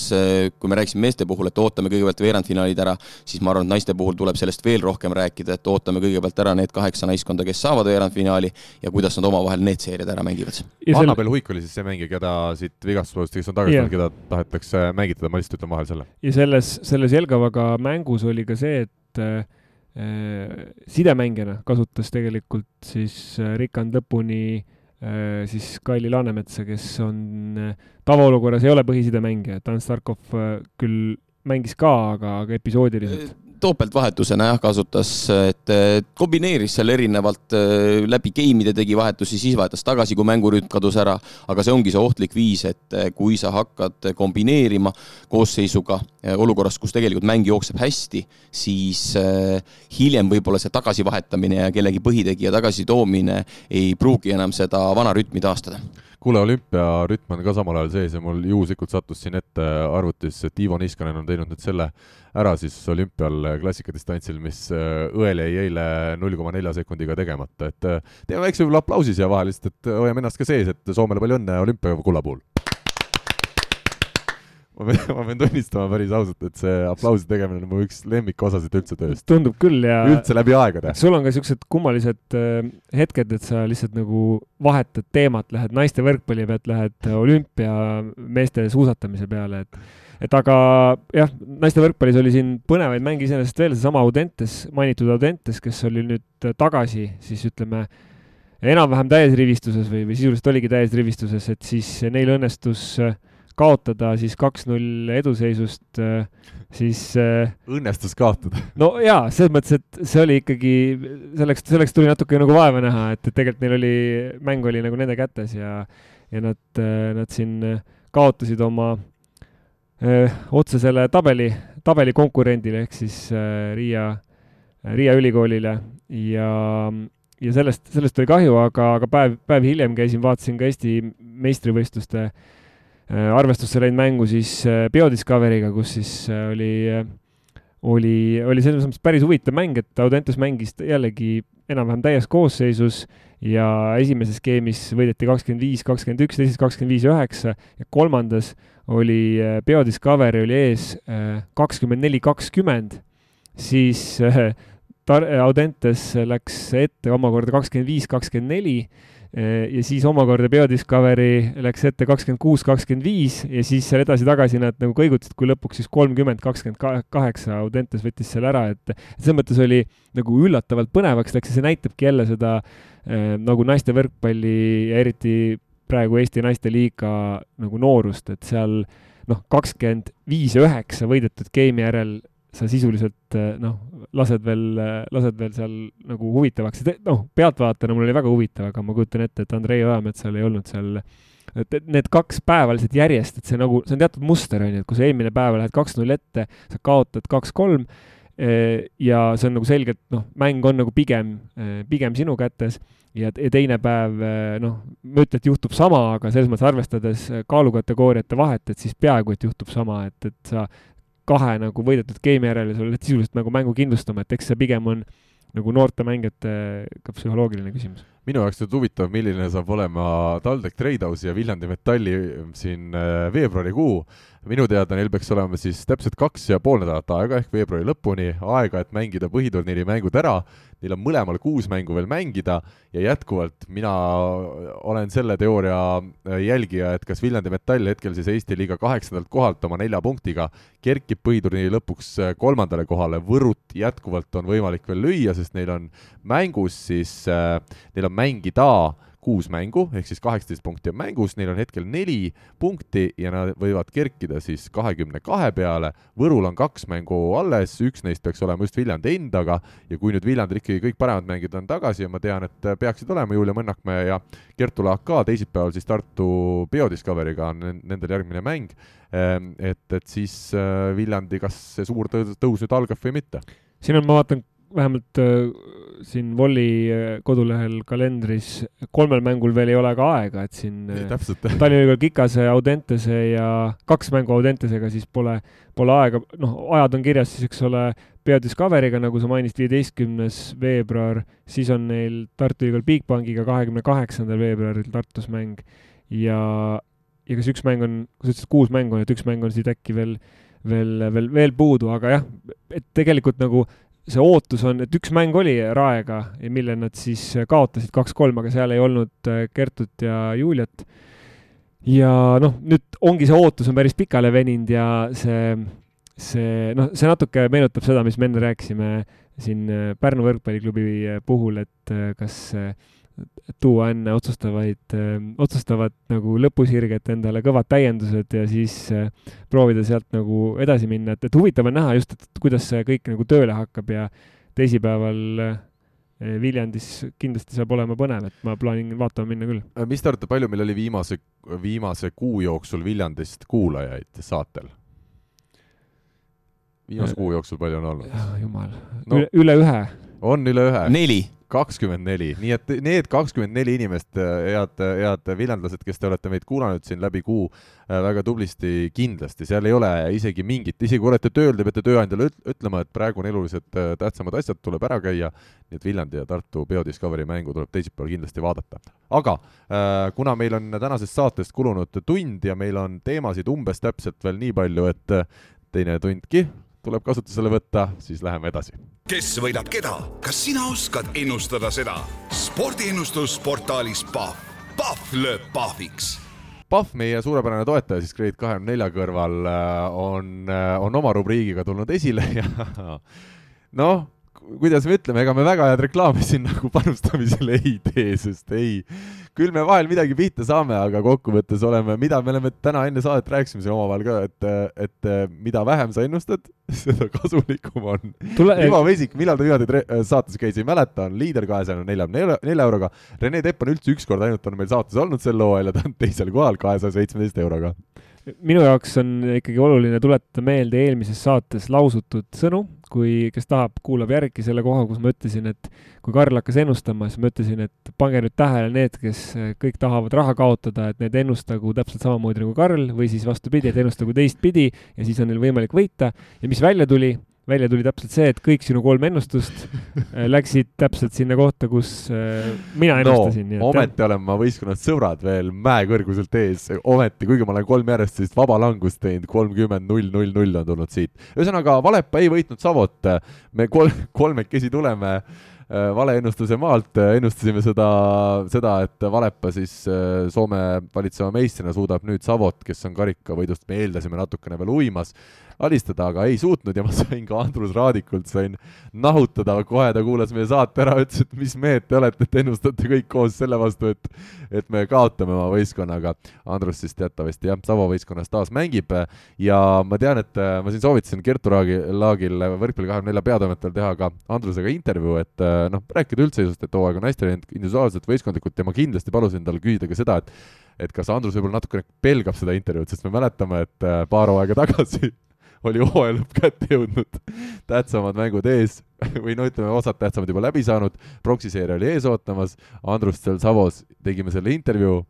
kui me rääkisime meeste puhul, et ootame kõigepealt veerandfinaalid ära, siis ma arvan, et naiste puhul tuleb sellest veel rohkem rääkida, et ootame kõigepealt ära need kaheksa naiskonda, kes saavad veerandfinaali ja kuidas nad omavahel need seeriad ära mängivad. Annabel Huik oli siis see mängija, keda siit vigastusest, kes on tagasi tulnud, keda tahetakse mängitada, ma lihtsalt ütlen vahel selle. ja selles, selles Jelgavaga mängus oli ka see, et äh, sidemängijana kasutas tegelikult siis äh, Rikand lõpuni äh, Äh, siis Kaili Laanemetsa, kes on äh, tavaolukorras ei ole põhisidemängija, et Ants Starkov äh, küll mängis ka, aga, aga episoodiliselt topeltvahetusena jah, kasutas, et kombineeris seal erinevalt läbi game'ide tegi vahetusi, siis vahetas tagasi, kui mängurütm kadus ära. aga see ongi see ohtlik viis, et kui sa hakkad kombineerima koosseisuga olukorras, kus tegelikult mäng jookseb hästi, siis hiljem võib-olla see tagasivahetamine ja kellegi põhitegija tagasitoomine ei pruugi enam seda vana rütmi taastada kuule, olümpiarütm on ka samal ajal sees ja mul juhuslikult sattus siin ette arvutis, et Ivo Niskanen on teinud nüüd selle ära siis olümpial klassikadistantsil, mis äh, õel jäi eile null koma nelja sekundiga tegemata, et äh, teeme väikse võib-olla aplausi siia vahele, lihtsalt et hoiame ennast ka sees, et Soomele palju õnne olümpiakulla puhul ma pean, ma pean tunnistama päris ausalt, et see aplausi tegemine on mu üks lemmikosasid üldse tööst. tundub küll ja üldse läbi aegade. sul on ka niisugused kummalised äh, hetked, et sa lihtsalt nagu vahetad teemat, lähed naiste võrkpalli pealt, lähed olümpiameeste suusatamise peale, et et aga jah, naiste võrkpallis oli siin põnevaid mänge iseenesest veel, seesama Audentes, mainitud Audentes, kes oli nüüd tagasi, siis ütleme, enam-vähem täies rivistuses või, või sisuliselt oligi täies rivistuses, et siis neil õnnestus äh, kaotada siis kaks-null eduseisust, äh, siis äh, õnnestus kaotada? no jaa, selles mõttes, et see oli ikkagi, selleks, selleks tuli natuke nagu vaeva näha, et, et tegelikult neil oli, mäng oli nagu nende kätes ja ja nad, äh, nad siin kaotasid oma öö, otsesele tabeli, tabeli konkurendile ehk siis öö, Riia, Riia ülikoolile ja ja sellest, sellest oli kahju, aga, aga päev, päev hiljem käisin, vaatasin ka Eesti meistrivõistluste Äh, arvestusse läinud mängu siis äh, BioDiscoveriga, kus siis äh, oli, oli, oli selles mõttes päris huvitav mäng, et Audentes mängis jällegi enam-vähem täies koosseisus ja esimeses skeemis võideti kakskümmend viis, kakskümmend üks, teises kakskümmend viis, üheksa ja kolmandas oli BioDiscovery oli ees kakskümmend neli, kakskümmend, siis Audentes läks ette omakorda kakskümmend viis, kakskümmend neli Äh, ja siis omakorda BioDiscovery läks ette kakskümmend kuus, kakskümmend viis ja siis seal edasi-tagasi nad nagu kõigutasid, kui lõpuks siis kolmkümmend, kakskümmend kaheksa Audentes võttis selle ära, et selles mõttes oli nagu üllatavalt põnevaks läks ja see näitabki jälle seda äh, nagu naiste võrkpalli ja eriti praegu Eesti naiste liiga nagu noorust, et seal noh, kakskümmend viis ja üheksa võidetud game'i järel sa sisuliselt eh, noh, lased veel, eh, lased veel seal nagu huvitavaks, noh, pealtvaatajana mul oli väga huvitav, aga ma kujutan ette, et Andrei Ojametsal ei olnud seal, et need kaks päeva lihtsalt järjest, et see nagu, see on teatud muster, on ju, et kui sa eelmine päev lähed kaks-null ette, sa kaotad kaks-kolm eh, ja see on nagu selgelt, noh, mäng on nagu pigem, pigem sinu kätes. Ja, ja teine päev, noh, ma ei ütle, et juhtub sama, aga selles mõttes arvestades kaalukategooriate vahet, et siis peaaegu, et juhtub sama, et, et sa kahe nagu võidetud game'i järel ja sa oled sisuliselt nagu mängu kindlustama, et eks see pigem on nagu noorte mängijate ka psühholoogiline küsimus. minu jaoks nüüd huvitav, milline saab olema TalTech Tradehouse ja Viljandi Metalli siin äh, veebruarikuu minu teada neil peaks olema siis täpselt kaks ja pool nädalat aega ehk veebruari lõpuni aega, et mängida põhiturniiri mängud ära. Neil on mõlemal kuus mängu veel mängida ja jätkuvalt mina olen selle teooria jälgija, et kas Viljandi Metall hetkel siis Eesti liiga kaheksandalt kohalt oma nelja punktiga kerkib põhiturniiri lõpuks kolmandale kohale, Võrut jätkuvalt on võimalik veel lüüa, sest neil on mängus siis neil on mängida kuus mängu, ehk siis kaheksateist punkti on mängus, neil on hetkel neli punkti ja nad võivad kerkida siis kahekümne kahe peale. Võrul on kaks mängu alles, üks neist peaks olema just Viljandi endaga ja kui nüüd Viljandil ikkagi kõik paremad mängijad on tagasi ja ma tean, et peaksid olema Julia Mõnnakmäe ja Kertu Laak ka teisipäeval siis Tartu BioDiscovery'ga on nendel järgmine mäng. Ehm, et, et siis äh, Viljandi, kas see suur tõus nüüd algab või mitte? siin on, ma vaatan vähemalt äh, siin Volli äh, kodulehel kalendris kolmel mängul veel ei ole ka aega, et siin äh. Tallinna Ülikool Kikase, Audentese ja kaks mängu Audentesega, siis pole, pole aega, noh, ajad on kirjas siis, eks ole, Biodiscoveriga, nagu sa mainisid, viieteistkümnes veebruar, siis on neil Tartu Ülikool Bigbankiga kahekümne kaheksandal veebruaril Tartus mäng ja, ja kas üks mäng on, sa ütlesid, kuus mängu on, et üks mäng on siit äkki veel, veel, veel, veel puudu, aga jah, et tegelikult nagu see ootus on, et üks mäng oli Raega mille nad siis kaotasid kaks-kolm, aga seal ei olnud äh, Kertut ja Juliat. ja noh, nüüd ongi see ootus on päris pikale veninud ja see, see noh, see natuke meenutab seda, mis me enne rääkisime siin äh, Pärnu võrkpalliklubi äh, puhul, et kas tuua enne otsustavaid, otsustavat nagu lõpusirget endale kõvad täiendused ja siis proovida sealt nagu edasi minna, et, et huvitav on näha just, et kuidas see kõik nagu tööle hakkab ja teisipäeval Viljandis kindlasti saab olema põnev, et ma plaanin vaatama minna küll. mis te arvate, palju meil oli viimase, viimase kuu jooksul Viljandist kuulajaid saatel? viimase kuu jooksul palju on olnud? jumal no,, üle, üle ühe. on üle ühe? neli kakskümmend neli, nii et need kakskümmend neli inimest, head, head viljandlased, kes te olete meid kuulanud siin läbi kuu väga tublisti, kindlasti, seal ei ole isegi mingit, isegi kui olete tööl, te peate tööandjale ütlema, et praegu on eluliselt tähtsamad asjad, tuleb ära käia, nii et Viljandi ja Tartu Biodiscovery mängu tuleb teisipäeval kindlasti vaadata. aga kuna meil on tänasest saatest kulunud tund ja meil on teemasid umbes täpselt veel nii palju, et teine tundki tuleb kasutusele võtta, siis läheme edasi. kes võidab keda, kas sina oskad ennustada seda? spordiennustusportaalis Pahv, Pahv lööb pahviks Pahv, meie suurepärane toetaja siis Grade kahekümne nelja kõrval on, on oma rubriigiga tulnud esile ja noh, kuidas me ütleme, ega me väga head reklaami siin nagu panustamisele ei tee, sest ei, küll me vahel midagi pihta saame, aga kokkuvõttes oleme, mida me oleme täna enne saadet rääkisime siin omavahel ka, et, et mida vähem sa ennustad, seda kasulikum on. Ivo Vesik, millal ta viimati saates käis, ei mäleta, on liider kahesaja neljakümne nelja euroga. Rene Tepp on üldse ükskord ainult on meil saates olnud sel hooajal ja ta on teisel kohal kahesaja seitsmeteist euroga minu jaoks on ikkagi oluline tuletada meelde eelmises saates lausutud sõnu, kui, kes tahab, kuulab järgi selle koha, kus ma ütlesin, et kui Karl hakkas ennustama, siis ma ütlesin, et pange nüüd tähele need, kes kõik tahavad raha kaotada, et need ennustagu täpselt samamoodi nagu Karl või siis vastupidi, et ennustagu teistpidi ja siis on neil võimalik võita. ja mis välja tuli, välja tuli täpselt see, et kõik sinu kolm ennustust äh, läksid täpselt sinna kohta, kus äh, mina ennustasin no,. ometi olen ma võistkonnast sõbrad veel mäekõrguselt ees, ometi, kuigi ma olen kolm järjest sellist vaba langust teinud, kolmkümmend, null, null, null on tulnud siit. ühesõnaga, Valepa ei võitnud Savot, me kol-, kolmekesi tuleme äh, valeennustuse maalt, ennustasime seda, seda, et Valepa siis Soome valitseva meistrina suudab nüüd Savot, kes on karikavõidust, me eeldasime natukene veel uimas, alistada, aga ei suutnud ja ma sain ka Andrus Raadikult, sain nahutada, kohe ta kuulas meie saate ära, ütles, et mis mehed te olete, et ennustate kõik koos selle vastu, et et me kaotame oma võistkonnaga. Andrus siis teatavasti jah, Savo võistkonnas taas mängib ja ma tean, et äh, ma siin soovitasin Kertu Raagi, Laagil võrkpalli kahekümne nelja peatoimetajal teha ka Andrusega intervjuu, et äh, noh, rääkida üldseisust, et hooaeg on hästi läinud individuaalselt, võistkondlikult ja ma kindlasti palusin tal küsida ka seda, et et kas Andrus võib-olla natukene pelgab seda intervjuud, sest me mäletame, et äh, paar hooaega tagasi oli hooaja lõpp kätte jõudnud, tähtsamad mängud ees või no ütleme, osad tähtsamad juba läbi saanud, proksiseeria oli ees ootamas, Andrust seal Savos tegime selle intervjuu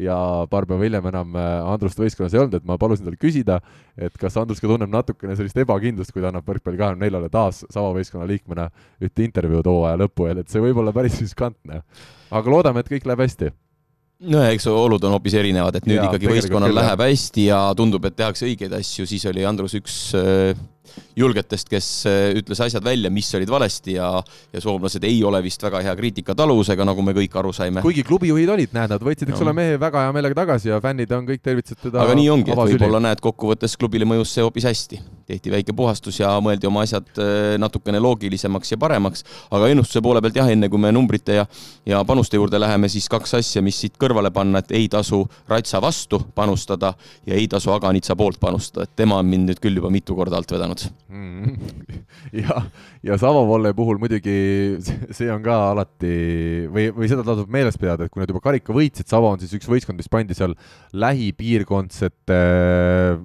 ja paar päeva hiljem enam äh, Andrust võistkonnas ei olnud, et ma palusin tal küsida, et kas Andrus ka tunneb natukene sellist ebakindlust, kui ta annab võrkpalli kahekümne neljale taas sama võistkonna liikmena ühte intervjuud hooaja lõpu eel, et see võib olla päris riskantne. aga loodame, et kõik läheb hästi no eks olud on hoopis erinevad, et nüüd ja, ikkagi võistkonnal läheb hästi ja tundub, et tehakse õigeid asju, siis oli Andrus üks äh, julgetest, kes äh, ütles asjad välja, mis olid valesti ja, ja soomlased ei ole vist väga hea kriitikataluvusega, nagu me kõik aru saime. kuigi klubijuhid olid, näed, nad võtsid, eks ole, mehe väga hea meelega tagasi ja fännid on kõik tervitasid teda. aga nii ongi, et võib-olla näed, kokkuvõttes klubile mõjus see hoopis hästi. tehti väike puhastus ja mõeldi oma asjad äh, natukene loogilisemaks ja paremaks, aga ennustuse poole pealt jah, enne kui me numbrite ja, ja panuste juurde läheme, siis kaks asja, mis siit kõrvale panna, et ei tasu Ratsa vastu panustada ja ei tasu Aganitsa poolt panustada, et tema on mind nüüd küll juba mitu korda alt vedanud mm. ja, ja Savovolle puhul muidugi see on ka alati või, või seda tasub meeles pidada, et kui nad juba karika võitsid, Savo on siis üks võistkond, mis pandi seal lähipiirkondsete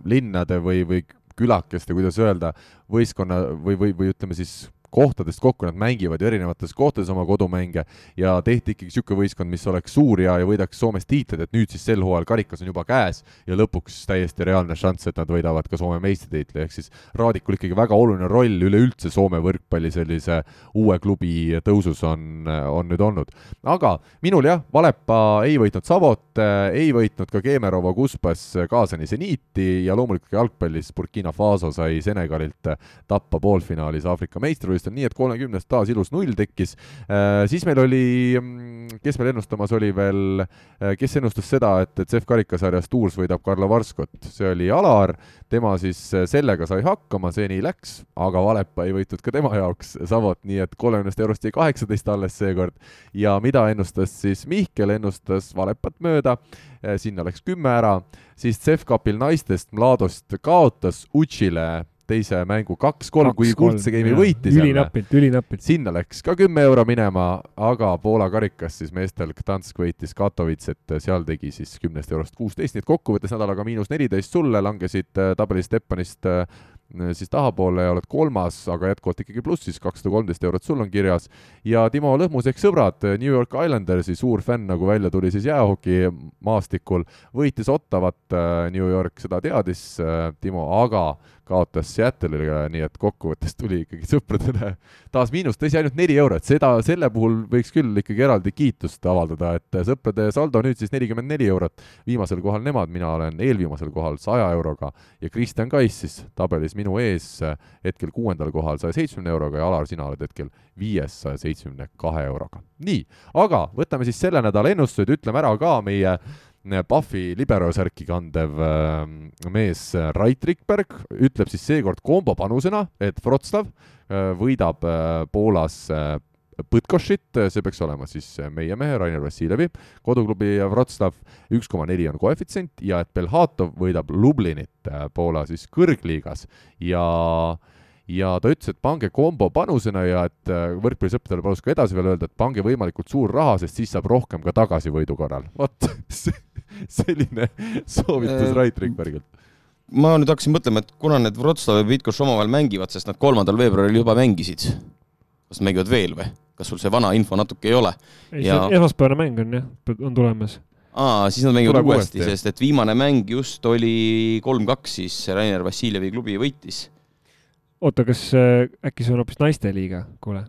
linnade või, või külakeste, kuidas öelda, võistkonna või, või, või ütleme siis kohtadest kokku, nad mängivad ju erinevates kohtades oma kodumänge ja tehti ikkagi niisugune võistkond, mis oleks suur ja, ja võidaks Soomes tiitleid, et nüüd siis sel hooajal karikas on juba käes ja lõpuks täiesti reaalne šanss, et nad võidavad ka Soome meistritiitli, ehk siis Raadikul ikkagi väga oluline roll üleüldse Soome võrkpalli sellise uue klubi tõusus on, on nüüd olnud. aga minul jah, Valepa ei võitnud Savot, ei võitnud ka Keemerova Kuspas kaasani seniiti ja loomulikult jalgpallis Burkina Faso sai Senegalilt tappa poolfinaalis Aafrika meistrivõistlustel, nii et kolmekümnest taas ilus null tekkis. siis meil oli, kes meil ennustamas oli veel, kes ennustas seda, et, et CEF karikasarjas Tours võidab Karlo Varskot, see oli Alar, tema siis sellega sai hakkama, see nii läks, aga Valepa ei võitnud ka tema jaoks Savot, nii et kolmekümnest eurost jäi kaheksateist alles seekord. ja mida ennustas siis Mihkel, ennustas Valepat mööda, sinna läks kümme ära, siis CEF Cupil naistest Mladost kaotas Utšile teise mängu kaks-kolm, kui kuldse geimi võitis ülinapilt, ülinapilt. sinna läks ka kümme euro minema, aga Poola karikas siis meestel Gdansk võitis Katowicet, seal tegi siis kümnest eurost kuusteist, nii et kokkuvõttes nädalaga miinus neliteist sulle, langesid tabeli Stepanist siis tahapoole ja oled kolmas, aga jätkuvalt ikkagi plussis, kakssada kolmteist eurot sul on kirjas. ja Timo Lõhmus ehk sõbrad, New York Islandersi suur fänn, nagu välja tuli siis jäähoki maastikul, võitis Ottavat New York, seda teadis Timo, aga kaotas Seattle'ile, nii et kokkuvõttes tuli ikkagi sõpradele taas miinus, tõsi, ainult neli eurot, seda, selle puhul võiks küll ikkagi eraldi kiitust avaldada, et sõprade saldo nüüd siis nelikümmend neli eurot, viimasel kohal nemad, mina olen eelviimasel kohal saja euroga ja Kristjan Kais siis tabelis minu ees hetkel kuuendal kohal saja seitsmekümne euroga ja Alar, sina oled hetkel viies saja seitsmekümne kahe euroga. nii, aga võtame siis selle nädala ennustused, ütleme ära ka meie Pahvi liberosärki kandev äh, mees Rait Rikberg ütleb siis seekord kombo panusena, et Wroclaw äh, võidab äh, Poolas äh, Põtkošit, see peaks olema siis meie mehe Rainer Vassiljevi koduklubi Wroclaw, üks koma neli on koefitsient ja et Belhatov võidab Lublinit äh, Poola siis kõrgliigas. Ja ja ta ütles, et pange kombo panusena ja et äh, võrkpallisõpradele palus ka edasi veel öelda, et pange võimalikult suur raha, sest siis saab rohkem ka tagasi võidu korral. vot selline soovitus äh, Rait Rikbergilt ma nüüd hakkasin mõtlema, et kuna need Wroclaw ja Bidgoš omavahel mängivad, sest nad kolmandal veebruaril juba mängisid, kas mängivad veel või? kas sul see vana info natuke ei ole? ei ja..., see esmaspäevane mäng on jah, on tulemas. aa, siis nad mängivad Tuleb uuesti, sest et viimane mäng just oli kolm-kaks, siis Rainer Vassiljevi klubi võitis. Oota, kas äh, äkki see on hoopis naisteliiga, kuule?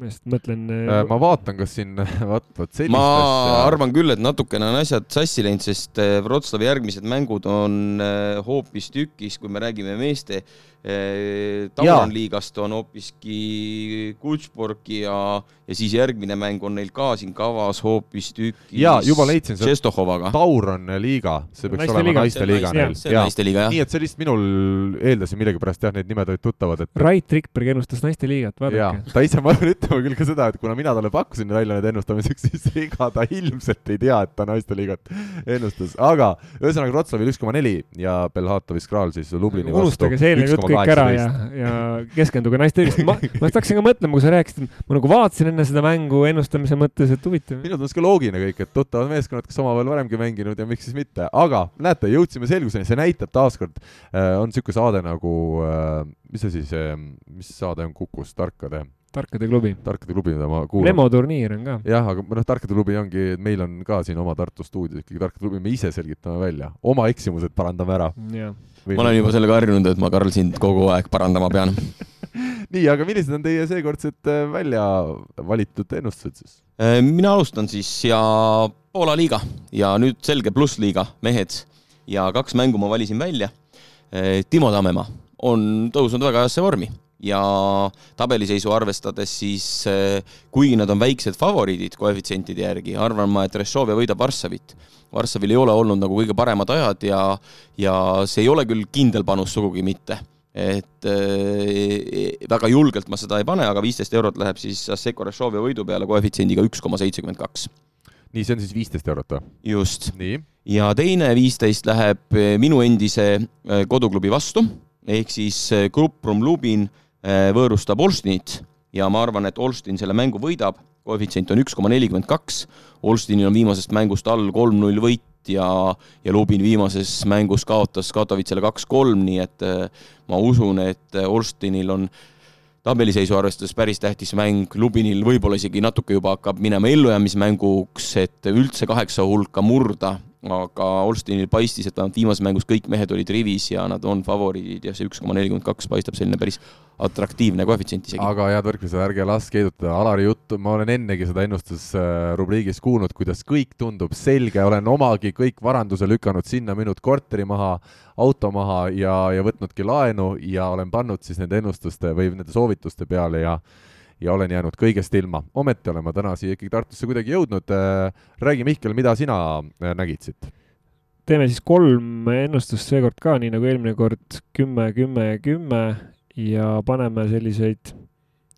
ma just mõtlen äh,. ma vaatan, kas siin, vot, vot sellist ma asja. arvan küll, et natukene on asjad sassi läinud, sest äh, Wroclawi järgmised mängud on äh, hoopistükkis, kui me räägime meeste Tauron liigast on hoopiski Kutšborgi ja, ja siis järgmine mäng on neil ka siin kavas hoopistükkis. ja juba leidsin. Tšestohovaga. Tauron liiga, see peaks naiste olema liiga. naiste liiga neil. see on naiste liiga, jah. nii et see lihtsalt minul eeldasin millegipärast jah, need nimed olid tuttavad, et. Rait Rikberg ennustas naiste liigat, vaadake. ta ise, ma pean ütlema küll ka seda, et kuna mina talle pakkusin välja need ennustamiseks, siis ega ta ilmselt ei tea, et ta naiste liigat ennustas, aga ühesõnaga Wroclawil üks koma neli ja Belhatovis Kral siis Lublini vastu. unustage see eelnev jutt kõik ära ja, ja keskenduge naiste õigesti. ma, ma hakkasin ka mõtlema, kui sa rääkisid, ma nagu vaatasin enne seda mängu ennustamise mõttes, et huvitav. minu tundus ka loogiline kõik, et tuttavad meeskonnad, kes omavahel varemgi mänginud ja miks siis mitte, aga näete, jõudsime selguseni, see näitab taaskord äh,, on niisugune saade nagu äh,, mis see siis äh,, mis saade on Kukus, tarkade tarkade klubi. tarkade klubi, mida ma kuulan. Lemo turniir on ka. jah, aga noh, Tarkade klubi ongi, meil on ka siin oma Tartu stuudios ikkagi Tarkade klubi, me ise selgitame välja, oma eksimused parandame ära. Ma olen juba sellega harjunud, et ma, Karl, sind kogu aeg parandama pean nii, aga millised on teie seekordsed äh, välja valitud ennustused siis? Äh, mina alustan siis ja Poola liiga ja nüüd selge plussliiga mehed ja kaks mängu ma valisin välja. Äh, Timo Tammemaa on tõusnud väga heasse vormi ja tabeliseisu arvestades siis kuigi nad on väiksed favoriidid koefitsientide järgi, arvan ma, et Rešovia võidab Varssavit. Varssavil ei ole olnud nagu kõige paremad ajad ja, ja see ei ole küll kindel panus sugugi mitte. et äh, väga julgelt ma seda ei pane, aga viisteist eurot läheb siis Asseko Rešovia võidu peale koefitsiendiga üks koma seitsekümmend kaks. nii, see on siis viisteist eurot või? just. ja teine viisteist läheb minu endise koduklubi vastu, ehk siis Gruprum Lubin Äh, võõrustab Olstinit ja ma arvan, et Olstin selle mängu võidab, koefitsient on üks koma nelikümmend kaks, Olstinil on viimasest mängust all kolm-null võit ja, ja Lubin viimases mängus kaotas Katowicele kaks-kolm, nii et äh, ma usun, et Olstinil on tabeliseisu arvestades päris tähtis mäng, Lubinil võib-olla isegi natuke juba hakkab minema ellujäämismänguks, et üldse kaheksa hulka murda, aga Olstinil paistis, et vähemalt viimases mängus kõik mehed olid rivis ja nad on favoriidid ja see üks koma nelikümmend kaks paistab selline päris atraktiivne koefitsient isegi. aga head võrkpallisõbrad, ärge laske heidutada Alari juttu, ma olen ennegi seda ennustusrubriigis kuulnud, kuidas kõik tundub selge, olen omagi kõik varanduse lükanud sinna minut korteri maha, auto maha ja, ja võtnudki laenu ja olen pannud siis nende ennustuste või nende soovituste peale ja ja olen jäänud kõigest ilma. ometi olen ma täna siia ikkagi Tartusse kuidagi jõudnud. räägi, Mihkel, mida sina äh, nägid siit? teeme siis kolm ennustust seekord ka, nii nagu eelmine kord, kümme, kümme ja kümme ja paneme selliseid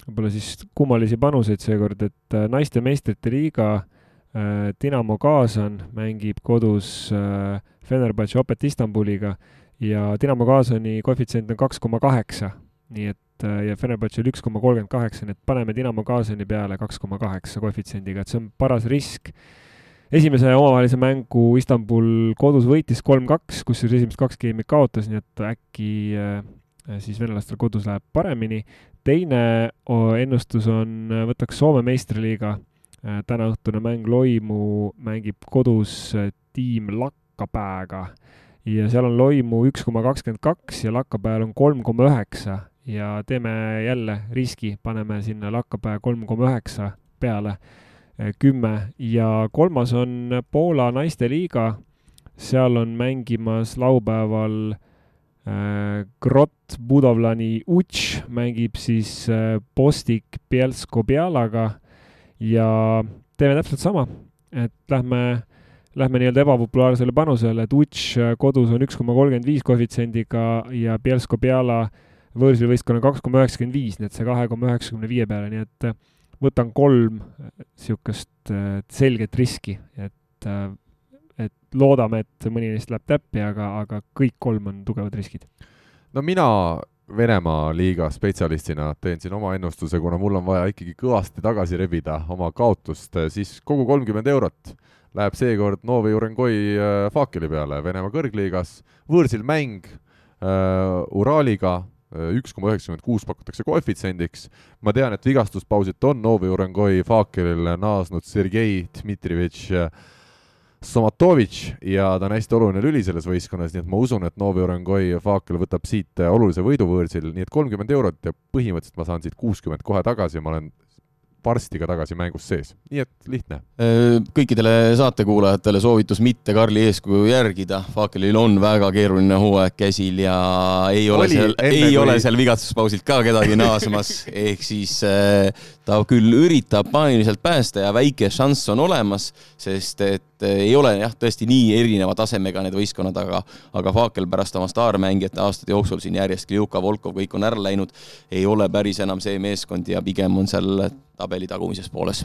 võib-olla siis kummalisi panuseid seekord, et äh, naiste meistrite liiga äh, Dinamo Kaasan mängib kodus äh, Fenerbahce Opet Istanbuliga ja Dinamo Kaasani koefitsient on kaks koma kaheksa, nii et ja Fenerbahce oli üks koma kolmkümmend kaheksa, nii et paneme Dinamo Kaasani peale kaks koma kaheksa koefitsiendiga, et see on paras risk. esimese omavahelise mängu Istanbul kodus võitis kolm-kaks, kusjuures esimesed kaks geimi kaotas, nii et äkki Äh, siis venelastel kodus läheb paremini. teine ennustus on, äh, võtaks Soome meistriliiga. Äh, tänaõhtune mäng Loimu mängib kodus tiim Lakkapääga ja seal on Loimu üks koma kakskümmend kaks ja Lakkapääl on kolm koma üheksa ja teeme jälle riski, paneme sinna Lakkapää kolm koma üheksa peale kümme ja kolmas on Poola naisteliiga. seal on mängimas laupäeval äh, Grot Budovlani Uč mängib siis äh, Postik Bielsko-Bialaga ja teeme täpselt sama, et lähme, lähme nii-öelda ebapopulaarsele panusele, et äh, kodus on üks koma kolmkümmend viis koefitsiendiga ja Bielsko-Biala võõrsil võistkonna kaks koma üheksakümmend viis, nii et see kahe koma üheksakümne viie peale, nii et võtan kolm niisugust selget riski, et et loodame, et mõni neist läheb täppi, aga, aga kõik kolm on tugevad riskid. no mina Venemaa liiga spetsialistina teen siin oma ennustuse, kuna mul on vaja ikkagi kõvasti tagasi rebida oma kaotust, siis kogu kolmkümmend eurot läheb seekord Novi Urengoi äh, Fakeli peale Venemaa kõrgliigas, võõrsil mäng äh, Uraliga, äh, üks koma üheksakümmend kuus pakutakse koefitsiendiks. ma tean, et vigastuspausilt on Novi Urengoi Fakelil naasnud Sergei Dmitrijevitš äh, Somatovitš ja ta on hästi oluline lüli selles võistkonnas, nii et ma usun, et Novi Orengoi Fakel võtab siit olulise võidu võõrsil, nii et kolmkümmend eurot ja põhimõtteliselt ma saan siit kuuskümmend kohe tagasi ja ma olen varsti ka tagasi mängus sees, nii et lihtne. Äh, kõikidele saatekuulajatele soovitus mitte Karli eeskuju järgida, Fakelil on väga keeruline hooaeg käsil ja ei ole Oli seal, ei kui... ole seal vigastuspausilt ka kedagi naasmas, ehk siis äh, ta küll üritab paaniliselt päästa ja väike šanss on olemas, sest et äh, ei ole jah, tõesti nii erineva tasemega need võistkonnad, aga aga Fakel pärast oma staarmängijate aastate jooksul siin järjest Kljuka, Volkov, kõik on ära läinud, ei ole päris enam see meeskond ja pigem on seal tabeli tagumises pooles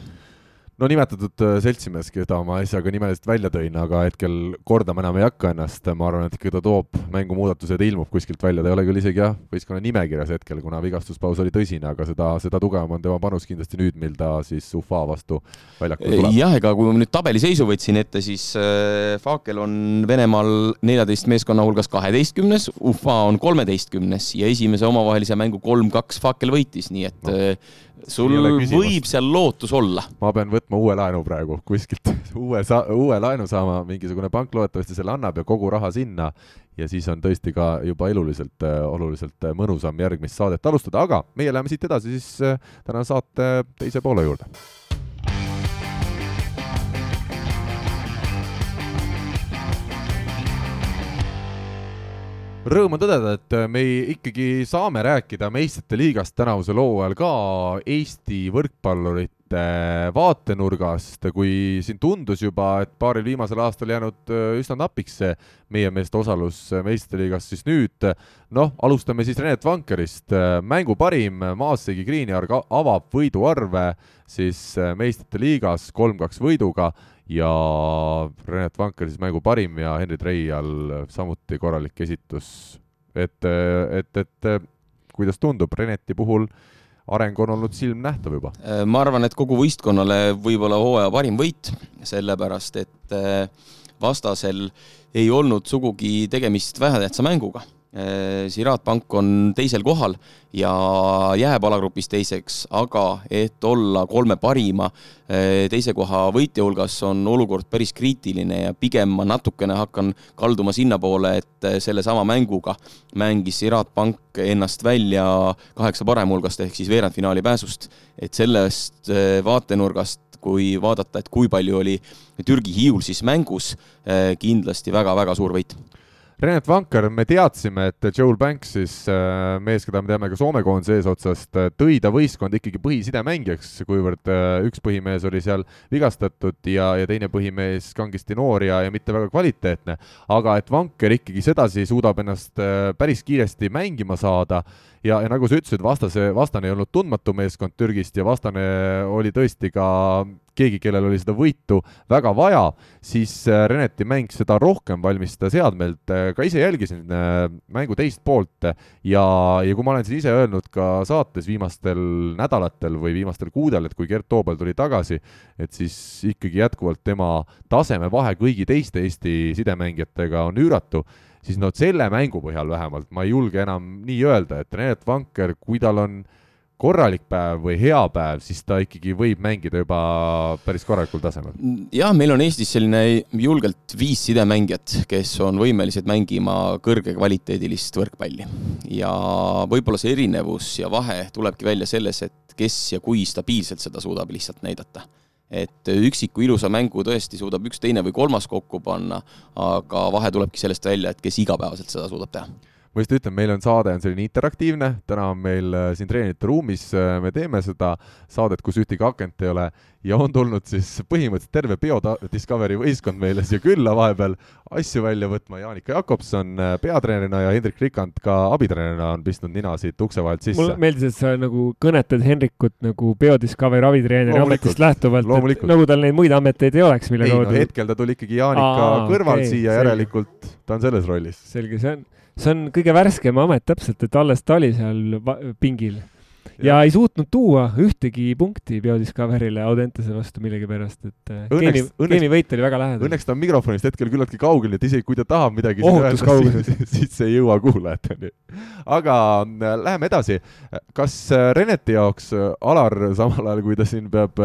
no nimetatud äh, seltsimees, keda ma äsja ka nimeliselt välja tõin, aga hetkel kordama enam ei hakka ennast, ma arvan, et ta toob mängumuudatused ja ilmub kuskilt välja, ta ei ole küll isegi jah, võistkonna nimekirjas hetkel, kuna vigastuspaus oli tõsine, aga seda, seda tugevam on tema panus kindlasti nüüd, mil ta siis Ufa vastu väljakule tuleb. jah, ega kui ma nüüd tabeliseisu võtsin ette, siis äh, Fakel on Venemaal neljateist meeskonna hulgas kaheteistkümnes, Ufa on kolmeteistkümnes ja esimese omavahelise mängu kolm-kaks Fakel võitis, nii et no. äh, sul võib seal lootus olla. ma pean võtma uue laenu praegu kuskilt, uue sa-, uue laenu saama, mingisugune pank loodetavasti selle annab ja kogu raha sinna ja siis on tõesti ka juba eluliselt äh, oluliselt äh, mõnusam järgmist saadet alustada, aga meie läheme siit edasi siis äh, tänase saate teise poole juurde Rõõm on tõdeda, et me ikkagi saame rääkida meistrite liigast tänavusel hooajal ka Eesti võrkpallurite vaatenurgast, kui siin tundus juba, et paaril viimasel aastal jäänud äh, üsna napiks see meie meeste osalus meistrite liigas, siis nüüd noh, alustame siis Renet Vankerist, mängu parim, Maasseegi Greenyard avab võiduarve siis äh, meistrite liigas kolm-kaks võiduga ja Renet Vanker siis mängu parim ja Henri Treial samuti korralik esitus. et, et, et kuidas tundub, Reneti puhul areng on olnud silmnähtav juba? ma arvan, et kogu võistkonnale võib-olla hooaja parim võit, sellepärast et vastasel ei olnud sugugi tegemist vähetähtsa mänguga Ziraat Pank on teisel kohal ja jääb alagrupis teiseks, aga et olla kolme parima teise koha võitja hulgas, on olukord päris kriitiline ja pigem ma natukene hakkan kalduma sinnapoole, et sellesama mänguga mängis Ziraat Pank ennast välja kaheksa parema hulgast ehk siis veerandfinaali pääsust. et sellest vaatenurgast kui vaadata, et kui palju oli Türgi hiiul siis mängus, kindlasti väga-väga suur võit Renet Vanker, me teadsime, et Joel Banks siis äh, mees, keda me teame ka Soome koondise eesotsast, äh, tõi ta võistkonda ikkagi põhisidemängijaks, kuivõrd äh, üks põhimees oli seal vigastatud ja, ja teine põhimees kangesti noor ja, ja mitte väga kvaliteetne. aga et Vanker ikkagi sedasi suudab ennast päris kiiresti mängima saada ja, ja nagu sa ütlesid, vastase, vastane ei olnud tundmatu meeskond Türgist ja vastane oli tõesti ka keegi, kellel oli seda võitu väga vaja, siis äh, Reneti mäng seda rohkem valmis seda seadmelt, äh, ka ise jälgisin äh, mängu teist poolt ja, ja kui ma olen siin ise öelnud ka saates viimastel nädalatel või viimastel kuudel, et kui Gert Toobal tuli tagasi, et siis ikkagi jätkuvalt tema tasemevahe kõigi teiste Eesti sidemängijatega on üüratu siis no selle mängu põhjal vähemalt ma ei julge enam nii öelda, et Renet Vanker, kui tal on korralik päev või hea päev, siis ta ikkagi võib mängida juba päris korralikul tasemel. jah, meil on Eestis selline julgelt viis sidemängijat, kes on võimelised mängima kõrgekvaliteedilist võrkpalli. ja võib-olla see erinevus ja vahe tulebki välja selles, et kes ja kui stabiilselt seda suudab lihtsalt näidata et üksiku ilusa mängu tõesti suudab üks, teine või kolmas kokku panna, aga vahe tulebki sellest välja, et kes igapäevaselt seda suudab teha ma just ütlen, meil on saade on selline interaktiivne, täna on meil äh, siin treenerite ruumis, äh, me teeme seda saadet, kus ühtegi akent ei ole. Ja on tulnud siis põhimõtteliselt terve BioDiscovery võistkond meile siia külla vahepeal asju välja võtma, Jaanika Jakobson äh, peatreenerina ja Hendrik Rikand ka abitreenerina on pistnud nina siit ukse vahelt sisse. mulle meeldis, et sa nagu kõnetad Hendrikut nagu BioDiscovery abitreeneri ametist lähtuvalt, et nagu tal neid muid ameteid ei oleks, mille kaudu no, hetkel ta tuli ikkagi Jaanika Aa, kõrval okay, siia, järelikult. Ta on selles rollis. selge, see on see on kõige värskem amet täpselt, et alles ta oli seal pingil ja, ja ei suutnud tuua ühtegi punkti Biodiscoverile Audentese vastu millegipärast, et äh, õnneks, geeni, geenivõit oli väga lähedal. õnneks ta on mikrofonist hetkel küllaltki kaugel, nii et isegi kui ta tahab midagi ohutus kaugel, siis, see ei jõua kuulajateni. aga äh, läheme edasi. kas äh, Reneti jaoks Alar, samal ajal kui ta siin peab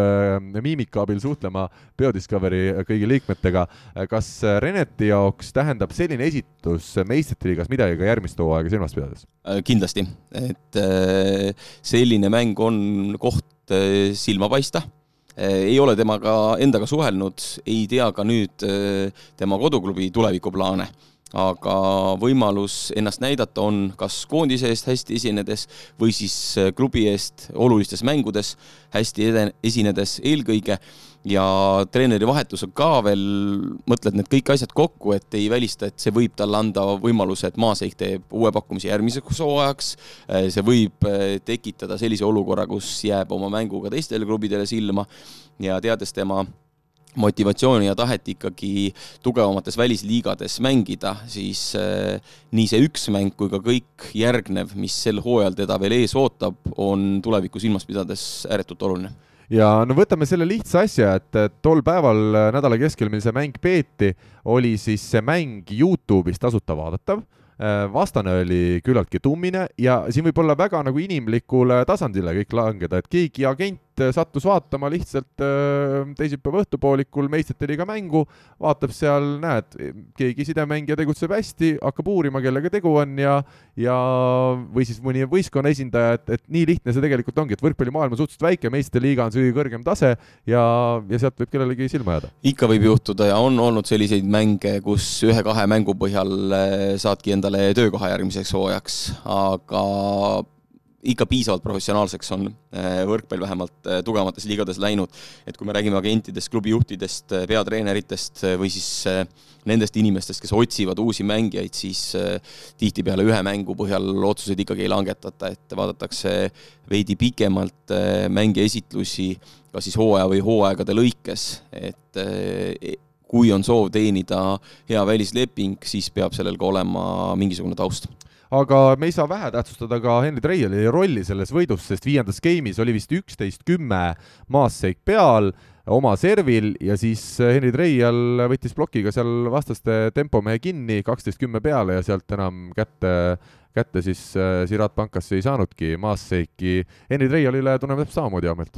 miimika abil suhtlema Biodiscovery kõigi liikmetega, kas Reneti jaoks tähendab selline esitus meistrite liigas midagi ka järgmist hooaega silmas pidades? kindlasti, et see selline mäng on koht äh, silma paista. Äh, ei ole temaga endaga suhelnud, ei tea ka nüüd äh, tema koduklubi tulevikuplaane aga võimalus ennast näidata on kas koondise eest hästi esinedes või siis klubi eest olulistes mängudes hästi esinedes eelkõige ja treeneri vahetus on ka veel, mõtled need kõik asjad kokku, et ei välista, et see võib talle anda võimaluse, et Maaseik teeb uue pakkumise järgmiseks hooajaks. see võib eh, tekitada sellise olukorra, kus jääb oma mänguga teistele klubidele silma ja teades tema motivatsiooni ja tahet ikkagi tugevamates välisliigades mängida, siis äh, nii see üks mäng kui ka kõik järgnev, mis sel hooajal teda veel ees ootab, on tulevikku silmas pidades ääretult oluline ja no võtame selle lihtsa asja, et tol päeval äh, nädala keskel, mil see mäng peeti, oli siis see mäng Youtube'is tasuta vaadatav. Äh, vastane oli küllaltki tummine ja siin võib olla väga nagu inimlikule tasandile kõik langeda, et keegi agent Äh, sattus vaatama lihtsalt äh, teisipäeva õhtupoolikul meistrite liiga mängu, vaatab seal, näed, keegi sidemängija tegutseb hästi, hakkab uurima, kellega tegu on ja ja või siis mõni võistkonna esindaja, et, et nii lihtne see tegelikult ongi, et võrkpallimaailm on suhteliselt väike, meistrite liiga on see kõige kõrgem tase ja, ja sealt võib kellelegi silma jääda. ikka võib juhtuda ja on olnud selliseid mänge, kus ühe-kahe mängu põhjal äh, saadki endale töökoha järgmiseks hooajaks, aga ikka piisavalt professionaalseks on äh, võrkpall vähemalt äh, tugevamates liigades läinud. et kui me räägime agentidest, klubijuhtidest, äh, peatreeneritest või siis nendest inimestest, kes otsivad uusi mängijaid, siis tihtipeale ühe mängu põhjal otsuseid ikkagi ei langetata, et vaadatakse veidi pikemalt mängija esitlusi, kas siis hooaja või hooaegade lõikes, et e, kui on soov teenida hea välisleping, siis peab sellel ka olema mingisugune taust aga me ei saa vähe tähtsustada ka Henry Treiali rolli selles võidus, sest viiendas game'is oli vist üksteist kümme maasseik peal oma servil ja siis Henry Treial võttis plokiga seal vastaste tempomehe kinni, kaksteist kümme peale ja sealt enam kätte kätte siis äh, Sirat Pankasse ei saanudki maasseiki. Henry Treialile tunneme täpselt samamoodi hea meelt,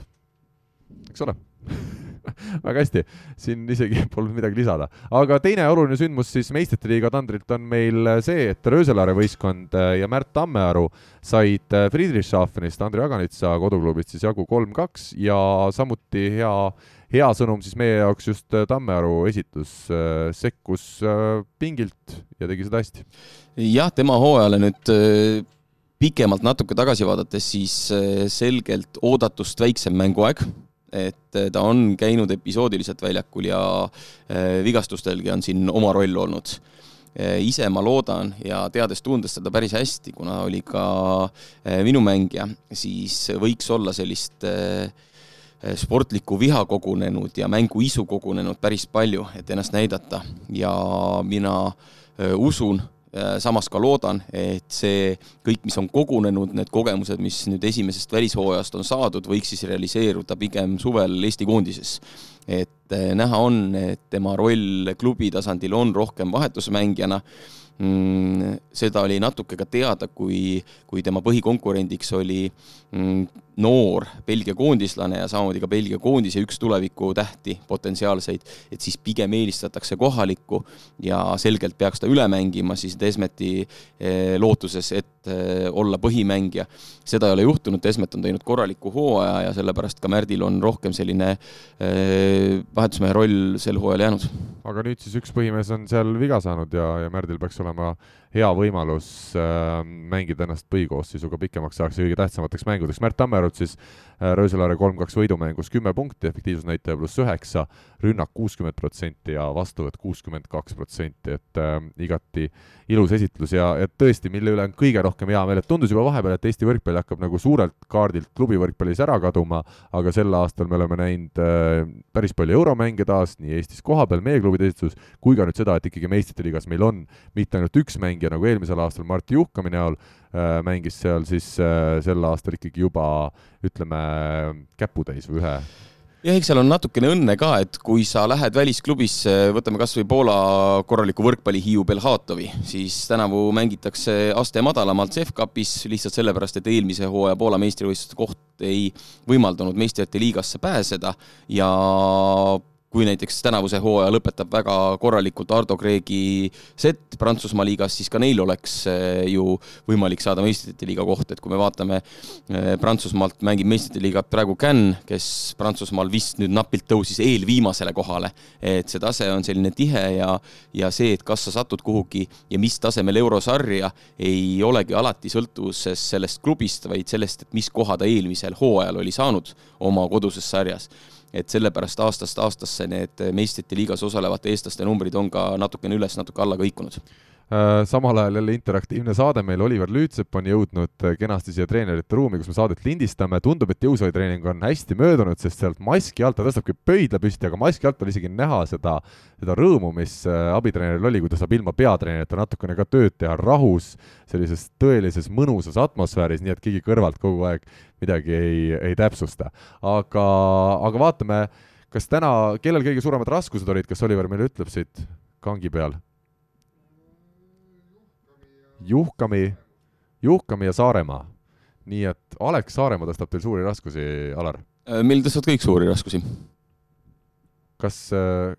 eks ole väga hästi, siin isegi polnud midagi lisada. aga teine oluline sündmus siis meistrite liiga tandrilt on meil see, et Rööselaare võistkond ja Märt Tammearu said Friedrichshafenist, Andrei Aganitsa koduklubist siis jagu kolm-kaks ja samuti hea, hea sõnum siis meie jaoks just Tammearu esitus, sekkus pingilt ja tegi seda hästi. jah, tema hooajale nüüd pikemalt natuke tagasi vaadates, siis selgelt oodatust väiksem mänguaeg et eh, ta on käinud episoodiliselt väljakul ja eh, vigastustelgi on siin oma roll olnud. Eh, ise ma loodan ja teades-tundes teda päris hästi, kuna oli ka minu mängija, siis võiks olla sellist sportlikku viha kogunenud ja mänguisu kogunenud päris palju, et ennast näidata ja mina usun samas ka loodan, et see kõik, mis on kogunenud, need kogemused, mis nüüd esimesest välishooajast on saadud, võiks siis realiseeruda pigem suvel Eesti koondises. et äh, näha on, et tema roll klubi tasandil on rohkem vahetusmängijana mm,, seda oli natuke ka teada, kui, kui tema põhikonkurendiks oli mm, noor Belgia koondislane ja samamoodi ka Belgia koondise üks tulevikutähti potentsiaalseid, et siis pigem eelistatakse kohalikku ja selgelt peaks ta üle mängima siis Desmeti eh, lootuses, et eh, olla põhimängija. seda ei ole juhtunud, Desmet on teinud korraliku hooaja ja sellepärast ka Märdil on rohkem selline eh, vahetusmehe roll sel hooajal jäänud. aga nüüd siis üks põhimees on seal viga saanud ja, ja Märdil peaks olema hea võimalus äh, mängida ennast põhikoosseisuga pikemaks ajaks ja kõige tähtsamateks mängudeks. Märt Tammerud siis Rööselaare kolm-kaks võidumängus kümme punkti, efektiivsusnäitaja pluss üheksa, rünnak kuuskümmend protsenti ja vastuvõtt kuuskümmend kaks protsenti, et äh, igati ilus esitlus ja, ja tõesti, mille üle on kõige rohkem hea meel, et tundus juba vahepeal, et Eesti võrkpall hakkab nagu suurelt kaardilt klubivõrkpallis ära kaduma, aga sel aastal me oleme näinud äh, päris palju euromänge taas, nii Eestis kohapeal, meie klubide esitus, kui ka nüüd seda, et ikkagi meistrite liigas meil on mitte ainult üks mängija, nagu eelmisel aastal Martti Juhkami näol äh,, mängis seal siis äh, sel aastal ikkagi juba ütleme, käputäis või ühe. Jah, eks seal on natukene õnne ka, et kui sa lähed välisklubisse, võtame kas või Poola korraliku võrkpallihiiu Belhatovi, siis tänavu mängitakse aste madalamalt CEF-kapis lihtsalt sellepärast, et eelmise hooaja Poola meistrivõistluste koht ei võimaldanud meistrite liigasse pääseda ja kui näiteks tänavuse hooaja lõpetab väga korralikult Ardo Kreegi set Prantsusmaa liigas, siis ka neil oleks eh, ju võimalik saada meistrite liiga koht, et kui me vaatame eh, Prantsusmaalt mängib meistrite liigat praegu Cannes, kes Prantsusmaal vist nüüd napilt tõusis eelviimasele kohale. et see tase on selline tihe ja, ja see, et kas sa satud kuhugi ja mis tasemel eurosarja, ei olegi alati sõltuvuses sellest klubist, vaid sellest, et mis koha ta eelmisel hooajal oli saanud oma koduses sarjas et sellepärast aastast aastasse need meistrite liigas osalevate eestlaste numbrid on ka natukene üles, natuke alla kõikunud samal ajal jälle interaktiivne saade meil, Oliver Lüütsepp on jõudnud äh, kenasti siia treenerite ruumi, kus me saadet lindistame, tundub, et jõusaalitreening on hästi möödunud, sest sealt maski alt, ta tõstabki pöidla püsti, aga maski alt on isegi näha seda, seda rõõmu, mis äh, abitreeneril oli, kui ta saab ilma peatreenerita natukene ka tööd teha rahus, sellises tõelises mõnusas atmosfääris, nii et keegi kõrvalt kogu aeg midagi ei, ei täpsusta. aga, aga vaatame, kas täna, kellel kõige suuremad raskused olid, kas Oliver meile ütleb siit kangi peal? Juhkami, Juhkami ja Saaremaa. nii et Alex Saaremaa tõstab teil suuri raskusi, Alar? Äh, meil tõstavad kõik suuri raskusi. kas äh,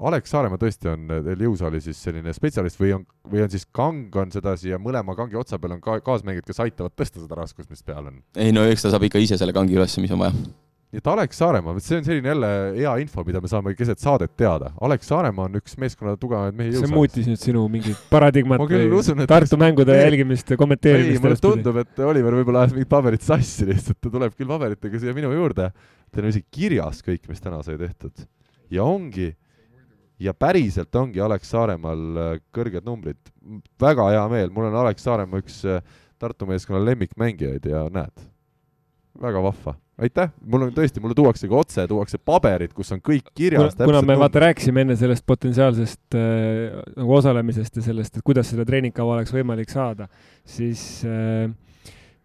Alex Saaremaa tõesti on teil jõusaali siis selline spetsialist või on, või on siis Kang on sedasi ja mõlema kangi otsa peal on ka kaasmängijad, kes aitavad tõsta seda raskust, mis peal on? ei no eks ta saab ikka ise selle kangi üles, mis on vaja nii et Alex Saaremaa, see on selline jälle hea info, mida me saame keset saadet teada. Alex Saaremaa on üks meeskonna tugevamaid mehi jõusaalis. see muutis nüüd sinu mingit paradigmat või usun, Tartu mängude ei, jälgimist ja kommenteerimist? ei, mulle tundub, et Oliver võib-olla ajas mingid paberid sassi lihtsalt, ta tuleb küll paberitega siia minu juurde. Teil on isegi kirjas kõik, mis täna sai tehtud. ja ongi, ja päriselt ongi Alex Saaremaal äh, kõrged numbrid. väga hea meel, mul on Alex Saaremaa üks äh, Tartu meeskonna lemmikmängijaid ja näed väga vahva aitäh, mul on tõesti, mulle tuuaksegi otse, tuuakse paberid, kus on kõik kirjas. kuna me vaata rääkisime enne sellest potentsiaalsest äh, nagu osalemisest ja sellest, et kuidas seda treeningkava oleks võimalik saada, siis äh,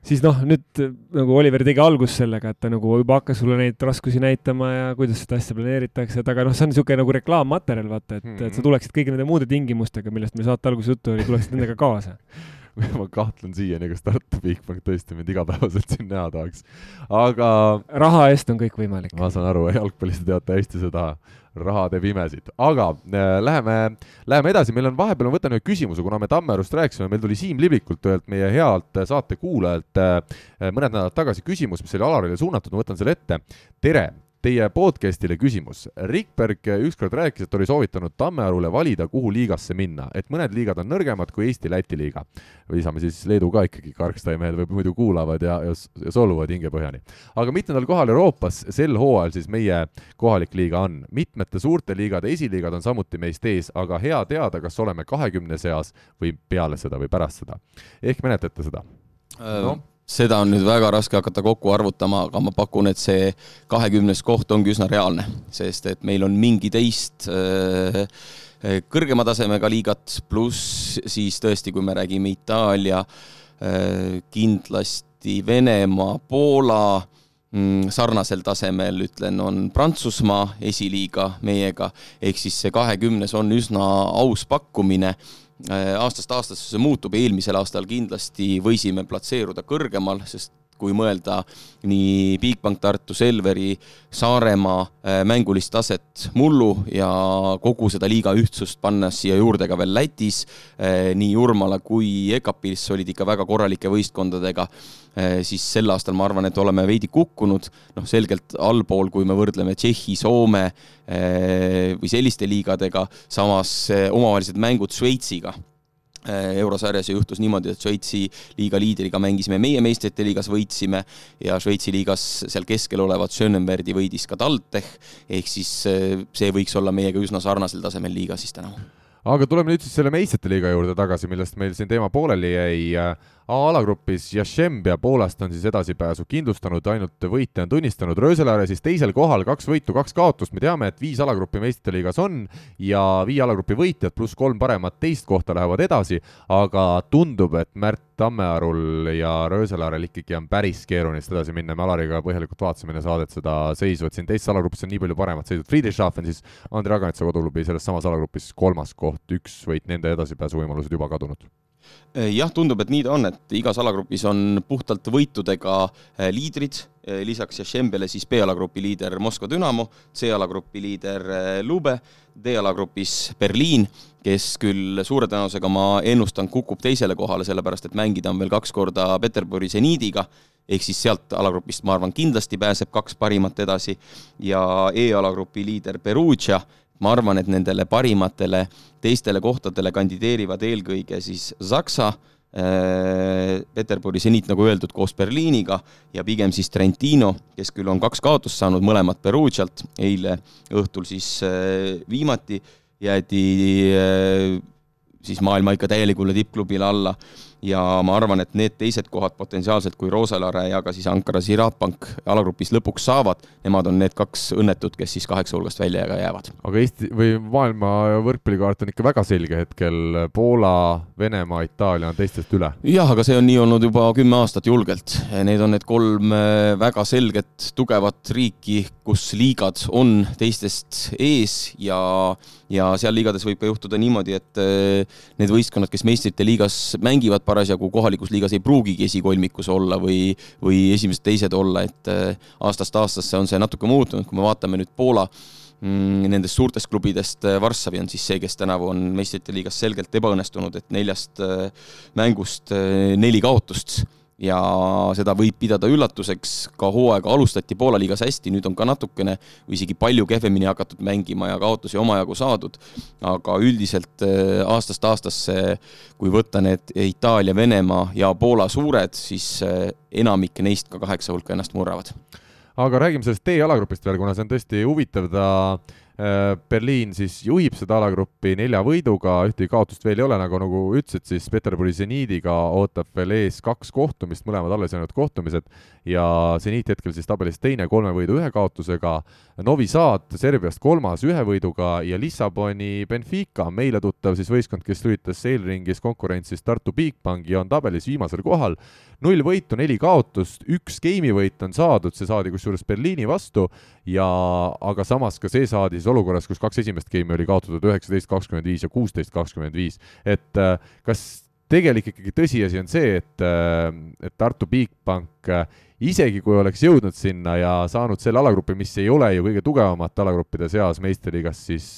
siis noh, nüüd nagu Oliver tegi algust sellega, et ta nagu juba hakkas sulle neid raskusi näitama ja kuidas seda asja planeeritakse, et aga noh, see on niisugune nagu reklaammaterjal, vaata, et mm, -hmm. et sa mhm. tuleksid kõigi nende muude tingimustega, millest meil saate alguses juttu oli, tuleksid nendega kaasa ma kahtlen siiani, kas Tartu Bigbank tõesti mind igapäevaselt siin näha tahaks. aga raha eest on kõik võimalik. ma saan aru, jalgpallis te teate hästi seda, raha teeb imesid, aga äh, läheme, läheme edasi, meil on vahepeal, ma võtan ühe küsimuse, kuna me Tammerust rääkisime, meil tuli Siim Liblikult ühelt meie healt saatekuulajalt äh, mõned nädalad tagasi küsimus, mis oli Alarile suunatud, ma võtan selle ette. tere teie podcast'ile küsimus. Rikberg ükskord rääkis, et oli soovitanud Tammearule valida, kuhu liigasse minna, et mõned liigad on nõrgemad kui Eesti-Läti liiga. lisame siis Leedu ka ikkagi, Karkstai mehed võib muidu kuulavad ja, ja, ja soluvad hingepõhjani. aga mitmendal kohal Euroopas sel hooajal siis meie kohalik liiga on? mitmete suurte liigade esiliigad on samuti meist ees, aga hea teada, kas oleme kahekümne seas või peale seda või pärast seda. ehk menetlete seda no.? Seda on nüüd väga raske hakata kokku arvutama, aga ma pakun, et see kahekümnes koht ongi üsna reaalne, sest et meil on mingi teist äh, äh, kõrgema tasemega liigat, pluss siis tõesti, kui me räägime Itaalia, äh, kindlasti Venemaa, Poola, mm, sarnasel tasemel, ütlen, on Prantsusmaa esiliiga meiega, ehk siis see kahekümnes on üsna aus pakkumine aastast aastasse see muutub, eelmisel aastal kindlasti võisime platseeruda kõrgemal, sest kui mõelda nii Bigbank, Tartu, Selveri, Saaremaa äh, mängulist taset mullu ja kogu seda liiga ühtsust panna siia juurde ka veel Lätis, äh, nii Jurmala kui EKAP-is olid ikka väga korralike võistkondadega Eh, siis sel aastal ma arvan, et oleme veidi kukkunud, noh, selgelt allpool, kui me võrdleme Tšehhi, Soome või selliste liigadega, samas omavahelised mängud Šveitsiga eurosarjas ja juhtus niimoodi, et Šveitsi liiga liidriga mängisime meie meistrite liigas, võitsime ja Šveitsi liigas seal keskel olevat Schönenbergi võidis ka TalTech, ehk siis see võiks olla meiega üsna sarnasel tasemel liiga siis tänavu. aga tuleme nüüd siis selle meistrite liiga juurde tagasi, millest meil siin teema pooleli jäi A-alagrupis Jašembia Poolast on siis edasipääsu kindlustanud, ainult võite on tunnistanud, Rööselaare siis teisel kohal, kaks võitu, kaks kaotust, me teame, et viis alagrupi meistrite liigas on ja viie alagrupi võitjad pluss kolm paremat teist kohta lähevad edasi, aga tundub, et Märt Tammearul ja Rööselaarel ikkagi on päris keeruline siit edasi minna, me Alariga põhjalikult vaatasime enne saadet seda seisu, et siin teises alagrupis on nii palju paremat seisud, Friedrichshafen siis Andrei Aganitsa koduklubi selles samas alagrupis kolmas koht, üks võit, nende edasipääsuvõimalused juba kadunud jah, tundub, et nii ta on, et igas alagrupis on puhtalt võitudega eh, liidrid, eh, lisaks Jašembele siis B-alagrupi liider Moskva Dünamo, C-alagrupi liider Lube, D-alagrupis Berliin, kes küll suure tõenäosusega ma ennustan, kukub teisele kohale, sellepärast et mängida on veel kaks korda Peterburi seniidiga, ehk siis sealt alagrupist ma arvan, kindlasti pääseb kaks parimat edasi. Ja E-alagrupi liider Perugia ma arvan, et nendele parimatele teistele kohtadele kandideerivad eelkõige siis Saksa, äh, Peterburi seniit, nagu öeldud, koos Berliiniga ja pigem siis Trentino, kes küll on kaks kaotust saanud, mõlemad Perugialt, eile õhtul siis äh, viimati jäädi äh, siis maailma ikka täielikule tippklubile alla ja ma arvan, et need teised kohad potentsiaalselt, kui Rooselaare ja ka siis Ankara Ziraatpank alagrupis lõpuks saavad, nemad on need kaks õnnetut, kes siis kaheksa hulgast välja jäävad. aga Eesti või maailma võrkpallikaart on ikka väga selge hetkel, Poola, Venemaa, Itaalia on teistest üle. jah, aga see on nii olnud juba kümme aastat julgelt. Need on need kolm äh, väga selget tugevat riiki, kus liigad on teistest ees ja, ja seal liigades võib ka juhtuda niimoodi, et äh, need võistkonnad, kes meistrite liigas mängivad, parasjagu kohalikus liigas ei pruugigi esikolmikus olla või, või esimesed-teised olla, et äh, aastast aastasse on see natuke muutunud, kui me vaatame nüüd Poola mm, nendest suurtest klubidest äh, Varssavi on siis see, kes tänavu on meistrite liigas selgelt ebaõnnestunud, et neljast mängust neli kaotust ja seda võib pidada üllatuseks, ka hooaega alustati Poola liigas hästi, nüüd on ka natukene või isegi palju kehvemini hakatud mängima ja kaotusi omajagu saadud, aga üldiselt äh, aastast aastasse, kui võtta need Itaalia, Venemaa ja Poola suured, siis äh, enamik neist ka kaheksa hulka ennast murravad. Aga räägime sellest D-jalagrupist veel, kuna see on tõesti huvitav, ta Berliin siis juhib seda alagruppi nelja võiduga, ühtegi kaotust veel ei ole, nagu, nagu ütlesid, siis Peterburi seniidiga ootab veel ees kaks kohtumist, mõlemad alles jäänud kohtumised. Ja seniit hetkel siis tabelis teine kolme võidu ühe kaotusega, Novi Sad Serbiast kolmas ühe võiduga ja Lissaboni Benfica, meile tuttav siis võistkond, kes lülitas eelringis konkurentsis Tartu Bigbanki, on tabelis viimasel kohal, null võitu, neli kaotust, üks geimivõit on saadud, see saadi kusjuures Berliini vastu. Ja aga samas ka see saadi siis olukorras, kus kaks esimest geimi oli kaotatud üheksateist, kakskümmend viis ja kuusteist, kakskümmend viis. et äh, kas tegelik ikkagi tõsiasi on see, et, äh, et Tartu Bigbank äh, isegi kui oleks jõudnud sinna ja saanud selle alagrupi, mis ei ole ju kõige tugevamate alagruppide seas meistriliigas, siis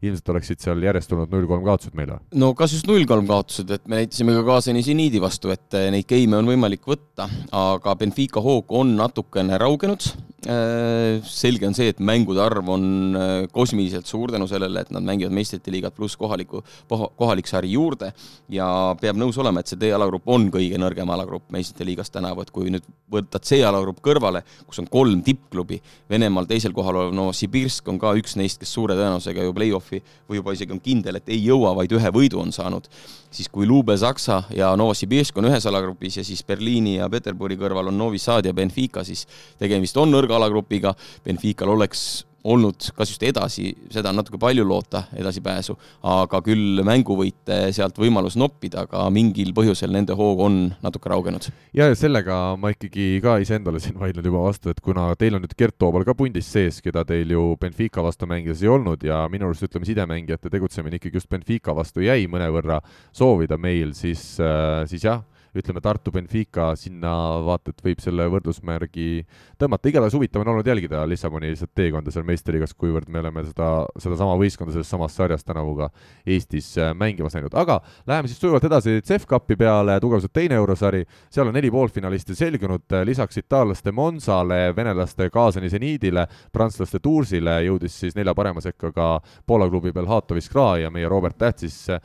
ilmselt oleksid seal järjest olnud null-kolm kaotused meil või? no kas just null-kolm kaotused, et me näitasime ka kaasani seniidi vastu, et neid geime on võimalik võtta, aga Benfica hoog on natukene raugenud. Äh, selge on see, et mängude arv on äh, kosmiliselt suur tänu sellele, et nad mängivad meistrite liigat pluss kohaliku, kohalik sari juurde ja peab nõus olema, et see D-alagrupp on kõige nõrgem alagrupp meistrite liigas tänavu, et kui nüüd võtta C-alagrupp kõrvale, kus on kolm tippklubi, Venemaal teisel kohal olev Novosibirsk on ka üks neist, kes suure tõenäosusega ju play-off'i play-off'i või juba isegi on kindel, et ei jõua, vaid ühe võidu on saanud, siis kui Lube Saksa ja Novosibirsk on ühes alagrupis ja siis Berliini ja Peterburi kõrval on Novi Sad ja Benfica, siis tegemist on nõrga alagrupiga, Benfical oleks olnud kas just edasi, seda on natuke palju loota, edasipääsu, aga küll mänguvõite sealt võimalus noppida, aga mingil põhjusel nende hoog on natuke raugenud. ja, ja sellega ma ikkagi ka iseendale siin vaidlen juba vastu, et kuna teil on nüüd Gert Toobal ka pundis sees, keda teil ju Benfica vastu mängides ei olnud ja minu arust ütleme, sidemängijate tegutsemine ikkagi just Benfica vastu jäi mõnevõrra soovida meil, siis, äh, siis jah ütleme, Tartu Benfica sinna vaata, et võib selle võrdusmärgi tõmmata, igatahes huvitav on olnud jälgida Lissaboni lihtsalt teekonda seal meistriliigas, kuivõrd me oleme seda, sedasama võistkonda selles samas sarjas tänavu ka Eestis äh, mängimas näinud, aga läheme siis sujuvalt edasi CEF Cupi peale, tugevuselt teine eurosari, seal on neli poolfinalisti selgunud, äh, lisaks itaallaste Monsale, venelaste Kaasani seniidile, prantslaste Toursile jõudis siis nelja parema sekka ka Poola klubi Belhato Iskra ja meie Robert Täht siis äh,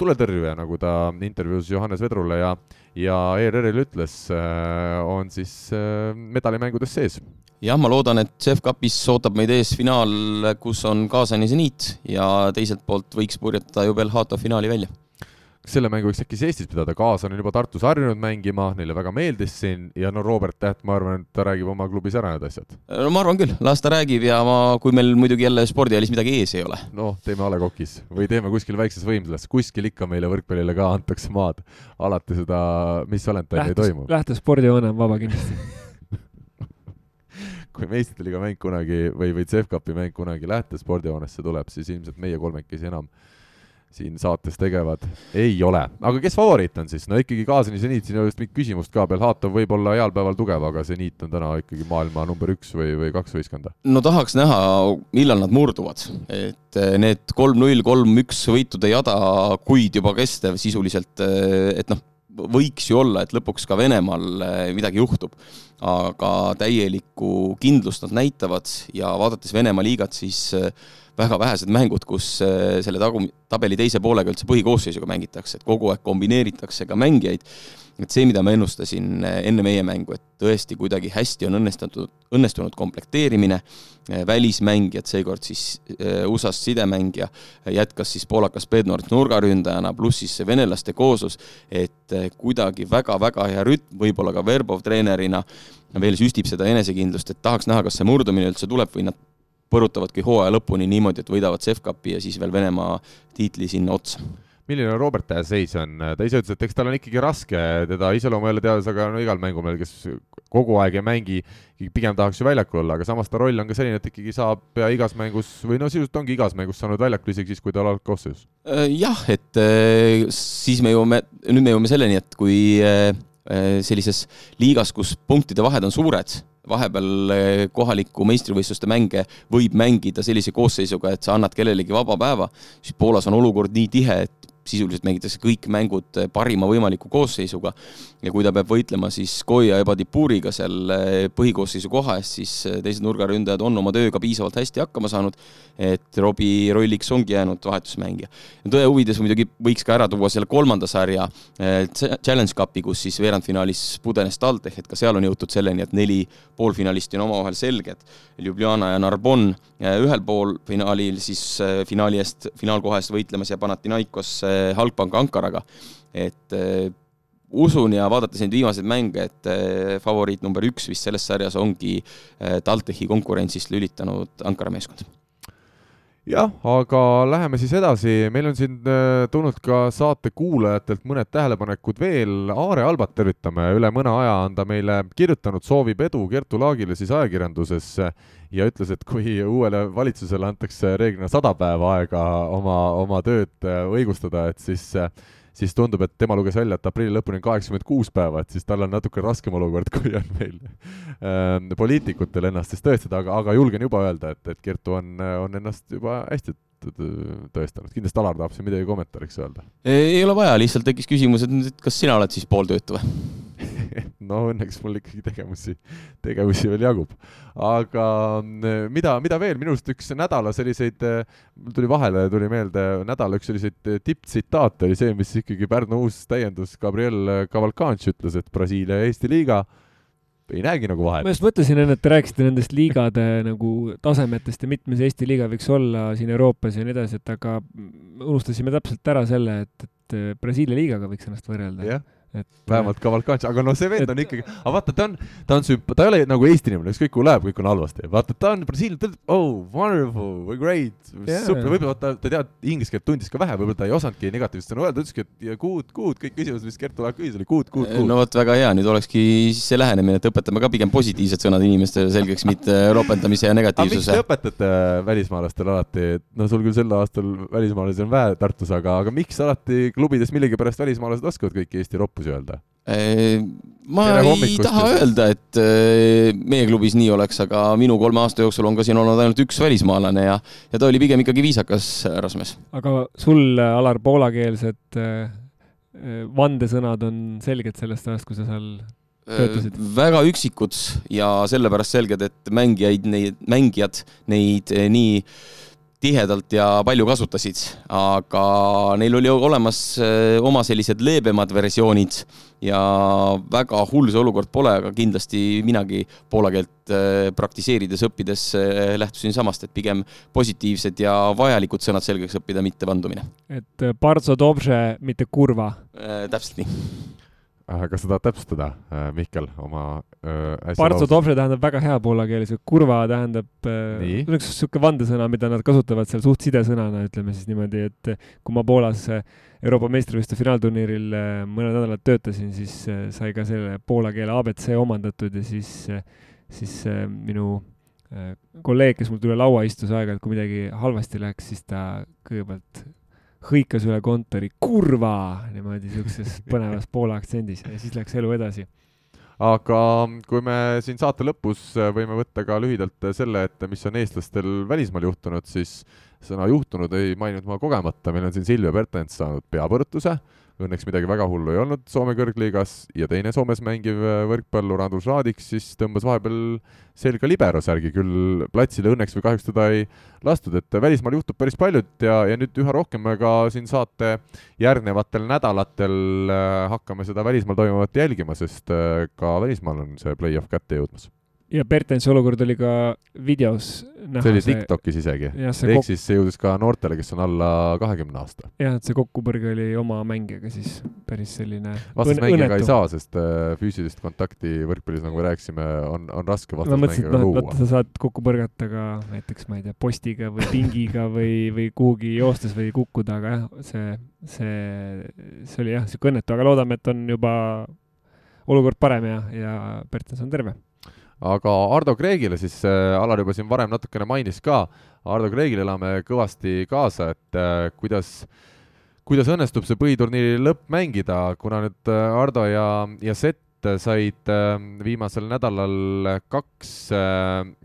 tuletõrjuja, nagu ta intervjuus Johannes Vedrule ja, ja ERR-ile ütles, äh, on siis äh, medalimängudes sees. jah, ma loodan, et CEF Cupis ootab meid ees finaal, kus on kaasani seniit ja teiselt poolt võiks purjetada ju Belhato finaali välja kas selle mängu võiks äkki siis Eestis pidada, Kaasan on juba Tartus harjunud mängima, neile väga meeldis siin ja no Robert Täht, ma arvan, et ta räägib oma klubis ära need asjad. no ma arvan küll, las ta räägib ja ma, kui meil muidugi jälle spordihallis midagi ees ei ole. noh, teeme A Le Coq'is või teeme kuskil väikses võimsuses, kuskil ikka meile võrkpallile ka antakse maad. alati seda, mis Valentine ei toimu. lähtespordihoone on vaba kindlasti kui meistrite liiga mäng kunagi või, või CEF Cupi mäng kunagi lähtespordihoonesse tuleb, siis ilmselt meie kolmekesi enam siin saates tegevad, ei ole. aga kes favoriit on siis? no ikkagi Kaasani seniit, siin ei ole vist mingit küsimust ka, Belhatov võib olla heal päeval tugev, aga seniit on täna ikkagi maailma number üks või, või kaks võistkonda. no tahaks näha, millal nad murduvad, et eh, need kolm-null, kolm-üks võitude jada kuid juba kestev sisuliselt, eh, et noh, võiks ju olla, et lõpuks ka Venemaal eh, midagi juhtub. aga täielikku kindlust nad näitavad ja vaadates Venemaa liigat, siis väga vähesed mängud, kus äh, selle tagu-, tabeli teise poolega üldse põhikoosseisuga mängitakse, et kogu aeg kombineeritakse ka mängijaid, et see, mida ma ennustasin äh, enne meie mängu, et tõesti kuidagi hästi on õnnestunud, õnnestunud komplekteerimine, äh, välismängijad, seekord siis USA-st sidemängija, jätkas siis poolakas Bednort nurgaründajana, pluss siis see venelaste kooslus, et kuidagi väga-väga hea rütm, võib-olla ka Verbov treenerina veel süstib seda enesekindlust, et tahaks näha, kas see murdumine üldse tuleb või nad põrutavadki hooaja lõpuni niimoodi, et võidavad CEF Cupi ja siis veel Venemaa tiitli sinna otsa. Milline Robert Tähe seis on, ta ise ütles, et eks tal on ikkagi raske, teda iseloomu jälle teades, aga no igal mängumehel, kes kogu aeg ei mängi, pigem tahaks ju väljakul olla, aga samas ta roll on ka selline, et ikkagi saab pea igas mängus või no sisuliselt ongi igas mängus saanud väljakul, isegi siis, kui ta on olnud koosseisus. Äh, jah, et äh, siis me jõuame, nüüd me jõuame selleni, et kui äh, sellises liigas, kus punktide vahed on suured, vahepeal eh, kohaliku meistrivõistluste mänge võib mängida sellise koosseisuga, et sa annad kellelegi vaba päeva, siis Poolas on olukord nii tihe, et sisuliselt mängitakse kõik mängud äh, parima võimaliku koosseisuga ja kui ta peab võitlema siis Koia Ebadipuriga seal põhikoosseisu koha eest, siis teised nurgaründajad on oma tööga piisavalt hästi hakkama saanud, et Robbie rolliks ongi jäänud vahetusmängija. tõe huvides muidugi võiks ka ära tuua selle kolmanda sarja Challenge Cupi, kus siis veerandfinaalis pudenes TalTech, et ka seal on jõutud selleni, et neli poolfinalisti on omavahel selged. Ljubljana ja Narbonne ühel pool finaalil siis finaali eest, finaalkoha eest võitlemas ja Panathinaikos Halkbank Ankaraga. et äh, usun ja vaadates neid viimaseid mänge, et äh, favoriit number üks vist selles sarjas ongi äh, TalTechi konkurentsist lülitanud Ankara meeskond jah, aga läheme siis edasi, meil on siin tulnud ka saate kuulajatelt mõned tähelepanekud veel, Aare Albat tervitame, üle mõne aja on ta meile kirjutanud, soovib edu Kertu Laagile siis ajakirjanduses ja ütles, et kui uuele valitsusele antakse reeglina sada päeva aega oma, oma tööd äh, õigustada, et siis äh, siis tundub, et tema luges välja, et aprilli lõpuni on kaheksakümmend kuus päeva, et siis tal on natuke raskem olukord, kui on meil äh, poliitikutel ennast siis tõestada, aga, aga julgen juba öelda, et, et Kertu on, on ennast juba hästi tõestanud, kindlasti Alar tahab siin midagi kommentaariks öelda. ei ole vaja, lihtsalt tekkis küsimus, et kas sina oled siis pooltöötu või? No õnneks mul ikkagi tegevusi, tegevusi veel jagub. aga mm, mida, mida veel, minu arust üks nädala selliseid, mul tuli vahele, tuli meelde nädala üks selliseid tipptsitaate oli see, mis ikkagi Pärnu uus täiendus Gabriel Cavalcanti ütles, et Brasiilia ja Eesti liiga ei näegi nagu vahet. ma just mõtlesin enne, et te rääkisite nendest liigade nagu tasemetest ja mitmes Eesti liiga võiks olla siin Euroopas ja nii edasi, et aga unustasime täpselt ära selle, et, et Brasiilia liigaga võiks ennast võrrelda. jah et vähemalt Cavalcanti, aga no see vend et... on ikkagi, aga vaata, ta on, ta on sümp-, ta ei ole nagu Eesti inimene, ükskõik kuhu läheb, kõik on halvasti. vaata, ta on Brasiilias, ta ütleb oh, wonderful, great yeah., super, võib-olla ta, ta teab inglise keelt tundis ka vähe, võib-olla ta ei osanudki negatiivset sõna öelda, ütleski, et ja good, good, kõik küsimused, mis Kertu Laak küsis, oli good, good, good. no vot, väga hea, nüüd olekski siis see lähenemine, et õpetame ka pigem positiivsed sõnad inimestele selgeks, mitte ropendamise ja negatiivsuse. aga miks te õpetate välismaalastele alati, et no sul küll sel aastal välismaalasi on vähe Tartus, aga, aga miks alati klubides millegipärast välismaalased oskavad kõiki Eesti roppusi öelda? Ma ei taha öelda, et meie klubis nii oleks, aga minu kolme aasta jooksul on ka siin olnud ainult üks välismaalane ja, ja ta oli pigem ikkagi viisakas härrasmees. aga sul, Alar, poolakeelsed vandesõnad on selged sellest ajast, kui sa seal töötasid? väga üksikud ja sellepärast selged, et mängijaid, neid, mängijad neid nii tihedalt ja palju kasutasid, aga neil oli olemas eh, oma sellised leebemad versioonid ja väga hull see olukord pole, aga kindlasti minagi poola keelt eh, praktiseerides, õppides eh, lähtusin samast, et pigem positiivsed ja vajalikud sõnad selgeks õppida, mitte vandumine. et bardzo dobrze, mitte kurva äh,. täpselt nii kas sa tahad täpsustada, äh, Mihkel, oma äh, Partso Dobre tähendab väga hea poola keeles, kurva tähendab äh, üks niisugune vandesõna, mida nad kasutavad seal suht sidesõnana, ütleme siis niimoodi, et kui ma Poolas Euroopa meistrivõistluste finaalturniiril mõned nädalad töötasin, siis sai ka selle poola keele abc omandatud ja siis, siis minu kolleeg, kes mul üle laua istus aeg-ajalt, kui midagi halvasti läks, siis ta kõigepealt hõikas üle kontori kurva! Niimoodi siukses põnevas Poola aktsendis ja siis läks elu edasi. aga kui me siin saate lõpus võime võtta ka lühidalt selle, et mis on eestlastel välismaal juhtunud, siis sõna juhtunud ei maininud ma kogemata, meil on siin Silvia Pertens saanud peapõrutuse õnneks midagi väga hullu ei olnud Soome kõrgliigas ja teine Soomes mängiv äh, võrkpallur Andrus Raadik siis tõmbas vahepeal selga libero särgi, küll platsile. Õnneks või kahjuks teda ei lastud, et välismaal juhtub päris paljut ja, ja nüüd üha rohkem me ka siin saate järgnevatel nädalatel äh, hakkame seda välismaal toimuvat jälgima, sest äh, ka välismaal on see play-off kätte jõudmas ja Bertensi olukord oli ka videos näha. see oli TikTokis isegi. ehk siis see jõudis ka noortele, kes on alla kahekümne aasta. jah, et see kokkupõrge oli oma mängijaga siis päris selline vastasmängijaga ei saa, sest äh, füüsilist kontakti võrkpallis, nagu me rääkisime, on, on raske vastasmängijaga no, luua. sa saad kokku põrgata ka näiteks, ma ei tea, postiga või pingiga või, või kuhugi joostes või kukkuda, aga jah, see, see, see oli jah, niisugune õnnetu, aga loodame, et on juba olukord parem ja, ja Bertens on terve aga Ardo Kreegile siis äh,, Alar juba siin varem natukene mainis ka, Ardo Kreegile elame kõvasti kaasa, et äh, kuidas, kuidas õnnestub see põhiturniiri lõpp mängida, kuna nüüd äh, Ardo ja, ja Sett said viimasel nädalal kaks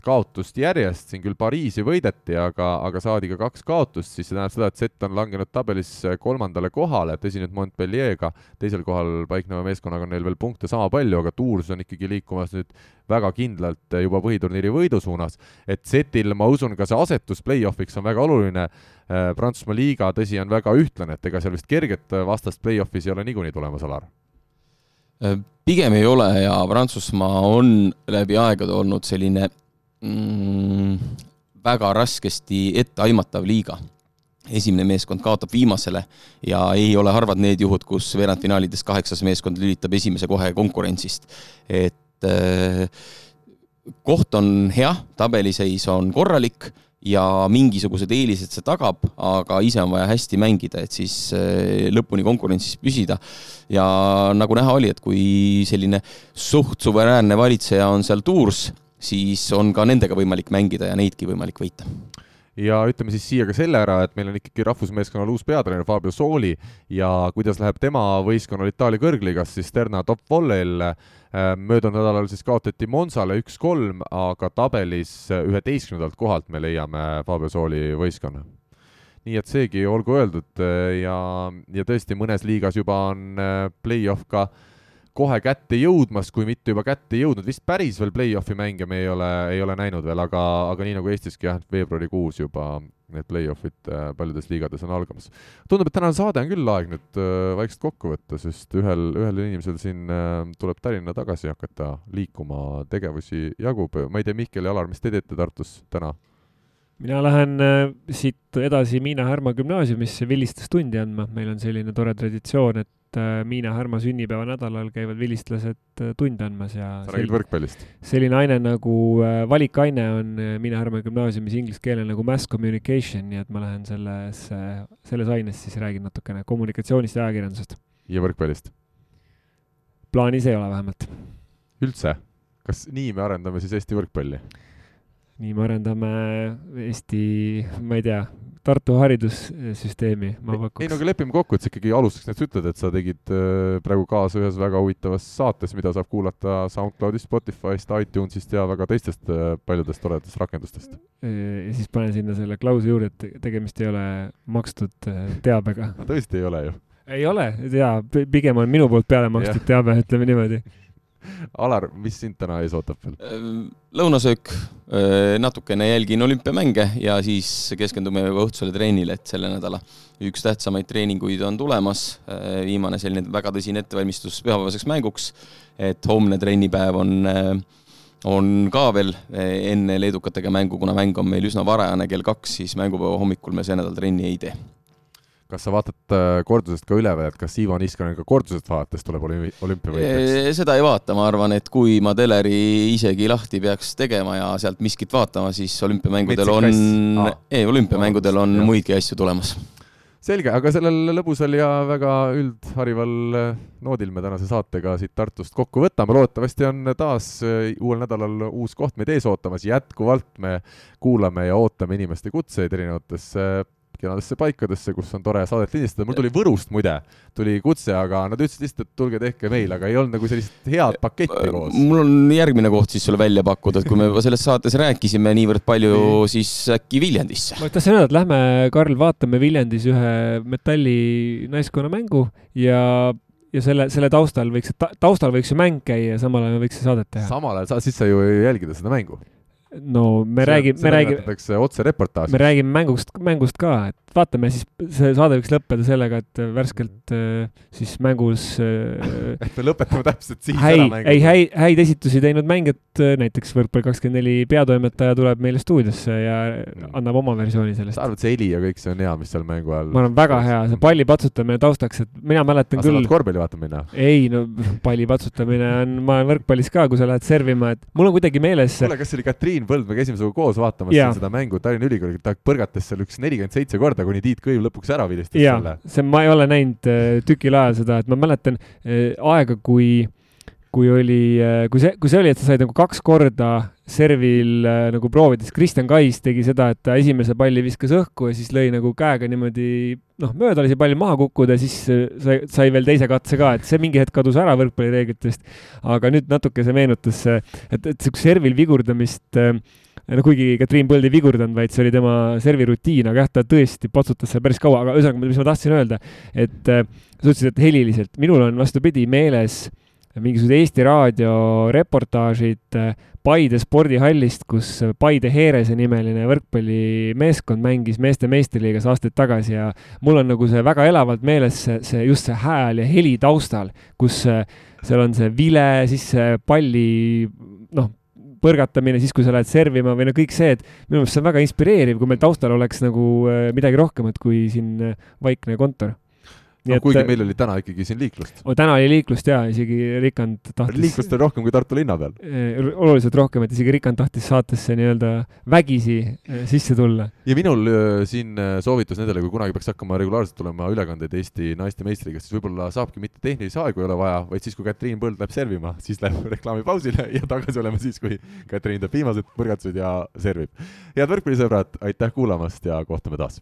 kaotust järjest, siin küll Pariisi võideti, aga, aga saadi ka kaks kaotust, siis see tähendab seda, et Sett on langenud tabelis kolmandale kohale, tõsi nüüd Montpellier'ga, teisel kohal paikneva meeskonnaga on neil veel punkte sama palju, aga Tours on ikkagi liikumas nüüd väga kindlalt juba põhiturniiri võidu suunas. et Setil, ma usun, ka see asetus play-off'iks on väga oluline. Prantsusmaa liiga, tõsi, on väga ühtlane, et ega seal vist kerget vastast play-off'is ei ole niikuinii tulemas, Alar Äh, pigem ei ole ja Prantsusmaa on läbi aegade olnud selline mm, väga raskesti etteaimatav liiga. esimene meeskond kaotab viimasele ja ei ole harvad need juhud, kus veerandfinaalides kaheksas meeskond lülitab esimese kohe konkurentsist. et äh, koht on hea, tabeliseis on korralik ja mingisugused eelised see tagab, aga ise on vaja hästi mängida, et siis äh, lõpuni konkurentsis püsida. ja nagu näha oli, et kui selline suht suveräänne valitseja on seal Tours, siis on ka nendega võimalik mängida ja neidki võimalik võita ja ütleme siis siia ka selle ära, et meil on ikkagi rahvusmeeskonnal uus peatreener Fabio Sooli ja kuidas läheb tema võistkonnal Itaalia kõrgligas, siis Sterna top volley'l äh, möödunud nädalal siis kaotati Monsale üks-kolm, aga tabelis üheteistkümnendalt kohalt me leiame Fabio Sooli võistkonna. Nii et seegi olgu öeldud äh, ja, ja tõesti mõnes liigas juba on äh, play-off ka äh, kohe kätte jõudmas, kui mitte juba kätte jõudnud, vist päris veel play-off'i mänge me ei ole, ei ole näinud veel, aga, aga nii nagu Eestiski jah, veebruarikuus juba need play-off'id äh, paljudes liigades on algamas. tundub, et tänane saade on küll aeg nüüd äh, vaikselt kokku võtta, sest ühel, ühel inimesel siin äh, tuleb Tallinna tagasi hakata liikuma, tegevusi jagub, ma ei tea, Mihkel ja Alar, mis te teete Tartus täna? mina lähen siit edasi Miina Härma gümnaasiumisse vilistlast-tundi andma, meil on selline tore traditsioon, et et äh, Miina Härma sünnipäeva nädalal käivad vilistlased äh, tunde andmas ja sa räägid võrkpallist? selline aine nagu äh, valikaine on Miina Härma gümnaasiumis inglise keelel nagu mass communication, nii et ma lähen selles, selles aines siis räägin natukene kommunikatsioonist ja ajakirjandusest. ja võrkpallist? plaanis ei ole vähemalt. üldse? kas nii me arendame siis Eesti võrkpalli? Nii me arendame Eesti, ma ei tea, Tartu haridussüsteemi, ma pakuks. ei no aga lepime kokku, et sa ikkagi alustuseks näiteks ütled, et sa tegid äh, praegu kaasa ühes väga huvitavas saates, mida saab kuulata SoundCloudist, Spotify'st, iTunes'ist ja väga teistest äh, paljudest toredatest rakendustest. ja siis panen sinna selle klausi juurde, et tegemist ei ole makstud äh, teabega no tõesti ei ole ju. ei ole, jaa, pigem on minu poolt peale makstud teabe, ütleme niimoodi Alar, mis sind täna ees ootab veel? Ehm, lõunasöök, ehm, natukene jälgin olümpiamänge ja siis keskendume juba õhtusele treenile, et selle nädala üks tähtsamaid treeninguid on tulemas. Ehm, viimane selline väga tõsine ettevalmistus pühapäevaseks mänguks. et homne trennipäev on, on ka veel enne leedukatega mängu, kuna mäng on meil üsna varajane kell kaks, siis mängupäeva hommikul me see nädal trenni ei tee kas sa vaatad äh, kordusest ka üle või, et kas Ivo Niskanen ka kordusest vaadates tuleb olümpiavõitjaks? seda ei vaata, ma arvan, et kui ma teleri isegi lahti peaks tegema ja sealt miskit vaatama, siis olümpiamängudel on, ei, olümpiamängudel on muidki asju tulemas. selge, aga sellel lõbusal ja väga üldharival äh, noodil me tänase saatega siit Tartust kokku võtame, loodetavasti on taas äh, uuel nädalal uus koht meid ees ootamas, jätkuvalt me kuulame ja ootame inimeste kutseid erinevatesse kenadesse paikadesse, kus on tore saadet lindistada. mul tuli Võrust muide, tuli kutse, aga nad ütlesid lihtsalt, et tulge tehke meil, aga ei olnud nagu sellist head paketti koos. mul on järgmine koht siis sulle välja pakkuda, et kui me juba selles saates rääkisime niivõrd palju, siis äkki Viljandisse. ma tahtsin öelda, et lähme, Karl, vaatame Viljandis ühe metalli naiskonnamängu ja ja selle, selle taustal võiks ta,, taustal võiks ju mäng käia ja samal ajal võiks saadet teha. samal ajal, siis sa ju ei jälgida seda mängu no me räägime, me räägime. otsereportaaži. me räägime mängust, mängust ka, et vaatame siis, see saade võiks lõppeda sellega, et värskelt äh, siis mängus äh, et me lõpetame täpselt siis häid, ära mängu. ei, häid, häid esitusi teinud mängijad, äh, näiteks Võrkpalli kakskümmend neli peatoimetaja tuleb meile stuudiosse ja annab oma versiooni sellest. sa arvad, see heli ja kõik see on hea, mis seal mängu ajal? ma arvan, väga hea, see palli patsutamine taustaks, et mina mäletan aga küll. sa tahad korvpalli vaatama minna? ei, no palli patsutamine on, ma olen võrkpallis ka, kui sa lähed servima, et mul on kuidagi meeles. kuule, kas see oli Katriin Põld, me käisime sinuga koos vaatamas seda mängu Tallinna Ülikooli, ta põrgatas seal üks nelikümmend seitse korda, kuni Tiit Kõiv lõpuks ära vilistas selle. see, ma ei ole näinud äh, tükil ajal seda, et ma mäletan äh, aega, kui kui oli, kui see, kui see oli, et sa said nagu kaks korda servil nagu proovida, siis Kristjan Kais tegi seda, et ta esimese palli viskas õhku ja siis lõi nagu käega niimoodi noh, mööda lasi palli maha kukkuda, siis sai, sai veel teise katse ka, et see mingi hetk kadus ära võrkpallireeglitest. aga nüüd natuke see meenutas, et, et siukest servil vigurdamist äh, no kuigi Katriin Põld ei vigurdanud, vaid see oli tema servirutiin, aga jah, ta tõesti patsutas seal päris kaua, aga ühesõnaga, mis ma tahtsin öelda, et äh, sa ütlesid, et heliliselt, minul on vastupidi meeles mingisugused Eesti Raadio reportaažid äh, Paide spordihallist, kus Paide Heerese nimeline võrkpallimeeskond mängis meeste meistriliigas aastaid tagasi ja mul on nagu see väga elavalt meeles see, see just see hääl ja heli taustal, kus äh, seal on see vile, siis see palli noh, põrgatamine, siis kui sa lähed servima või no kõik see, et minu meelest see on väga inspireeriv, kui meil taustal oleks nagu äh, midagi rohkemat kui siin äh, vaikne kontor no, kuigi et, meil oli täna ikkagi siin liiklust. täna oli liiklust jaa, isegi Rikand tahtis. liiklust oli rohkem kui Tartu linna peal. Eh, oluliselt rohkem, et isegi Rikand tahtis saatesse nii-öelda vägisi eh, sisse tulla. ja minul siin soovitus nendele, kui kunagi peaks hakkama regulaarselt tulema ülekandeid Eesti naiste meistriliigast, siis võib-olla saabki mitte tehnilisi aegu ei ole vaja, vaid siis, kui Katriin Põld läheb servima, siis läheb reklaamipausile ja tagasi olema siis, kui Katriin teeb viimased põrgatused ja servib. head võrkpallisõbrad, aitäh kuulamast ja kohtume taas